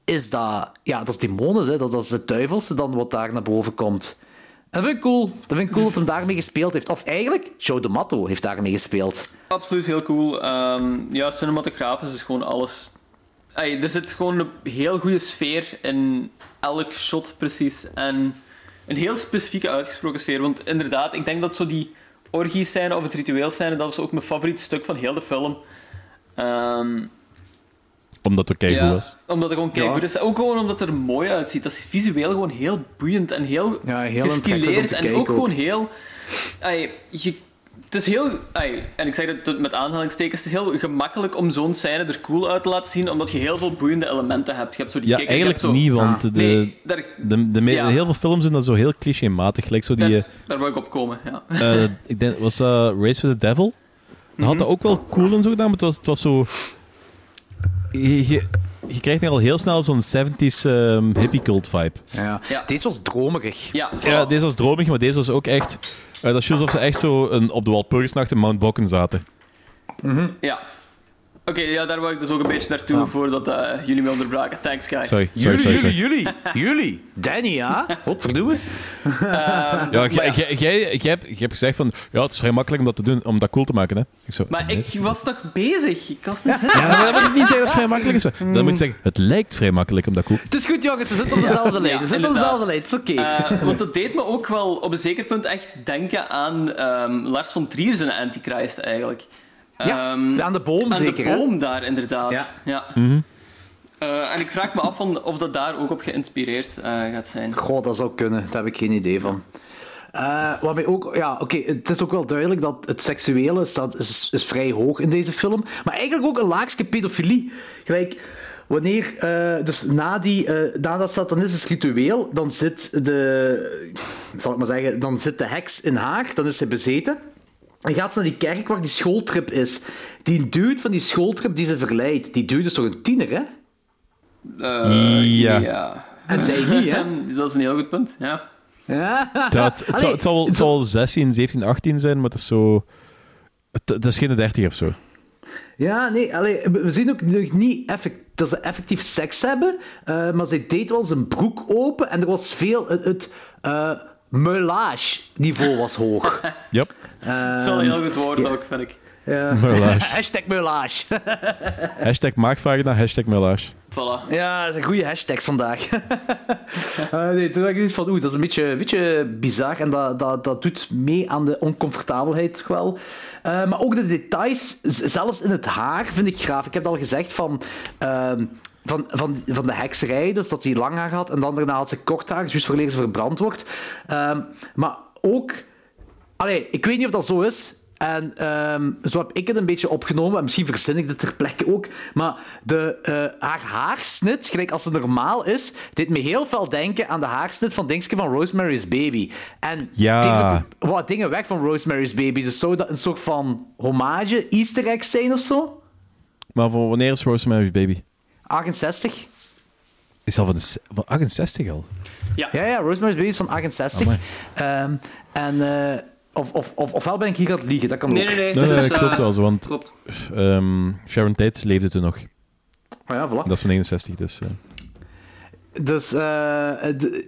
is dat, ja, dat is demones, hè, dat, dat is het duivelse dan wat daar naar boven komt. En dat vind ik cool. Dat vind ik cool dat hij daarmee gespeeld heeft. Of eigenlijk, Joe D'Amato heeft daarmee gespeeld. Absoluut heel cool. Ehm, ja, cinematografisch is gewoon alles. Er zit gewoon een heel goede sfeer in elk shot, precies. En een heel specifieke uitgesproken sfeer. Want inderdaad, ik denk dat zo die orgie-scène of het ritueel-scène, dat was ook mijn favoriete stuk van heel de film. Ehm, Omdat het keigoed ja, was. Omdat het gewoon keigoed is. Ook gewoon omdat het er mooi uitziet. Dat is visueel gewoon heel boeiend en heel, Ja, heel gestileerd. En ook gewoon heel... Ey, je, het is heel... en ik zeg dat met aanhalingstekens. Het is heel gemakkelijk om zo'n scène er cool uit te laten zien, omdat je heel veel boeiende elementen hebt. Je hebt zo die Ja, kikker, eigenlijk zo- niet, want de, Nee, daar, de, de, Ja. heel veel films zijn dat zo heel clichématig. Gelijk zo die... daar, daar wil ik op komen, ja. eh, eh, ik denk, was Race with the Devil? Dat had Mhm. dat ook wel cool en zo gedaan, maar het was, het was zo... Je, je, je krijgt al heel snel zo'n 70s ehm, hippie cult vibe. Ja. Deze was dromerig. Ja, Ja, deze was dromig, maar deze was ook echt... eh, dat is alsof ze echt zo een, op de Walpurgisnacht in Mount Bokken zaten. Ja. Oké, ja, daar wil ik dus ook een beetje naartoe voordat eh, jullie me onderbraken. Thanks, guys. Sorry, Jullie, sorry, sorry. jullie, jullie, jullie. Danny, ja? Wat verdoe Ja, jij, jij, jij, hebt, gezegd van... Ja, het is vrij makkelijk om dat te doen, om dat cool te maken, hè. Ik zo, Maar nee. ik was toch bezig? Ik was niet zitten. Ja, maar dat moet ik niet zeggen dat het vrij makkelijk is. Dan moet je zeggen, het lijkt vrij makkelijk om dat cool... Het is goed, jongens. We zitten op dezelfde [laughs] lijn. Ja, We zitten op dezelfde lijn. Het is oké. Eh, want dat deed me ook wel op een zeker punt echt denken aan ehm, Lars von Trier zijn Antichrist eigenlijk. Ja, Ehm, aan de boom aan zeker, de hè? boom daar, inderdaad. Ja. Ja. Mhm. Eh, en ik vraag me af van, of dat daar ook op geïnspireerd eh, gaat zijn. Goh, dat zou kunnen. Daar heb ik geen idee van. Eh wat mij ook, ja, oké, het is ook wel duidelijk dat het seksuele staat, is, is vrij hoog in deze film. Maar eigenlijk ook een laagje pedofilie. Gelijk, wanneer, eh, dus na, die, eh, na dat satanistisch ritueel, dan zit de, zal ik maar zeggen, dan zit de heks in haar, dan is ze bezeten. En gaat ze naar die kerk waar die schooltrip is. Die dude van die schooltrip die ze verleidt, die dude is toch een tiener, hè? Eh, Ja. ja. En zij niet, hè? [laughs] dat is een heel goed punt, ja. Ja. Dat, het, zal, het, zal, het zal 16, 17, 18 zijn, maar het is zo... Het, het is geen 30 of zo. Ja, nee, allee, we zien ook nog niet effect, dat ze effectief seks hebben, eh, maar zij deed wel zijn broek open en er was veel... Het, het eh, meulage-niveau was hoog. Yep. Dat is wel een heel goed woord ook, vind ik. Ja. [laughs] Hashtag meulage. [laughs] Hashtag maagvagina, hashtag meulage. Voilà. Ja, dat zijn goede hashtags vandaag. [laughs] Eh, nee, toen dacht ik iets van, oeh, dat is een beetje, een beetje bizar en dat, dat, dat doet mee aan de oncomfortabelheid toch wel. Eh, maar ook de details, zelfs in het haar, vind ik graaf. Ik heb het al gezegd van, ehm, van, van, van de hekserij, dus dat hij lang haar had en dan daarna had ze kort haar, juist voordat ze verbrand wordt. Ehm, maar ook Allee, ik weet niet of dat zo is. En ehm, zo heb ik het een beetje opgenomen. En misschien verzin ik dit ter plekke ook. Maar de, eh, haar haarsnit, gelijk als het normaal is, deed me heel veel denken aan de haarsnit van Dingske van Rosemary's Baby. En Ja. ook wat dingen weg van Rosemary's Baby. Dus zou dat een soort van hommage, easter egg zijn of zo? Maar voor wanneer is Rosemary's Baby? 68. Is al van, de, van 68 al? Ja, ja, ja Rosemary's Baby is van 68. Amai. Ehm, en, eh, of, of, of, ofwel ben ik hier aan het liegen, dat kan Nee, ook. nee, nee. Nee, dat is, klopt eh, wel zo, want klopt. ehm, Sharon Tate leefde toen nog. Maar ja, voilà. Dat is van 69, dus... eh. Dus, eh,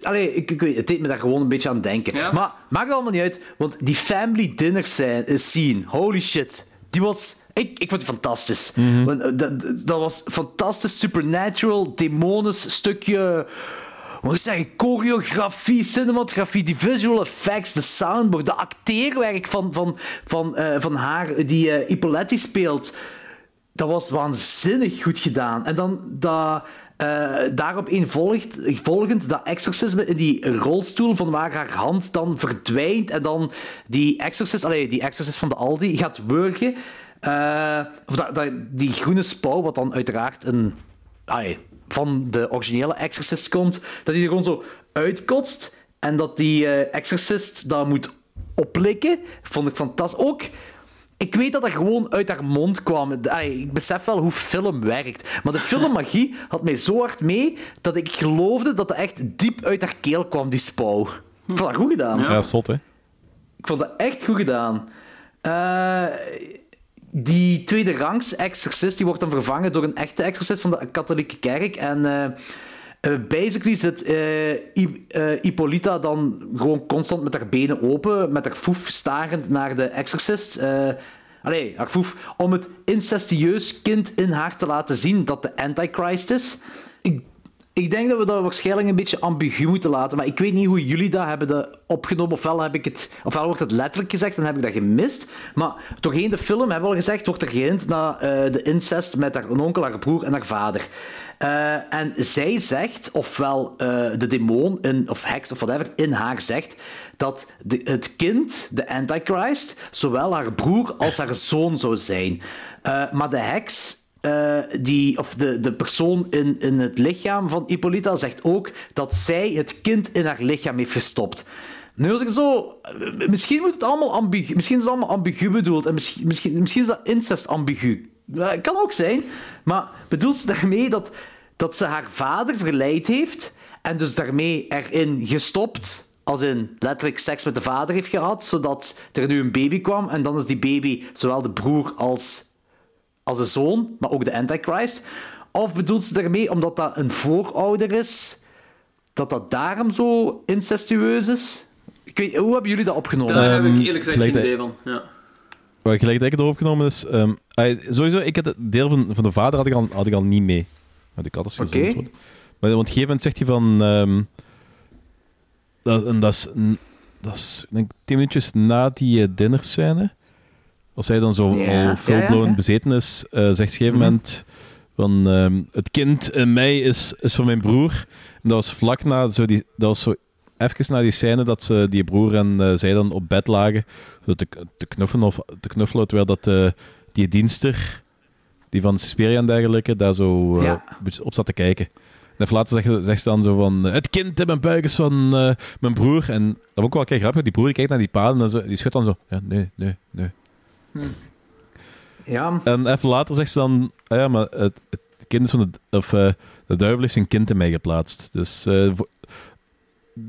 allee, ik, ik weet, het deed me daar gewoon een beetje aan denken. Maar maakt allemaal niet uit, want die family dinner scene, scene holy shit, die was... Ik, ik vond die fantastisch. Want, eh, dat, dat was fantastisch, supernatural, demonisch stukje... Moet ik zeggen? Choreografie, cinematografie, die visual effects, de soundboard, de acteerwerk van, van, van, eh, van haar die eh Ippoletti speelt dat was waanzinnig goed gedaan. En dan dat, eh, daarop volgt, volgend dat exorcisme in die rolstoel van waar haar hand dan verdwijnt en dan die exorcist, allee, die exorcist van de Aldi gaat wurgen. Eh, of dat, dat, die groene spouw, wat dan uiteraard een, allee, van de originele exorcist komt, dat hij er gewoon zo uitkotst en dat die eh, exorcist dat moet oplikken. Vond ik fantastisch. Ook ik weet dat dat gewoon uit haar mond kwam. Ik besef wel hoe film werkt. Maar de filmmagie [laughs] had mij zo hard mee dat ik geloofde dat het echt diep uit haar keel kwam, die spouw. Ik vond dat goed gedaan. Ja, zot, hè? Ik vond dat echt goed gedaan. Eh, die tweede rangs exorcist die wordt dan vervangen door een echte exorcist van de katholieke kerk. En eh, eh, basically zit eh, Hippolyta dan gewoon constant met haar benen open, met haar foef starend naar de exorcist. Allee, haar foef, om het incestueus kind in haar te laten zien dat de Antichrist is. Ik ik denk dat we dat waarschijnlijk een beetje ambigu moeten laten, maar ik weet niet hoe jullie dat hebben opgenomen. Ofwel, heb ik het, ofwel wordt het letterlijk gezegd en heb ik dat gemist. Maar doorheen de film, hebben we al gezegd, wordt er naar eh, de incest met haar onkel, haar broer en haar vader. Eh, en zij zegt, ofwel eh, de demon, in, of heks of whatever, in haar zegt, dat de, het kind, de Antichrist, zowel haar broer als haar zoon zou zijn. Maar de heks eh, die, of de, de persoon in, in het lichaam van Hippolyta zegt ook dat zij het kind in haar lichaam heeft gestopt. Nu als ik zo... eh, Misschien, moet het allemaal ambigu, misschien is het allemaal ambigu bedoeld. En misschien, misschien, misschien is dat incest ambigu. Dat kan ook zijn. Maar bedoelt ze daarmee dat, dat ze haar vader verleid heeft en dus daarmee erin gestopt als in letterlijk seks met de vader heeft gehad, zodat er nu een baby kwam en dan is die baby zowel de broer als als de zoon, maar ook de Antichrist? Of bedoelt ze daarmee omdat dat een voorouder is, dat dat daarom zo incestueus is? Ik weet, hoe hebben jullie dat opgenomen? Daar heb ik Ehm, eerlijk gezegd gelijk geen idee van. Ja. Wat gelijk dat ik het erop genomen is... ehm, sowieso, ik had het deel van, van de vader had ik al, had ik al niet mee. Maar ik had het Oké. gezond. Maar want op een gegeven moment zegt hij van... ehm, dat, en dat is, dat is ik denk, tien minuutjes na die uh, dinnerscène. Als hij dan zo Ja. full-blown Ja, bezeten is, eh, zegt op een gegeven Mhm. moment van... ehm, het kind in mij is, is van mijn broer. En dat was vlak na... Zo die, dat was zo even na die scène dat ze, die broer en eh, zij dan op bed lagen. Zo te, te, knuffelen of te knuffelen, terwijl dat eh, die dienster, die van Suspiria en dergelijke, daar zo Ja. een op zat te kijken. En even later zegt, zegt ze dan zo van, het kind in mijn buik is van mijn broer. En dat was ook wel kei grappig, die broer die kijkt naar die paden en zo, die schudt dan zo, ja, nee, nee, nee. Ja. En even later zegt ze dan, ah ja, maar het, het kind is van de, of, eh, de duivel heeft zijn kind in mij geplaatst. Dus eh,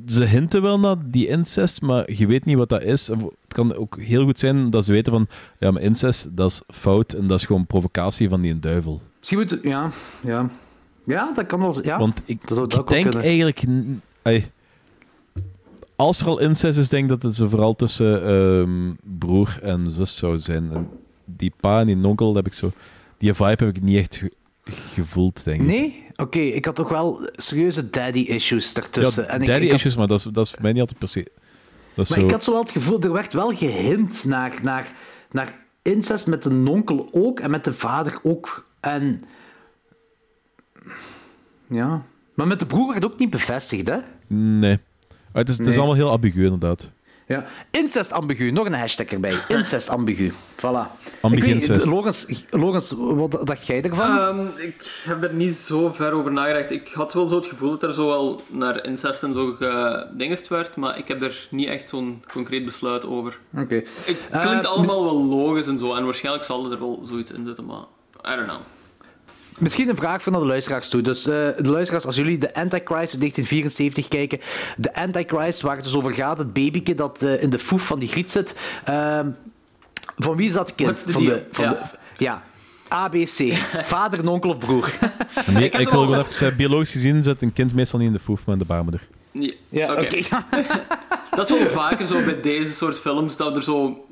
ze hinten wel naar die incest, maar je weet niet wat dat is. Het kan ook heel goed zijn dat ze weten van, ja, maar incest, dat is fout en dat is gewoon provocatie van die duivel. Misschien moet... Ja, ja. Ja, dat kan wel... Ja, Want ik, dat zou ik denk kunnen. eigenlijk... als er al incest is, denk ik dat het zo vooral tussen ehm, broer en zus zou zijn. En die pa en die onkel, heb ik zo... Die vibe heb ik niet echt ge- gevoeld, denk ik. Nee? Oké, ik had toch wel serieuze daddy-issues daartussen. Ja, en ik, daddy ik had- issues, maar dat is, dat is voor mij niet altijd per se... Maar zo... ik had zo wel het gevoel, er werd wel gehint naar, naar, naar incest met de nonkel ook en met de vader ook. En ja, maar met de broer werd ook niet bevestigd, hè? Nee. Ah, het is, het is Nee. allemaal heel ambigu, inderdaad. Ja. Incest ambigu, nog een hashtag erbij. Incest ambigu. Voilà. Ambigu. Logans, Logans, wat dacht jij ervan? Ehm, ik heb er niet zo ver over nagedacht. Ik had wel zo het gevoel dat er zo wel naar incest en zo gedingest werd, maar ik heb er niet echt zo'n concreet besluit over. Oké. Het klinkt Eh, allemaal wel logisch en zo, en waarschijnlijk zal er wel zoiets in zitten, maar I don't know. Misschien een vraag naar de luisteraars toe. Dus eh, de luisteraars, als jullie de Antichrist uit 1974 kijken, de Antichrist waar het dus over gaat, het babyke dat eh, in de foef van die griet zit. ehm, van wie is dat kind? Van deal? De, van Ja. De, ja. ABC. [laughs] Vader, een onkel of broer. Nee, Ik wil gewoon even zeggen, biologisch gezien zit een kind meestal niet in de foef, maar in de baarmoeder. Ja, Ja, oké. oké. [laughs] Dat is wel vaker zo bij deze soort films, dat er zo...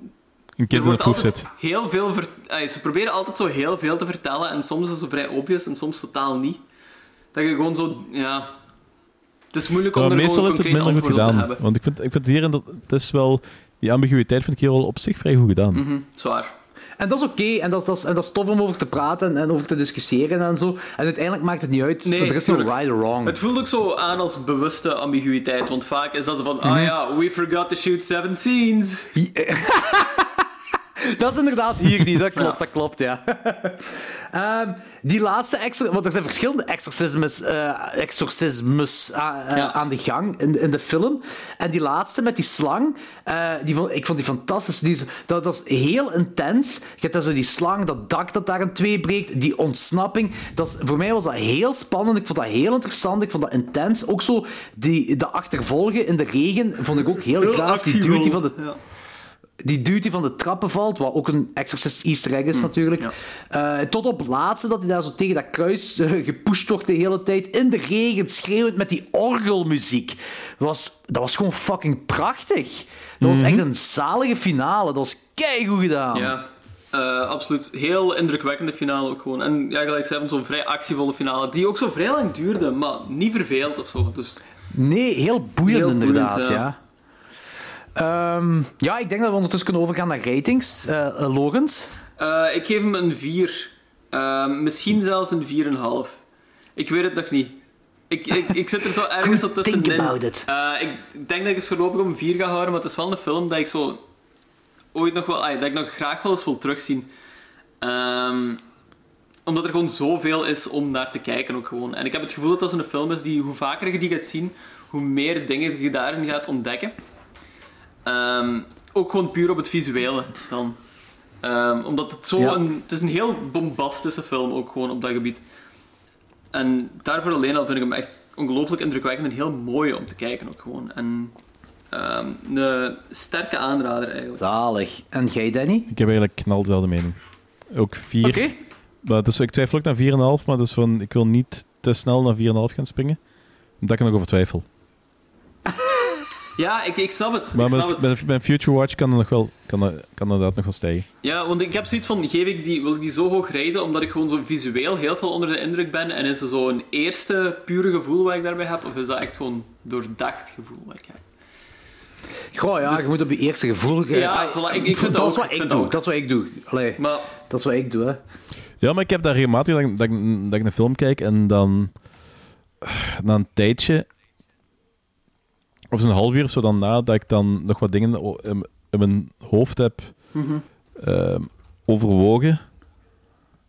Een Er kind in de zit. heel veel... ver- Ay, ze proberen altijd zo heel veel te vertellen, en soms is het zo vrij obvious, en soms totaal niet. Dat je gewoon zo... Ja... Het is moeilijk om Maar er meestal gewoon is het minder goed gedaan. hebben. Want ik vind, ik vind hier, dat, het is wel... Die ambiguïteit vind ik hier wel op zich vrij goed gedaan. Mhm, zwaar. En dat is oké, en, dat, dat is- en dat is tof om over te praten en, en over te discussiëren en zo. En uiteindelijk maakt het niet uit, Nee, want er is no right or wrong. Het voelt ook zo aan als bewuste ambiguïteit, want vaak is dat zo van, Mhm. ah ja, we forgot to shoot seven scenes. [laughs] Dat is inderdaad hier niet, dat klopt, dat klopt, ja. [laughs] Ehm, die laatste exor want er zijn verschillende exorcismes, eh, exorcismes eh, Ja. aan de gang in, in de film. En die laatste met die slang, eh, die vond, ik vond die fantastisch. Die dat, dat is heel intens. Je hebt dan zo die slang, dat dak dat daar in twee breekt, die ontsnapping. Dat voor mij was dat heel spannend. Ik vond dat heel interessant. Ik vond dat intens. Ook zo die, de achtervolgen in de regen vond ik ook heel, Heel gaaf. Die die van de Ja. Die dude die van de trappen valt, wat ook een Exorcist easter egg is natuurlijk. Eh, tot op het laatste dat hij daar zo tegen dat kruis eh, gepusht wordt de hele tijd. In de regen, schreeuwend met die orgelmuziek. Dat was, dat was gewoon fucking prachtig. Dat was echt een zalige finale. Dat was keigoed gedaan. Ja, eh, absoluut. Heel indrukwekkende finale ook gewoon. En ja, gelijk zei, zo'n vrij actievolle finale, die ook zo vrij lang duurde, maar niet verveeld of zo. Dus Nee, heel boeiend Heel boeiend, inderdaad, ja. ja. Ehm, ja, ik denk dat we ondertussen kunnen overgaan naar ratings. Logans? eh, ik geef hem een 4. misschien zelfs een 4,5. Ik weet het nog niet. Ik, ik, ik zit er zo [laughs] ergens zo tussenin. Eh, ik denk dat ik het voorlopig op een 4 ga houden, maar het is wel een film dat ik zo ooit nog wel, dat ik nog graag wel eens wil terugzien. Ehm, omdat er gewoon zoveel is om naar te kijken ook gewoon. En ik heb het gevoel dat dat zo'n film is die, hoe vaker je die gaat zien, hoe meer dingen je daarin gaat ontdekken. Ehm, ook gewoon puur op het visuele dan. Ehm, omdat het zo Ja. een... Het is een heel bombastische film ook gewoon op dat gebied. En daarvoor alleen al vind ik hem echt ongelooflijk indrukwekkend en heel mooi om te kijken ook gewoon. En ehm, een sterke aanrader eigenlijk. Zalig. En jij, Danny? Ik heb eigenlijk knal dezelfde mening. Ook 4. Oké. Maar dus, ik twijfel ook naar 4,5, maar dus van, ik wil niet te snel naar 4,5 gaan springen. Omdat ik er nog over twijfel. Ja, ik, ik snap het. Maar ik snap mijn, het. Future Watch kan, er nog wel, kan, er, kan inderdaad nog wel stijgen. Ja, want ik heb zoiets van, geef ik die, wil ik die zo hoog rijden, omdat ik gewoon zo visueel heel veel onder de indruk ben? En is het zo een eerste pure gevoel wat ik daarbij heb? Of is dat echt gewoon doordacht gevoel wat ik heb? Goh, ja, Dus- je moet op je eerste gevoel... Ja, voilà, ik- ik vind dat dat is ook, wat ik vind doe. dat ook. Dat is wat ik doe. Allee, Maar dat is wat ik doe, hè. Ja, maar ik heb daar regelmatig dat, ik- dat, ik, dat ik een film kijk en dan na een tijdje, of zo'n half uur of zo dan na, dat ik dan nog wat dingen in, in mijn hoofd heb Mhm. ehm, overwogen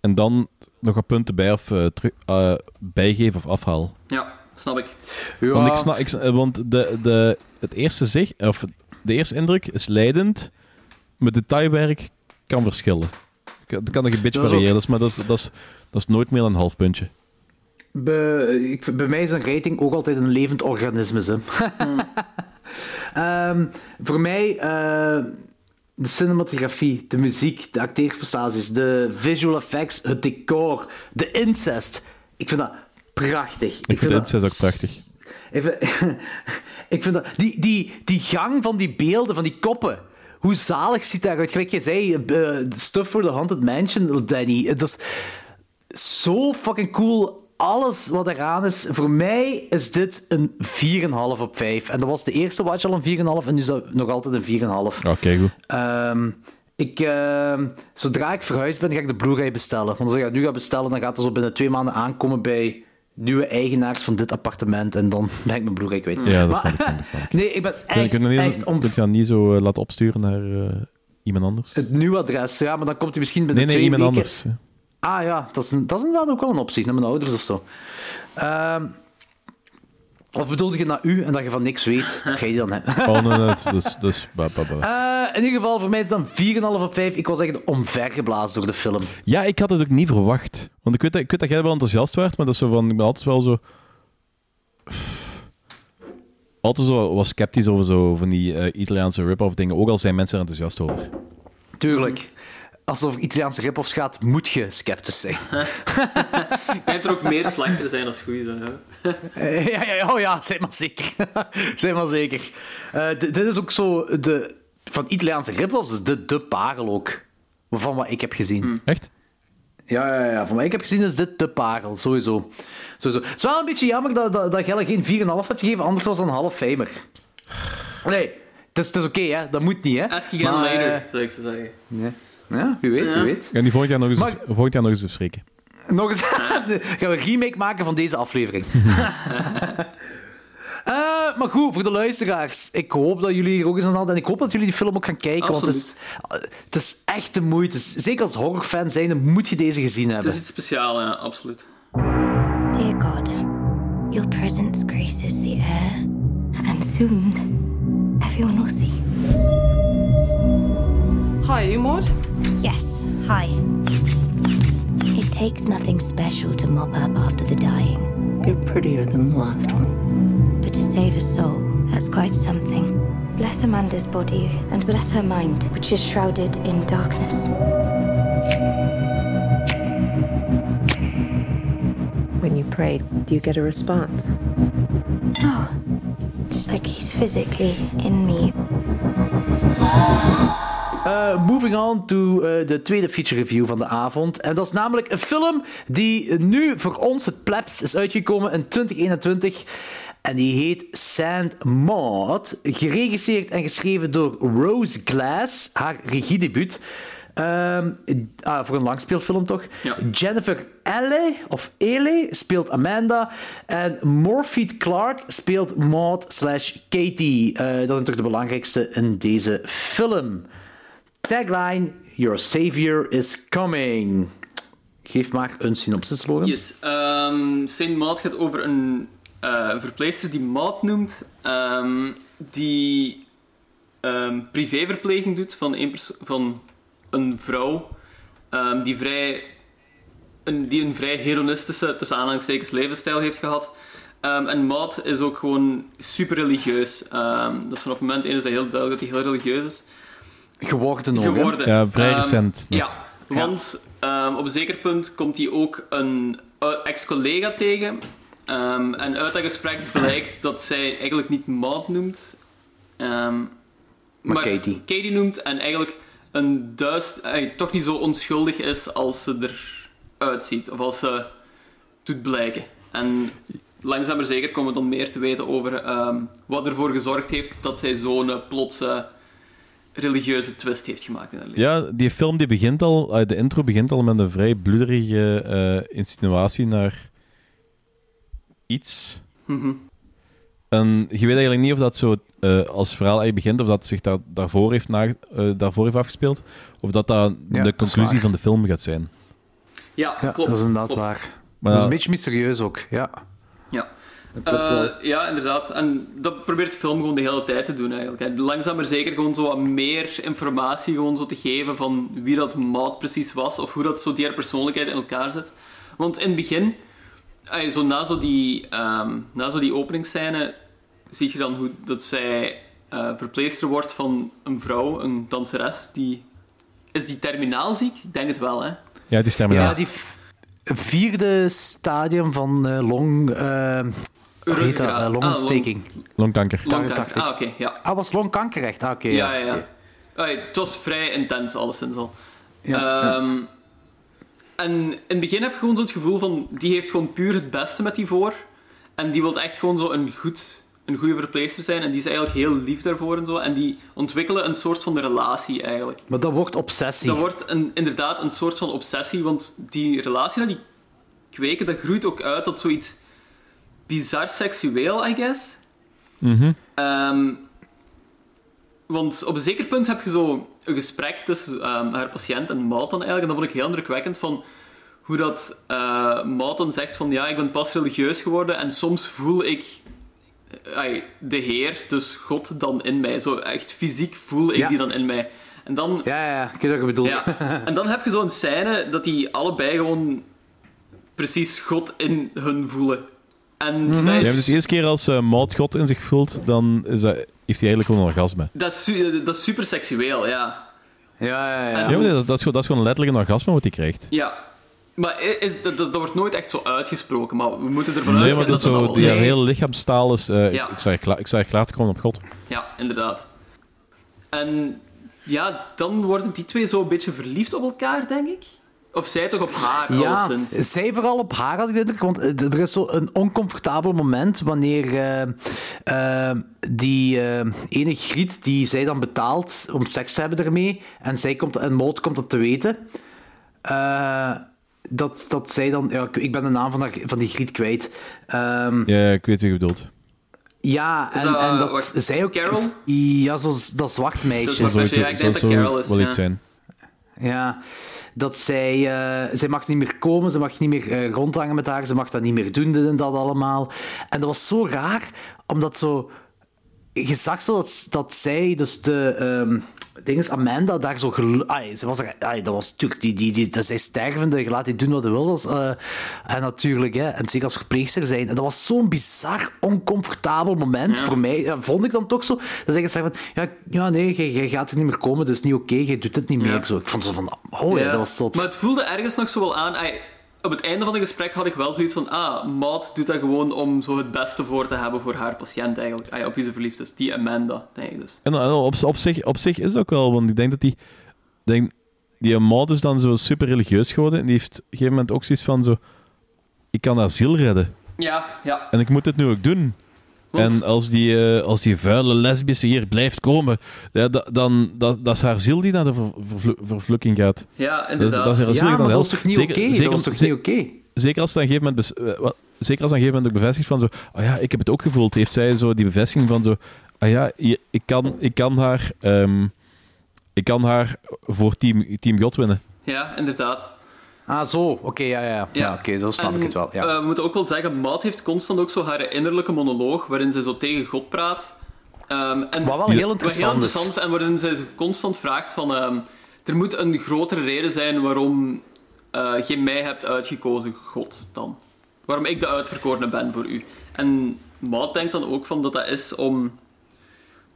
en dan nog wat punten bij of eh, terug, eh, bijgeef of afhaal. ja, snap ik. Want, ik snap, ik, eh, want de, de, het eerste zich, of de eerste indruk is leidend, maar detailwerk kan verschillen. Het kan nog een beetje Dat variëren, dat maar dat is, dat, is, dat is nooit meer dan een half puntje. Be- ik, bij mij is een rating ook altijd een levend organisme. Hè. [laughs] Ehm, voor mij, eh, de cinematografie, de muziek, de acteerprestaties, de visual effects, het decor, de incest. Ik vind dat prachtig. Ik, vind dat het ook prachtig. Ik vind, [laughs] ik vind dat... Die, die, die gang van die beelden, van die koppen. Hoe zalig ziet dat eruit? Gelijk je zei, eh, Stuff for the Haunted Mansion, Danny. Het is zo fucking cool. Alles wat eraan is. Voor mij is dit een 4,5 op 5. En dat was de eerste watch al een 4,5 en nu is dat nog altijd een 4,5. Oké, goed. Ehm, ik, ehm, zodra ik verhuisd ben, ga ik de Blu-ray bestellen. Want als ik dat nu ga bestellen, dan gaat het zo binnen twee maanden aankomen bij nieuwe eigenaars van dit appartement. En dan ben ik mijn Blu-ray kwijt. Ja, dat snap ik. [laughs] Nee, ik ben Kun je, echt, je niet, echt om kun je dat niet zo eh, laten opsturen naar eh, iemand anders? het nieuwe adres. Ja, maar dan komt hij misschien binnen Nee, nee, twee iemand weken. anders. ja. Ah ja, dat is, dat is inderdaad ook wel een optie, naar mijn ouders of zo. Ehm, of bedoelde je naar u en dat je van niks weet? Dat ga je dan hebben. [laughs] Oh, nee, nee, dus, dus, in ieder geval, voor mij is het dan 4,5 op 5. Ik was echt omvergeblazen door de film. Ja, ik had het ook niet verwacht. Want ik weet dat, ik weet dat jij wel enthousiast werd, maar dat is zo van, ik ben altijd wel zo... Altijd zo was sceptisch over zo van die eh, Italiaanse rip-off dingen, ook al zijn mensen er enthousiast over. Tuurlijk. Als het over Italiaanse rip-offs gaat, moet je sceptisch zijn. Ik denk dat er ook meer slechtere zijn dan goede zijn. Hè? Eh, ja, ja, ja, oh ja, zeg maar zeker. [laughs] zeg maar zeker. Eh, dit is ook zo de... Van Italiaanse rip-offs is dit de parel ook. Van wat ik heb gezien. Echt? Ja, ja, ja, van wat ik heb gezien is dit de parel, sowieso. sowieso. Het is wel een beetje jammer dat, dat, dat Gelle geen 4,5 hebt gegeven, anders was het een half famer. Nee, het is, het is oké, hè. Dat moet niet, hè. Ask again Maar, later, eh, zou ik zo zeggen. ja. Ja, wie weet, Ja. wie weet. En die volgend jaar nog eens, Maar- volgend jaar nog eens bespreken. Nog eens [laughs] gaan we een remake maken van deze aflevering. [laughs] Eh, maar goed, voor de luisteraars. Ik hoop dat jullie hier ook eens aan hadden. En ik hoop dat jullie die film ook gaan kijken. Want het is, het is echt de moeite. Zeker als horrorfan zijn, moet je deze gezien Het hebben. is iets speciaals, ja, absoluut. Dear God, your presence graces the air, and soon everyone will see. Hi, you Maud? Yes, hi. It takes nothing special to mop up after the dying. You're prettier than the last one. But to save a soul, that's quite something. Bless Amanda's body and bless her mind, which is shrouded in darkness. When you pray, do you get a response? Oh, it's like he's physically in me. [gasps] [gasps] [gasps] Eh, moving on to eh, de tweede feature review van de avond. En dat is namelijk een film die nu voor ons, het plebs, is uitgekomen in 2021. En die heet Sand Maud. Geregisseerd en geschreven door Rose Glass. Haar regiedebuut. Ehm, ah, voor een langspeelfilm toch? Jennifer Elle, of Ele, speelt Amanda. En Morpheed Clark speelt Maud slash Katie. Eh, dat zijn toch de belangrijkste in deze film. Tagline: Your savior is coming. Geef maar een synopsis, Lorenz. Yes. ehm Saint Maud gaat over een eh, verpleegster die Maud noemt, ehm, die ehm, privéverpleging doet van een, van een vrouw die, vrij, een, die een vrij hedonistische, tussen aanhalingstekens, levensstijl heeft gehad. En Maud is ook gewoon super religieus. Ehm, dat is vanaf het moment één is dat heel duidelijk dat hij heel religieus is. Geworden ook? Geworden. Ja, vrij Ehm, recent nog. Ja, want ehm, op een zeker punt komt hij ook een eh, ex-collega tegen. Ehm, en uit dat gesprek blijkt dat zij eigenlijk niet Maud noemt, ehm, maar, Katie. noemt en eigenlijk een duist, eh, toch niet zo onschuldig is als ze eruit ziet, of als ze doet blijken. En langzaam maar zeker komen we dan meer te weten over ehm, wat ervoor gezorgd heeft dat zij zo'n plotse religieuze twist heeft gemaakt in haar leven. Ja, die film die begint al, eh, de intro begint al met een vrij bloederige eh, insinuatie naar iets. Mhm. En je weet eigenlijk niet of dat zo eh, als verhaal eigenlijk begint, of dat zich daar, daarvoor, heeft na, eh, daarvoor heeft afgespeeld, of dat dat Ja, de conclusie van de film gaat zijn. Ja, Ja, klopt. dat is inderdaad klopt. waar. Maar dat is een beetje mysterieus ook, ja. Eh, ja, inderdaad. En dat probeert de film gewoon de hele tijd te doen eigenlijk. Langzaam maar zeker gewoon zo wat meer informatie gewoon zo te geven van wie dat Maud precies was, of hoe dat zo die haar persoonlijkheid in elkaar zit. Want in het begin, eh, zo na, zo die, ehm, na zo die openingsscène, zie je dan hoe dat zij eh verpleegster wordt van een vrouw, een danseres, die... Is die terminaal ziek? Ik denk het wel, hè? Ja, het is terminaal. Ja, die vierde stadium van eh, long... heet dat? Eh, longontsteking. Longkanker. Longkanker. Ah, oké, ja. Ah, was longkanker echt? Ah, oké. Ja, ja, ja. Het was vrij intens, alleszins al. Ja, Ehm, En in het begin heb je gewoon zo het gevoel van... Die heeft gewoon puur het beste met die voor. En die wil echt gewoon zo een, goed, een goede verpleegster zijn. En die is eigenlijk heel lief daarvoor en zo. En die ontwikkelen een soort van relatie, eigenlijk. Maar dat wordt obsessie. Dat wordt een, inderdaad een soort van obsessie. Want die relatie dat die kweken, dat groeit ook uit tot zoiets bizar seksueel, I guess. Mhm. Ehm, want op een zeker punt heb je zo een gesprek tussen ehm, haar patiënt en dan eigenlijk. En dat vond ik heel indrukwekkend van hoe dat eh dan zegt van ja, ik ben pas religieus geworden en soms voel ik ai, de Heer, dus God, dan in mij. Zo echt fysiek voel ik Ja. die dan in mij. En dan, Ja, ja, ja, ik weet wat je bedoelt. ja. [laughs] en dan heb je zo'n scène dat die allebei gewoon precies God in hun voelen. En dat Ja, is... maar dus de eerste keer als eh Maud God in zich voelt, dan is dat, heeft hij eigenlijk gewoon een orgasme. Dat is, su- dat is super seksueel, ja. Ja, ja, ja. Ja, dat, dat, is, gewoon- dat is gewoon letterlijk een orgasme wat hij krijgt. Ja. Maar is, dat, dat, wordt nooit echt zo uitgesproken, maar we moeten ervan Nee, uitgaan maar dat dat zo, die hele lichaamstaal is... eh, Ja. ik, klaar, ik sta hier klaar te komen op God. Ja, inderdaad. En ja, dan worden die twee zo een beetje verliefd op elkaar, denk ik. Of zij toch op haar, Ja, alleszins. zij vooral op haar had ik de indruk, want eh, er is zo een oncomfortabel moment wanneer eh, eh, die eh, ene griet die zij dan betaalt om seks te hebben ermee, en, zij komt, en Maud komt dat te weten, eh, dat, dat zij dan... Ja, ik- ik ben de naam van, haar, van die griet kwijt. Ehm, Ja, ik weet wie je bedoelt. ja, Is en, dat, en dat wacht, zij ook... Carol? Ja, zo, dat zwart meisje. Dat zwart meisje, ja, ik denk dat Carol is, wel ja. iets zijn. Ja, dat zij, eh, zij mag niet meer komen, ze mag niet meer eh, rondhangen met haar, ze mag dat niet meer doen, dit en dat allemaal. En dat was zo raar, omdat zo... Je zag zo dat, dat zij, dus de... ding is, Amanda, daar zo... ze was er, ai, dat was natuurlijk... Die, die, die, dat zij stervende, je laat die doen wat hij wil. Eh, en natuurlijk, hè, en zeker als verpleegster zijn. En dat was zo'n bizar, oncomfortabel moment voor mij. Ja, vond ik dan toch zo. Dat ik zeggen van... Ja, ja nee, jij, gaat er niet meer komen, dat is niet oké, jij doet het niet meer. Zo, ik vond zo van... Oh ja, dat was zot. Maar het voelde ergens nog zo wel aan. ai, op het einde van het gesprek had ik wel zoiets van... Ah, Maud doet dat gewoon om zo het beste voor te hebben voor haar patiënt, eigenlijk. Ai, op wie ze verliefd is. Die Amanda, denk ik dus. En, en op, op, zich, op zich is het ook wel, want ik denk dat die... Denk, die Maud is dan zo super religieus geworden en die heeft op een gegeven moment ook zoiets van zo... Ik kan haar ziel redden. Ja, ja. En ik moet dit nu ook doen. Want- En als die, eh, als die vuile lesbische hier blijft komen, ja, da- dan dat, dat is haar ziel die naar de ver- vervloeking gaat. Ja, Dat is, inderdaad. dat is Ja, maar dan dat was toch niet Zeker- oké? Dat zeker- was toch ze- niet oké? Zeker als het aan een gegeven moment, bes- eh, wat- zeker als het aan een gegeven moment ook bevestigd van zo, oh ja, ik heb het ook gevoeld, heeft zij zo die bevestiging van zo, ah ja, hier, ik, kan, ik, kan haar, ehm, ik kan haar voor team, team God winnen. Ja, inderdaad. Ah, zo. Oké, ja, ja. Ja, oké, zo snap En, ik het wel. Ja. eh, we moeten ook wel zeggen, Maud heeft constant ook zo haar innerlijke monoloog, waarin ze zo tegen God praat. Ehm, en Wat wel heel interessant is. is. En waarin zij zo constant vraagt van... ehm, er moet een grotere reden zijn waarom eh je mij hebt uitgekozen, God, dan. Waarom ik de uitverkorene ben voor u. En Maud denkt dan ook van dat dat is om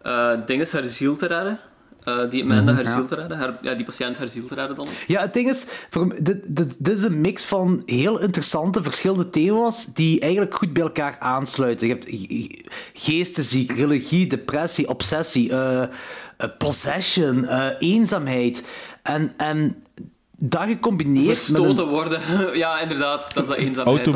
eh dinges haar ziel te redden. Eh, die Amanda Mhm, haar ja. ziel te redden. Haar, ja, die patiënt haar ziel te redden dan. Ja, het ding is, voor, dit, dit, dit is een mix van heel interessante, verschillende thema's die eigenlijk goed bij elkaar aansluiten. Je hebt ge- geestesziek, religie, depressie, obsessie, eh, eh, possession, eh, eenzaamheid. En, en dat gecombineerd met Verstoten een... worden. [laughs] ja, inderdaad. Dat is dat eenzaamheid. dan.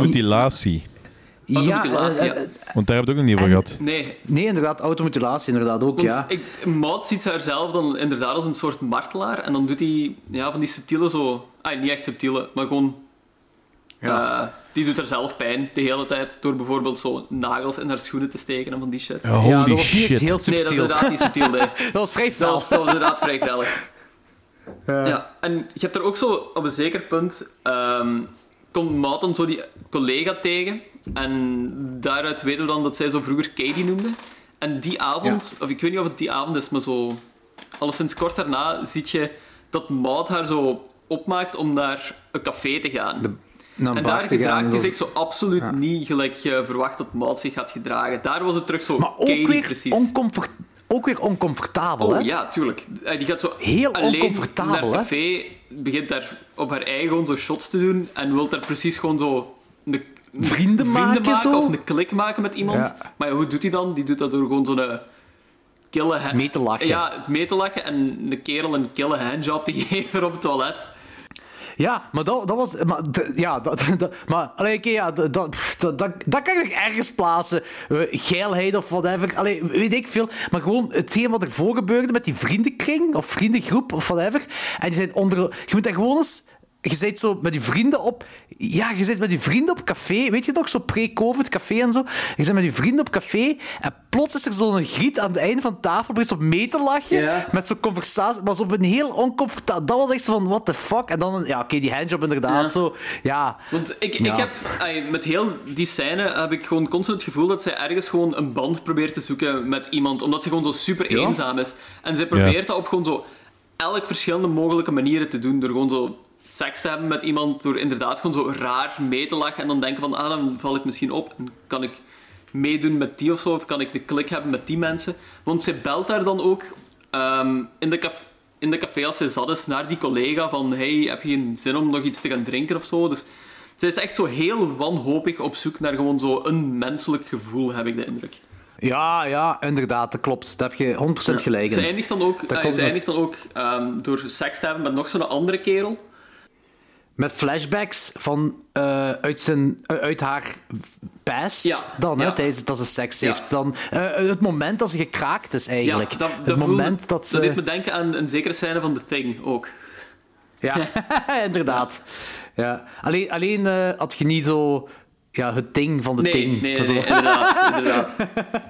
Automutilatie. Automutilatie, eh, ja. eh, eh, Want daar heb je het ook nog niet over gehad. Nee, nee, inderdaad, automutilatie inderdaad ook, want ja. ik, Maud ziet haarzelf dan inderdaad als een soort martelaar. En dan doet hij ja, van die subtiele zo... Ah, niet echt subtiele, maar gewoon... eh, die doet haar zelf pijn de hele tijd. Door bijvoorbeeld zo nagels in haar schoenen te steken en van die shit. Holy ja, dat was niet shit. echt heel Nee, dat is subtiel. inderdaad niet subtiel, nee. [laughs] dat was vrij Dat fel. was, dat was inderdaad vrij grellig. Ja, en je hebt er ook zo op een zeker punt... ehm, komt Maud dan zo die collega tegen. En daaruit weten we dan dat zij zo vroeger Katie noemde. En die avond, of ik weet niet of het die avond is, maar zo... Alleszins kort daarna ziet je dat Maud haar zo opmaakt om naar een café te gaan. En daar gedraagt hij zich zo absoluut niet gelijk je verwacht dat Maud zich gaat gedragen. Daar was het terug zo Maar ook Katie weer, precies. oncomfort, ook weer oncomfortabel, hè? Oh ja, tuurlijk. Eh, Die gaat zo Heel alleen oncomfortabel, naar hè? het café, begint daar op haar eigen gewoon zo shots te doen en wil daar precies gewoon zo een, Vrienden maken, zo? of een klik maken met iemand. Ja. Maar ja, hoe doet hij dan? Die doet dat door gewoon zo'n kille... ha- Mee te lachen. Ja, mee te lachen en een kerel een kille handjob te [laughs] geven op het toilet. Ja, maar dat, dat was... Maar, d- ja, dat, [laughs] dat- maar allee, oké, ja, dat, dat, dat, kan ik nog ergens plaatsen. Eh, Geilheid of whatever. Allee, weet ik veel. Maar gewoon hetgeen wat ervoor gebeurde met die vriendenkring of vriendengroep of whatever. En die zijn onder... Je moet dat gewoon eens je zit zo met je vrienden op... Ja, je zit met je vrienden op café. Weet je nog, zo pre-covid café en zo. Je zit met je vrienden op café en plots is er zo'n griet aan het einde van de tafel. begint zo mee te lachen. Met zo'n conversatie. Maar zo op een heel oncomfortabel... Dat was echt zo van, what the fuck? En dan, ja, oké, die handjob inderdaad Ja. zo. Ja. Want ik, Ja. ik heb, ay, met heel die scène heb ik gewoon constant het gevoel dat zij ergens gewoon een band probeert te zoeken met iemand, omdat ze gewoon zo super Ja. eenzaam is. En zij probeert dat op gewoon zo elk verschillende mogelijke manieren te doen. Door gewoon zo seks te hebben met iemand, door inderdaad gewoon zo raar mee te lachen en dan denken van, ah, dan val ik misschien op en kan ik meedoen met die of zo, of kan ik de klik hebben met die mensen. Want zij belt daar dan ook ehm, in, de caf- in de café als zij zat is naar die collega van, hey, heb je geen zin om nog iets te gaan drinken of zo? Dus zij is echt zo heel wanhopig op zoek naar gewoon zo een menselijk gevoel, heb ik de indruk. Ja, ja, inderdaad, dat klopt. Daar heb je 100% gelijk Ze in. eindigt dan ook, eh, ze eindigt dan ook ehm, door seks te hebben met nog zo'n andere kerel. Met flashbacks van, eh, uit, zijn, eh, uit haar past Ja, dan, hè, ja. tijdens dat ze seks Ja. heeft. Dan, eh, het moment dat ze gekraakt is, eigenlijk. Dat, het dat moment voelde- dat ze... Dat deed me denken aan een zekere scène van The Thing ook. Ja, [laughs] inderdaad. Ja. Alleen, alleen had je niet zo ja, het ding van de nee, ting. Nee, nee, nee, inderdaad, inderdaad.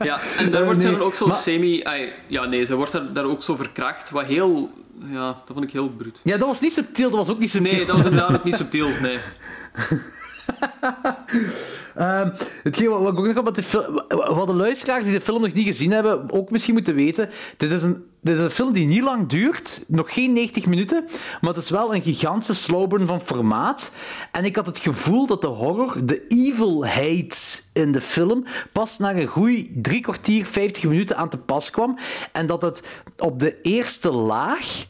Ja, en daar wordt ze dan ook zo maar- semi... ja, nee, ze wordt daar, daar ook zo verkracht, wat heel... Ja, dat vond ik heel bruut. Ja, dat was niet subtiel, dat was ook niet subtiel. Nee, dat was inderdaad ook niet subtiel, nee. [laughs] [laughs] Ehm, hetgeen wat, wat ik ook nog de. Wat de luisteraars die de film nog niet gezien hebben, ook misschien moeten weten... Dit is een, dit is een film die niet lang duurt, nog geen 90 minuten, maar het is wel een gigantische slowburn van formaat. En ik had het gevoel dat de horror, de evilheid in de film, pas na een goeie drie kwartier, 50 minuten aan te pas kwam. En dat het op de eerste laag...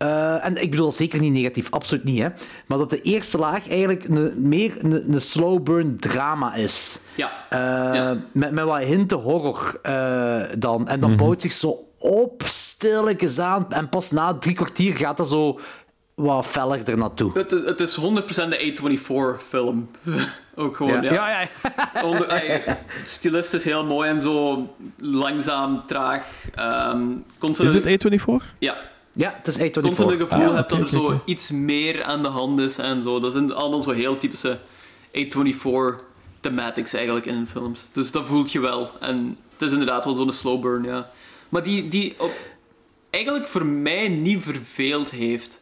Eh, en ik bedoel dat zeker niet negatief, absoluut niet. Hè? Maar dat de eerste laag eigenlijk een, meer een, slow burn drama is. Ja. Eh, met, met wat hinten horror eh, dan. En dan bouwt zich zo op, stilletjes aan. En pas na drie kwartier gaat dat zo wat feller er naartoe. Het, het is 100% de A24-film. [laughs] ook gewoon, ja. Ja, ja. [laughs] Onder, stilistisch heel mooi en zo langzaam, traag. ehm constant Is het A24? Ja. Ja, het is A24. Constant een gevoel Ah, hebt dat er zo iets meer aan de hand is en zo. Dat zijn allemaal zo heel typische A24 thematics eigenlijk in films. Dus dat voelt je wel. En het is inderdaad wel zo'n slow burn, ja. Maar die, die op, eigenlijk voor mij niet verveeld heeft.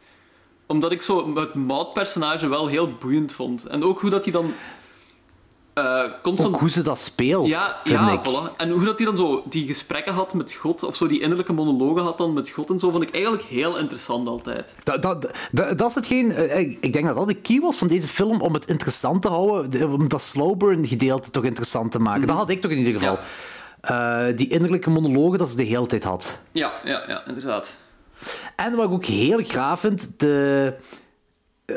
Omdat ik zo het Maud-personage wel heel boeiend vond. En ook hoe dat hij dan... eh, constant... Ook hoe ze dat speelt, Ja, ja ik. voilà. En hoe dat hij dan zo die gesprekken had met God, of zo die innerlijke monologen had dan met God en zo, vond ik eigenlijk heel interessant altijd. Dat, dat, dat, dat is hetgeen... eh, Ik, denk dat dat de key was van deze film, om het interessant te houden, de- om dat slow burn gedeelte toch interessant te maken. Dat had ik toch in ieder geval. Eh, die innerlijke monologen dat ze de hele tijd had. Ja, ja, ja, inderdaad. En wat ik ook heel graag vind, de... eh,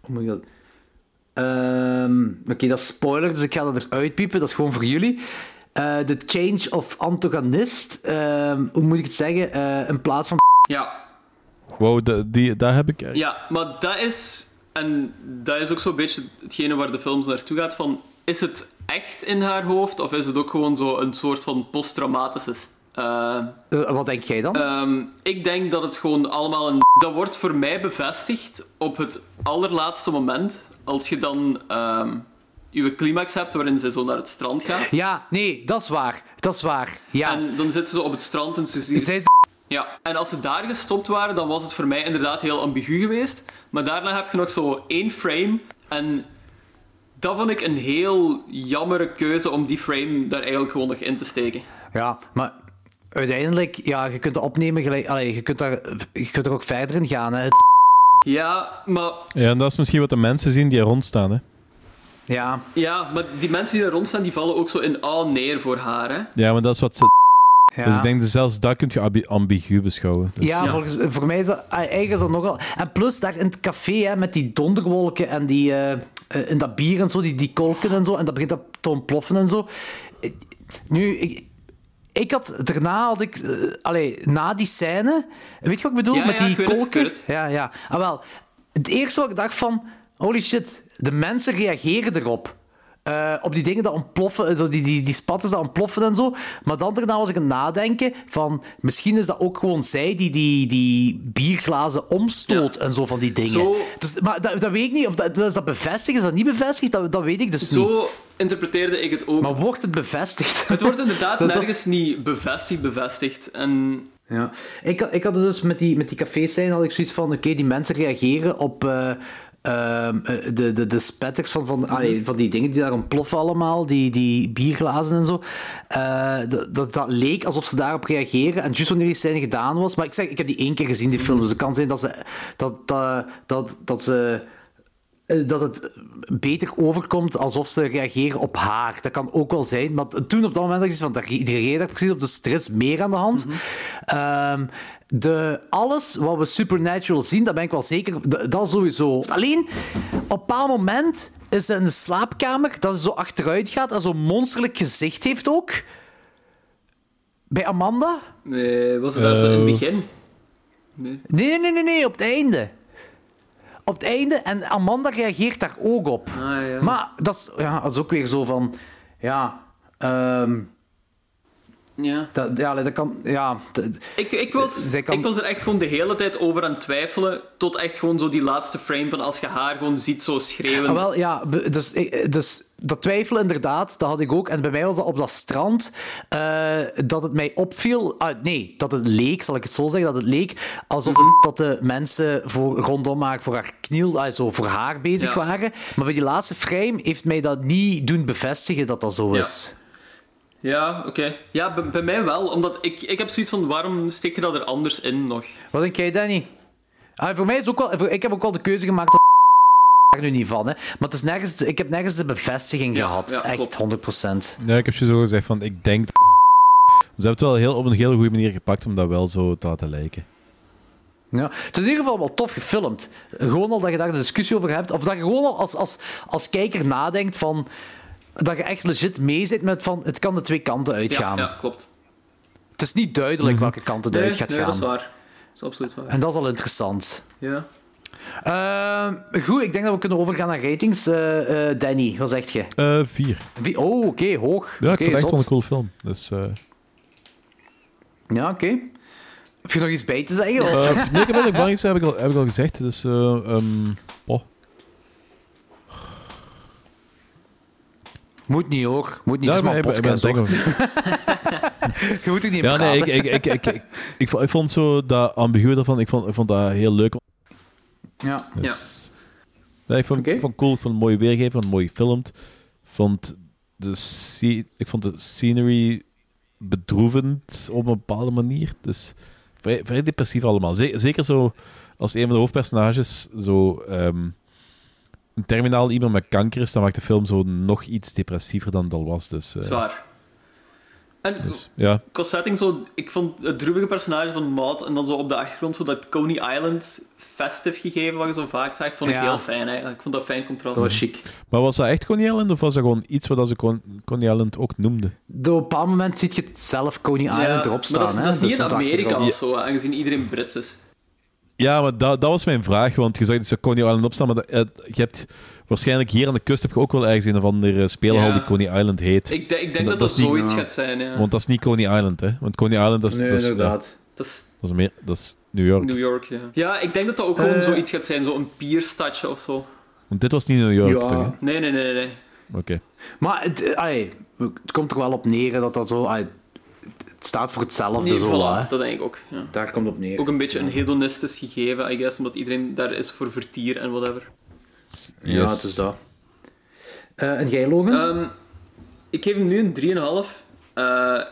hoe moet ik dat... Ehm, Oké, dat is spoiler, dus ik ga dat eruit piepen. Dat is gewoon voor jullie. Eh, De change of antagonist. ehm, hoe moet ik het zeggen? Eh, in plaats van... Ja, Wow, da- die, daar heb ik... ja, maar dat is... En dat is ook zo'n beetje hetgene waar de films naartoe gaat, van... Is het echt in haar hoofd, of is het ook gewoon zo een soort van posttraumatische... Eh, wat denk jij dan? Ehm, ik denk dat het gewoon allemaal een... Dat wordt voor mij bevestigd op het allerlaatste moment. Als je dan ehm je climax hebt waarin ze zo naar het strand gaat. Ja, nee, dat is waar. Dat is waar. Ja. En dan zitten ze op het strand en ze zien... Zij Ja, en als ze daar gestopt waren, dan was het voor mij inderdaad heel ambigu geweest. Maar daarna heb je nog zo één frame. En dat vond ik een heel jammere keuze om die frame daar eigenlijk gewoon nog in te steken. Ja, maar uiteindelijk, ja, je kunt het opnemen gelijk... Allee, je, kunt daar, je kunt er ook verder in gaan. Hè. Het- Ja, maar Ja, en dat is misschien wat de mensen zien die er rondstaan, hè. Ja. Ja, maar die mensen die er rond staan, die vallen ook zo in awe neer voor haar, hè. Ja, maar dat is wat ze... Ja. Dus ik denk dat zelfs dat kun je ambi- ambigu beschouwen. Dus- Ja, Volgens, voor mij is dat eigenlijk is dat nogal. En plus daar in het café hè, met die donderwolken en die, eh, eh, in dat bier en zo, die, die kolken en zo, en dat begint dat te ontploffen en zo. Eh, Nu, ik, ik had daarna had ik, eh, allee, na die scène, weet je wat ik bedoel Ja, met ja, die kolken? het. Ja, ja. Ah, wel, het eerste wat ik dacht van, holy shit, de mensen reageren erop. Eh, op die dingen dat ontploffen, zo die, die, die spatters dat ontploffen en zo. Maar dan daarna was ik aan het nadenken van, misschien is dat ook gewoon zij die die, die bierglazen omstoot en zo van die dingen. Zo- Dus, maar dat, dat weet ik niet, of dat, is dat bevestigd, is dat niet bevestigd? Dat, dat weet ik dus niet. Zo interpreteerde ik het ook. Maar wordt het bevestigd? [laughs] Het wordt inderdaad [laughs] nergens niet bevestigd, bevestigd. En Ja. Ik, had- ik had dus met die, met die cafés zijn had ik zoiets van, oké, die mensen reageren op eh, ehm, eh, de, de, de spetters van, van, van die dingen die daar ontploffen allemaal, die, die bierglazen en zo. Eh, dat, dat, leek alsof ze daarop reageren. En juist wanneer die scène gedaan was, maar ik zeg, ik heb die één keer gezien, die film, dus het kan zijn dat ze, dat, dat, dat, dat ze dat het beter overkomt alsof ze reageren op haar. Dat kan ook wel zijn. Maar toen op dat moment dacht ik van, die reageert daar precies op, dus er is meer aan de hand. Ehm, de, alles wat we Supernatural zien, dat ben ik wel zeker, dat sowieso. Alleen, op een bepaald moment is ze in de slaapkamer, dat ze zo achteruit gaat en zo'n monsterlijk gezicht heeft ook. Bij Amanda? nee, was het daar zo in het Eh. begin? Nee. Nee, nee, nee, nee, op het einde. Op het einde, en Amanda reageert daar ook op. Ah, ja. Maar dat is, ja, dat is ook weer zo van... Ja, ehm, Ja. dat, ja, dat kan... Ja, dat- Ik, ik, was, kan- ik was er echt gewoon de hele tijd over aan het twijfelen. Tot echt gewoon zo die laatste frame van als je haar gewoon ziet zo schreeuwend. Ah, wel, ja, dus, dus dat twijfelen inderdaad, dat had ik ook. En bij mij was dat op dat strand, eh, dat het mij opviel... ah, nee, dat het leek, zal ik het zo zeggen, dat het leek alsof Mhm. het, dat de mensen voor, rondom haar, voor haar kniel, ah, zo, voor haar bezig Ja. waren. Maar bij die laatste frame heeft mij dat niet doen bevestigen dat dat zo Ja. is. Ja, oké. Ja, bij, bij mij wel. Omdat ik, ik heb zoiets van, waarom steek je dat er anders in nog? Wat denk jij, Danny? Ah, voor mij is het ook wel... voor- Ik heb ook wel de keuze gemaakt dat er nu niet van, hè. Maar het is nergens, ik heb nergens de bevestiging Ja, gehad. ja, Echt, klopt. 100%. Ja, ik heb je zo gezegd van, ik denk... Ze hebben het wel heel, op een hele goede manier gepakt om dat wel zo te laten lijken. Ja, het is in ieder geval wel tof gefilmd. Gewoon al dat je daar een discussie over hebt. Of dat je gewoon al als, als, als kijker nadenkt van... Dat je echt legit mee zit met van... Het kan de twee kanten uitgaan. Ja, ja, klopt. Het is niet duidelijk welke kant het Nee, uit gaat nee, gaan. dat is waar. Dat is absoluut waar. En dat is al interessant. Ja. Ehm, goed, ik denk dat we kunnen overgaan naar ratings. Eh, eh, Danny, wat zeg je? Eh, vier. Wie- Oh, oké, hoog. Ja, ik vond het echt wel een cool film. Dus, eh, Ja, oké. Heb je nog iets bij te zeggen? of? nee, ik heb eigenlijk belangrijkste heb ik al, heb ik al gezegd. Dus, eh, ehm, oh. Moet niet hoor. Moet niet. Ja, ik maar ik ik podcast, denken. [laughs] Je moet er niet Ja, nee, ik, ik, ik, ik, ik, ik, vond- ik vond zo dat ambigu ervan, ik vond, ik vond dat heel leuk. Ja. Ja. Ja, ik, vond, ik vond het cool, ik vond het mooi weergegeven, ik vond het mooi gefilmd. Ik vond de, ik vond de scenery bedroevend op een bepaalde manier. Dus vrij, vrij depressief allemaal. Ze- Zeker zo als een van de hoofdpersonages zo ehm, een terminaal iemand met kanker is, dan maakt de film zo nog iets depressiever dan het al was. Dus, eh, Zwaar. En ja. qua setting zo, ik vond het droevige personage van Maud en dan zo op de achtergrond zo dat Coney Island festive gegeven wat je zo vaak zag, vond ik Ja. heel fijn eigenlijk. Ik vond dat fijn contrast. Dat was chic. Maar was dat echt Coney Island of was dat gewoon iets wat ze Con- Coney Island ook noemden? Op een bepaald moment zie je het zelf Coney Island Ja, erop staan. Maar dat is, hè? dat is niet Dus in Amerika of zo, aangezien iedereen Brits is. Ja, maar dat, dat was mijn vraag, want je zag dat ze Coney Island opstaan, maar dat, eh, je hebt waarschijnlijk hier aan de kust heb je ook wel ergens een of andere speelhal Ja. die Coney Island heet. Ik, denk- ik denk Dat- dat dat dat, is niet- zoiets Ja. gaat zijn, ja. Want dat is niet Coney Island, hè? Want Coney Island dat is, Nee, dat is, ja, inderdaad. Dat is dat is, meer, dat is New York. New York, ja. Ja, ik denk dat dat ook gewoon Eh. zoiets gaat zijn, zo'n pierstadje of zo. Want dit was niet New York, Ja. toch? hè? Nee, nee, nee, nee. nee. Oké. Maar het, eh, het komt er wel op neer dat dat zo... het staat voor hetzelfde. Nee, zo, voilà, hè. dat denk ik ook. Ja. Daar komt het op neer. Ook een beetje een hedonistisch gegeven, I guess, omdat iedereen daar is voor vertier en whatever. Ja, het is dat. Eh, en jij, Logans? Ehm, ik geef hem nu een 3,5. Eh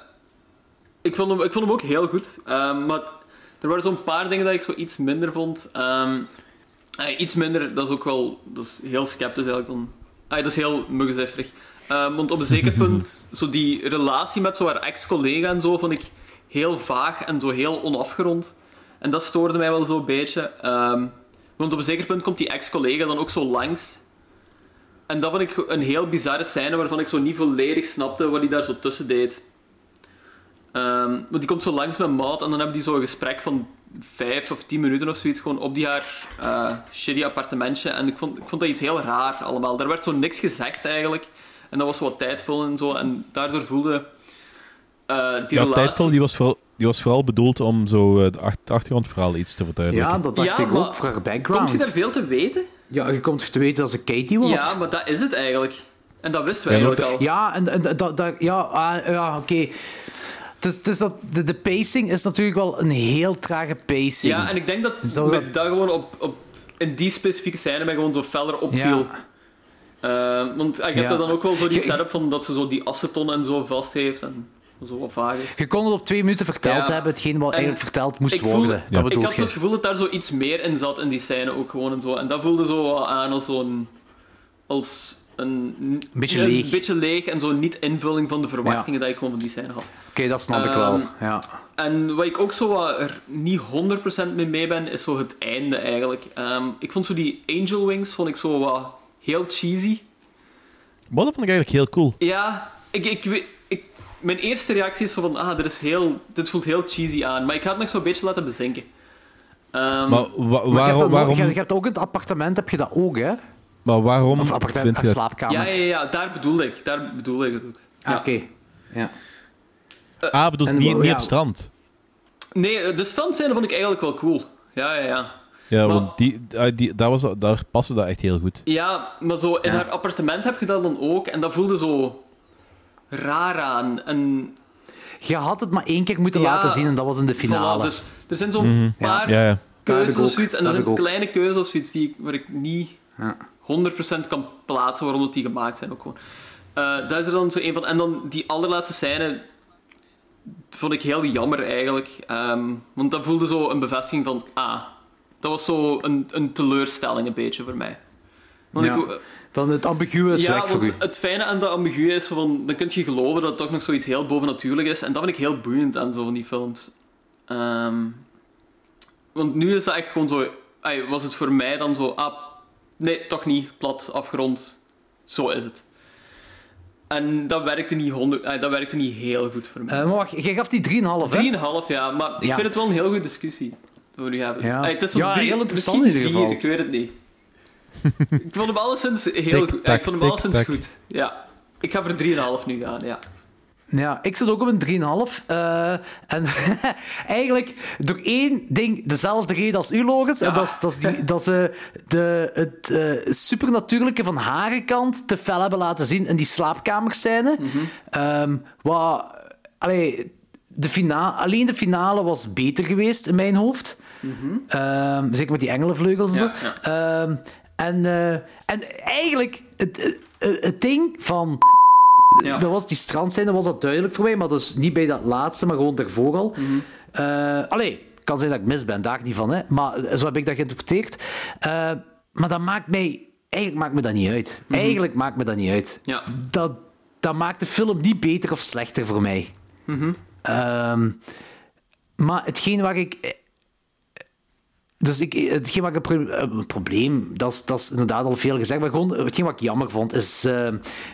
ik, vond hem, ik vond hem ook heel goed. Ehm, maar er waren zo'n paar dingen dat ik zo iets minder vond. Ehm, eh, iets minder, dat is ook wel dat is heel sceptisch eigenlijk dan. Ah, dat is heel muggenzuisterig. Ehm want op een zeker [laughs] punt, zo die relatie met zo haar ex-collega en zo, vond ik heel vaag en zo heel onafgerond. En dat stoorde mij wel zo'n beetje. Ehm, want op een zeker punt komt die ex-collega dan ook zo langs. En dat vond ik een heel bizarre scène waarvan ik zo niet volledig snapte wat hij daar zo tussen deed. Ehm, want die komt zo langs met Maud en dan hebben die zo een gesprek van vijf of tien minuten of zoiets gewoon op die haar eh shitty appartementje. En ik vond, ik vond dat iets heel raar allemaal. Daar werd zo niks gezegd eigenlijk. En dat was wat tijdvol en zo. En daardoor voelde eh, die Ja, relatie... Tijdvol die was, vooral, die was vooral bedoeld om zo eh, de ach- achtergrondverhaal iets te verduidelijken. Ja, dat dacht Ja, ik ook voor haar background. Komt je daar veel te weten? Ja, je komt te weten dat ze Katie was. Ja, maar dat is het eigenlijk. En dat wisten we Ja, eigenlijk al. Ja, en, en dat, dat, ja, ah, ja oké. Dus, dus dat, de, de pacing is natuurlijk wel een heel trage pacing. Ja, en ik denk dat Zou me dat- dat gewoon op, op, in die specifieke scène mij gewoon zo feller opviel. Eh, want ah, je hebt Ja. er dan ook wel zo die setup van dat ze zo die aceton en zo vast heeft en zo wat vaag is. Je kon het op twee minuten verteld Ja. hebben, hetgeen wat En eigenlijk verteld moest ik voelde- worden. Dat ik had zo het gevoel dat daar zo iets meer in zat in die scène ook gewoon en zo. En dat voelde zo wat aan als zo'n... Als een... Een beetje leeg. Een beetje leeg en zo niet invulling van de verwachtingen dat ik gewoon van die scène had. Oké, dat snap ik Ehm, wel. Ja. En wat ik ook zo wat er niet 100% mee mee ben, is zo het einde eigenlijk. Ehm, ik vond zo die Angel Wings vond ik zo wat heel cheesy. Maar dat vond ik eigenlijk heel cool. Ja, ik, ik, ik, mijn eerste reactie is zo van, ah, dit, is heel, dit voelt heel cheesy aan. Maar ik ga het nog zo'n beetje laten bezinken. Ehm, Maar, wa- Maar je hebt, waarom, waarom, je, je hebt ook in het appartement, heb je dat ook, hè? maar waarom Of appartement, vind je ja, ja, ja, daar bedoelde ik. Daar bedoelde ik het ook. Ah, Ja. Oké. Ja. Ah, bedoel, niet, niet ja. op strand. Nee, eh, de standscène vond ik eigenlijk wel cool. Ja, ja, ja. Ja, Maar- want die, ah, die, daar, was, daar paste dat echt heel goed. Ja, maar zo in Ja. haar appartement heb je dat dan ook. En dat voelde zo raar aan. En Je had het maar één keer moeten Ja, laten zien en dat was in de finale. Voilà, dus er zijn zo'n Mhm. paar Ja, ja. Dat keuzes of zoiets. En Dat dat ook. kleine keuze of zoiets die, ik- waar ik niet Ja. 100% kan plaatsen waarom dat die gemaakt zijn ook gewoon. Eh daar is er dan zo een van. En dan die allerlaatste scène vond ik heel jammer eigenlijk. Ehm, want dat voelde zo een bevestiging van, ah, dat was zo een, een teleurstelling een beetje voor mij. Want Ja. ik, Dan het ambiguë is ja, want het fijne aan dat ambigu is, van, dan kun je geloven dat het toch nog zoiets heel bovennatuurlijk is. En dat vind ik heel boeiend aan zo van die films. Ehm, want nu is dat echt gewoon zo... ai, was het voor mij dan zo... Ah, nee, toch niet. Plat, afgerond. Zo is het. En dat werkte niet, honderd, ai, dat werkte niet heel goed voor mij. Eh, maar wacht, jij gaf die 3,5, hè? 3,5, ja. Maar ik vind het wel een heel goede discussie. We nu hebben. Ja. Het is Ja, drie, heel interessant in ieder geval. vier, ik weet het niet. [laughs] ik vond hem alleszins heel goed. ik vond hem alleszins tak. goed. Ja. Ik ga voor 3,5 nu gaan, ja. Ja, ik zit ook op een 3,5. eh en [laughs] eigenlijk door één ding dezelfde reden als u, Lorenz. En dat is, dat is, die, dat ze de, het eh, supernatuurlijke van haar kant te fel hebben laten zien in die slaapkamerscène. Ehm, wat, allee, de fina alleen de finale was beter geweest in mijn hoofd. Ehm, zeker met die engelenvleugels en zo. Ehm, en, eh, en eigenlijk, het, het, het ding van Ja. dat was die strandscène was dat duidelijk voor mij, maar dus niet bij dat laatste, maar gewoon daarvoor al. Eh, allee, kan zijn dat ik mis ben, daar niet van, hè. maar zo heb ik dat geïnterpreteerd. Eh, maar dat maakt mij... Eigenlijk maakt me dat niet uit. Eigenlijk maakt me dat niet uit. Ja. Dat, dat maakt de film niet beter of slechter voor mij. Ehm, maar hetgeen waar ik... eh, Dus ik, hetgeen wat ik een, pro- een probleem, dat is, dat is inderdaad al veel gezegd, maar gewoon hetgeen wat ik jammer vond, is eh,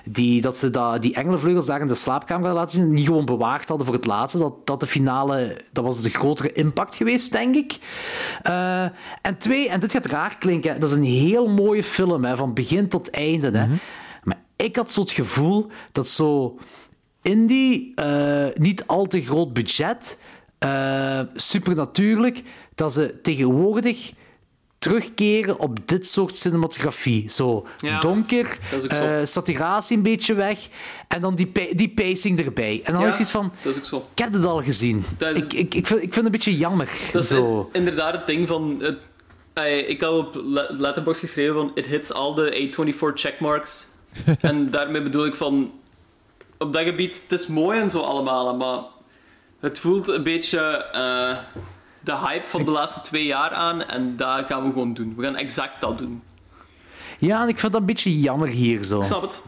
die, dat ze dat, die engelenvleugels daar in de slaapkamer laten zien, niet gewoon bewaard hadden voor het laatste. Dat, dat de finale, dat was de grotere impact geweest, denk ik. Eh, en twee, en dit gaat raar klinken, dat is een heel mooie film, hè, van begin tot einde. Hè. Maar ik had zo het gevoel dat zo in die eh, niet al te groot budget, eh supernatuurlijk, dat ze tegenwoordig terugkeren op dit soort cinematografie. Zo Ja, donker, is eh, saturatie een beetje weg en dan die, die pacing erbij. En dan Ja, had ik zoiets van, dat is zo. ik heb het al gezien. Dat is- ik, ik, ik, vind, ik vind het een beetje jammer. Dat is zo. inderdaad het ding van... Het, ai, ik had op Le- Letterboxd geschreven van... It hits all the A24 checkmarks. [laughs] en daarmee bedoel ik van... Op dat gebied, het is mooi en zo allemaal, maar... Het voelt een beetje eh, de hype van de laatste twee jaar aan. En dat gaan we gewoon doen. We gaan exact dat doen. Ja, en ik vind dat een beetje jammer hier zo. Ik snap het.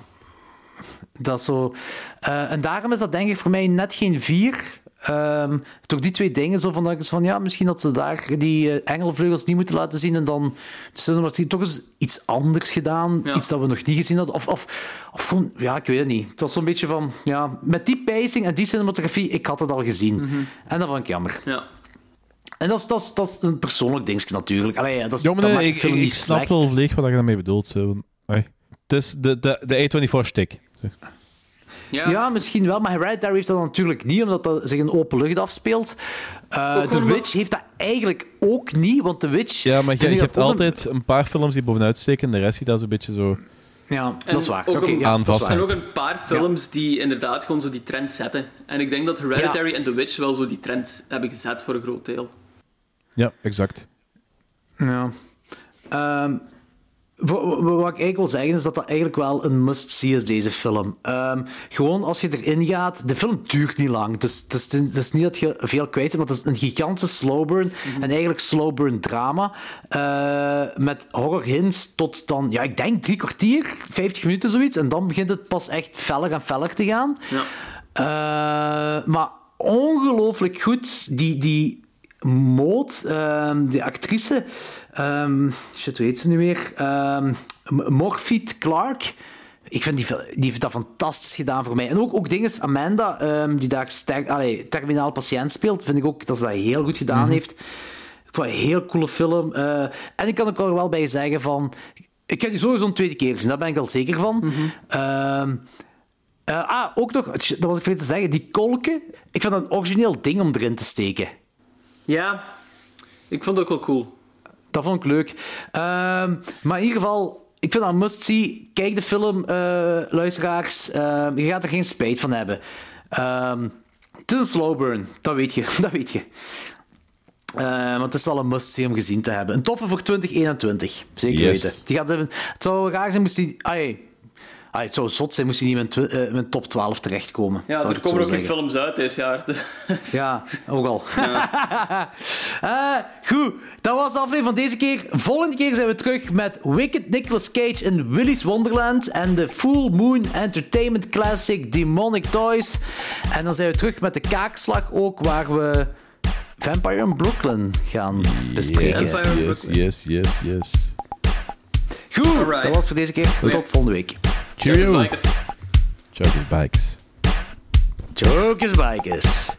Dat zo. eh, en daarom is dat denk ik voor mij net geen vier. Ehm door die twee dingen, zo van, van ja, misschien dat ze daar die eh, engelvleugels niet moeten laten zien en dan cinematografie toch eens iets anders gedaan, Ja. iets dat we nog niet gezien hadden. Of, of, of gewoon, ja, ik weet het niet. Het was zo'n beetje van, ja, met die pacing en die cinematografie, ik had het al gezien. En dat vond ik jammer. Ja. En dat is, dat is, dat is een persoonlijk dingetje natuurlijk. Allee, dat, is, Ja, maar dat nee, maakt de ik, ik niet snap slecht. wel volledig wat je daarmee bedoelt. Het is de, de, de A24-stick. Ja. Ja. misschien wel, maar Hereditary heeft dat natuurlijk niet, omdat dat zich in open lucht afspeelt. Uh, The Witch heeft dat eigenlijk ook niet, want The Witch... Ja, maar je, hebt altijd een paar films die bovenuit steken, de rest ziet dat een beetje zo... Een... Ja, En dat is waar. ook Oké, een- ja, dat is aanvassen. waar. En ook een paar films die inderdaad gewoon zo die trend zetten. En ik denk dat Hereditary en The Witch wel zo die trend hebben gezet voor een groot deel. Ja, exact. Ja. Ehm, wa- wa- wat ik eigenlijk wil zeggen is dat dat eigenlijk wel een must-see is, deze film. Ehm, gewoon als je erin gaat, de film duurt niet lang. Dus het is, het is niet dat je veel kwijt bent, want het is een gigantische slow burn. En eigenlijk slow burn drama. eh, met horror hints tot dan, ja, ik denk drie kwartier, 50 minuten zoiets. En dan begint het pas echt feller en feller te gaan. Ja. Eh, maar ongelooflijk goed. Die, die Maud, ehm, die actrice... ehm, shit, hoe heet ze nu weer? Ehm M- Morpheet Clark. Ik vind die, die heeft dat fantastisch gedaan voor mij. En ook, ook dinges, Amanda, ehm, die daar allee, terminaal patiënt speelt, vind ik ook dat ze dat heel goed gedaan heeft. Ik vond een heel coole film. Eh, en ik kan ook er wel bij zeggen van... Ik heb die sowieso een tweede keer gezien, daar ben ik al zeker van. Ehm, eh, ah, ook nog, dat was ik vergeten te zeggen, die kolken. Ik vind dat een origineel ding om erin te steken. Ja, ik vond het ook wel cool. Dat vond ik leuk. Ehm, maar in ieder geval, ik vind dat een must-see. Kijk de film, eh, luisteraars. Ehm, je gaat er geen spijt van hebben. Ehm, het is een slow burn, dat weet je. [laughs] Dat weet je. Want het is wel een must-see om gezien te hebben. Een toffe voor 2021, zeker Yes. weten. Die gaat even, het zou raar zijn moest die... Ai, ai, het zou zot zijn moest hij niet in mijn, eh, mijn top 12 terechtkomen. Ja, er komen ook nog zeggen. films uit dit jaar. Ja, ook al. [laughs] Eh, goed, dat was de aflevering van deze keer. Volgende keer zijn we terug met Wicked Nicolas Cage in Willy's Wonderland en de Full Moon Entertainment Classic Demonic Toys. En dan zijn we terug met de kaakslag ook, waar we Vampire in Brooklyn gaan bespreken. Yes, Vampire yes, Brooklyn. yes, yes, yes. Goed, Alright. dat was het voor deze keer. Tot volgende week. Cheerio. bikes Bikers. Chokers Bikes. Chokers Bikers.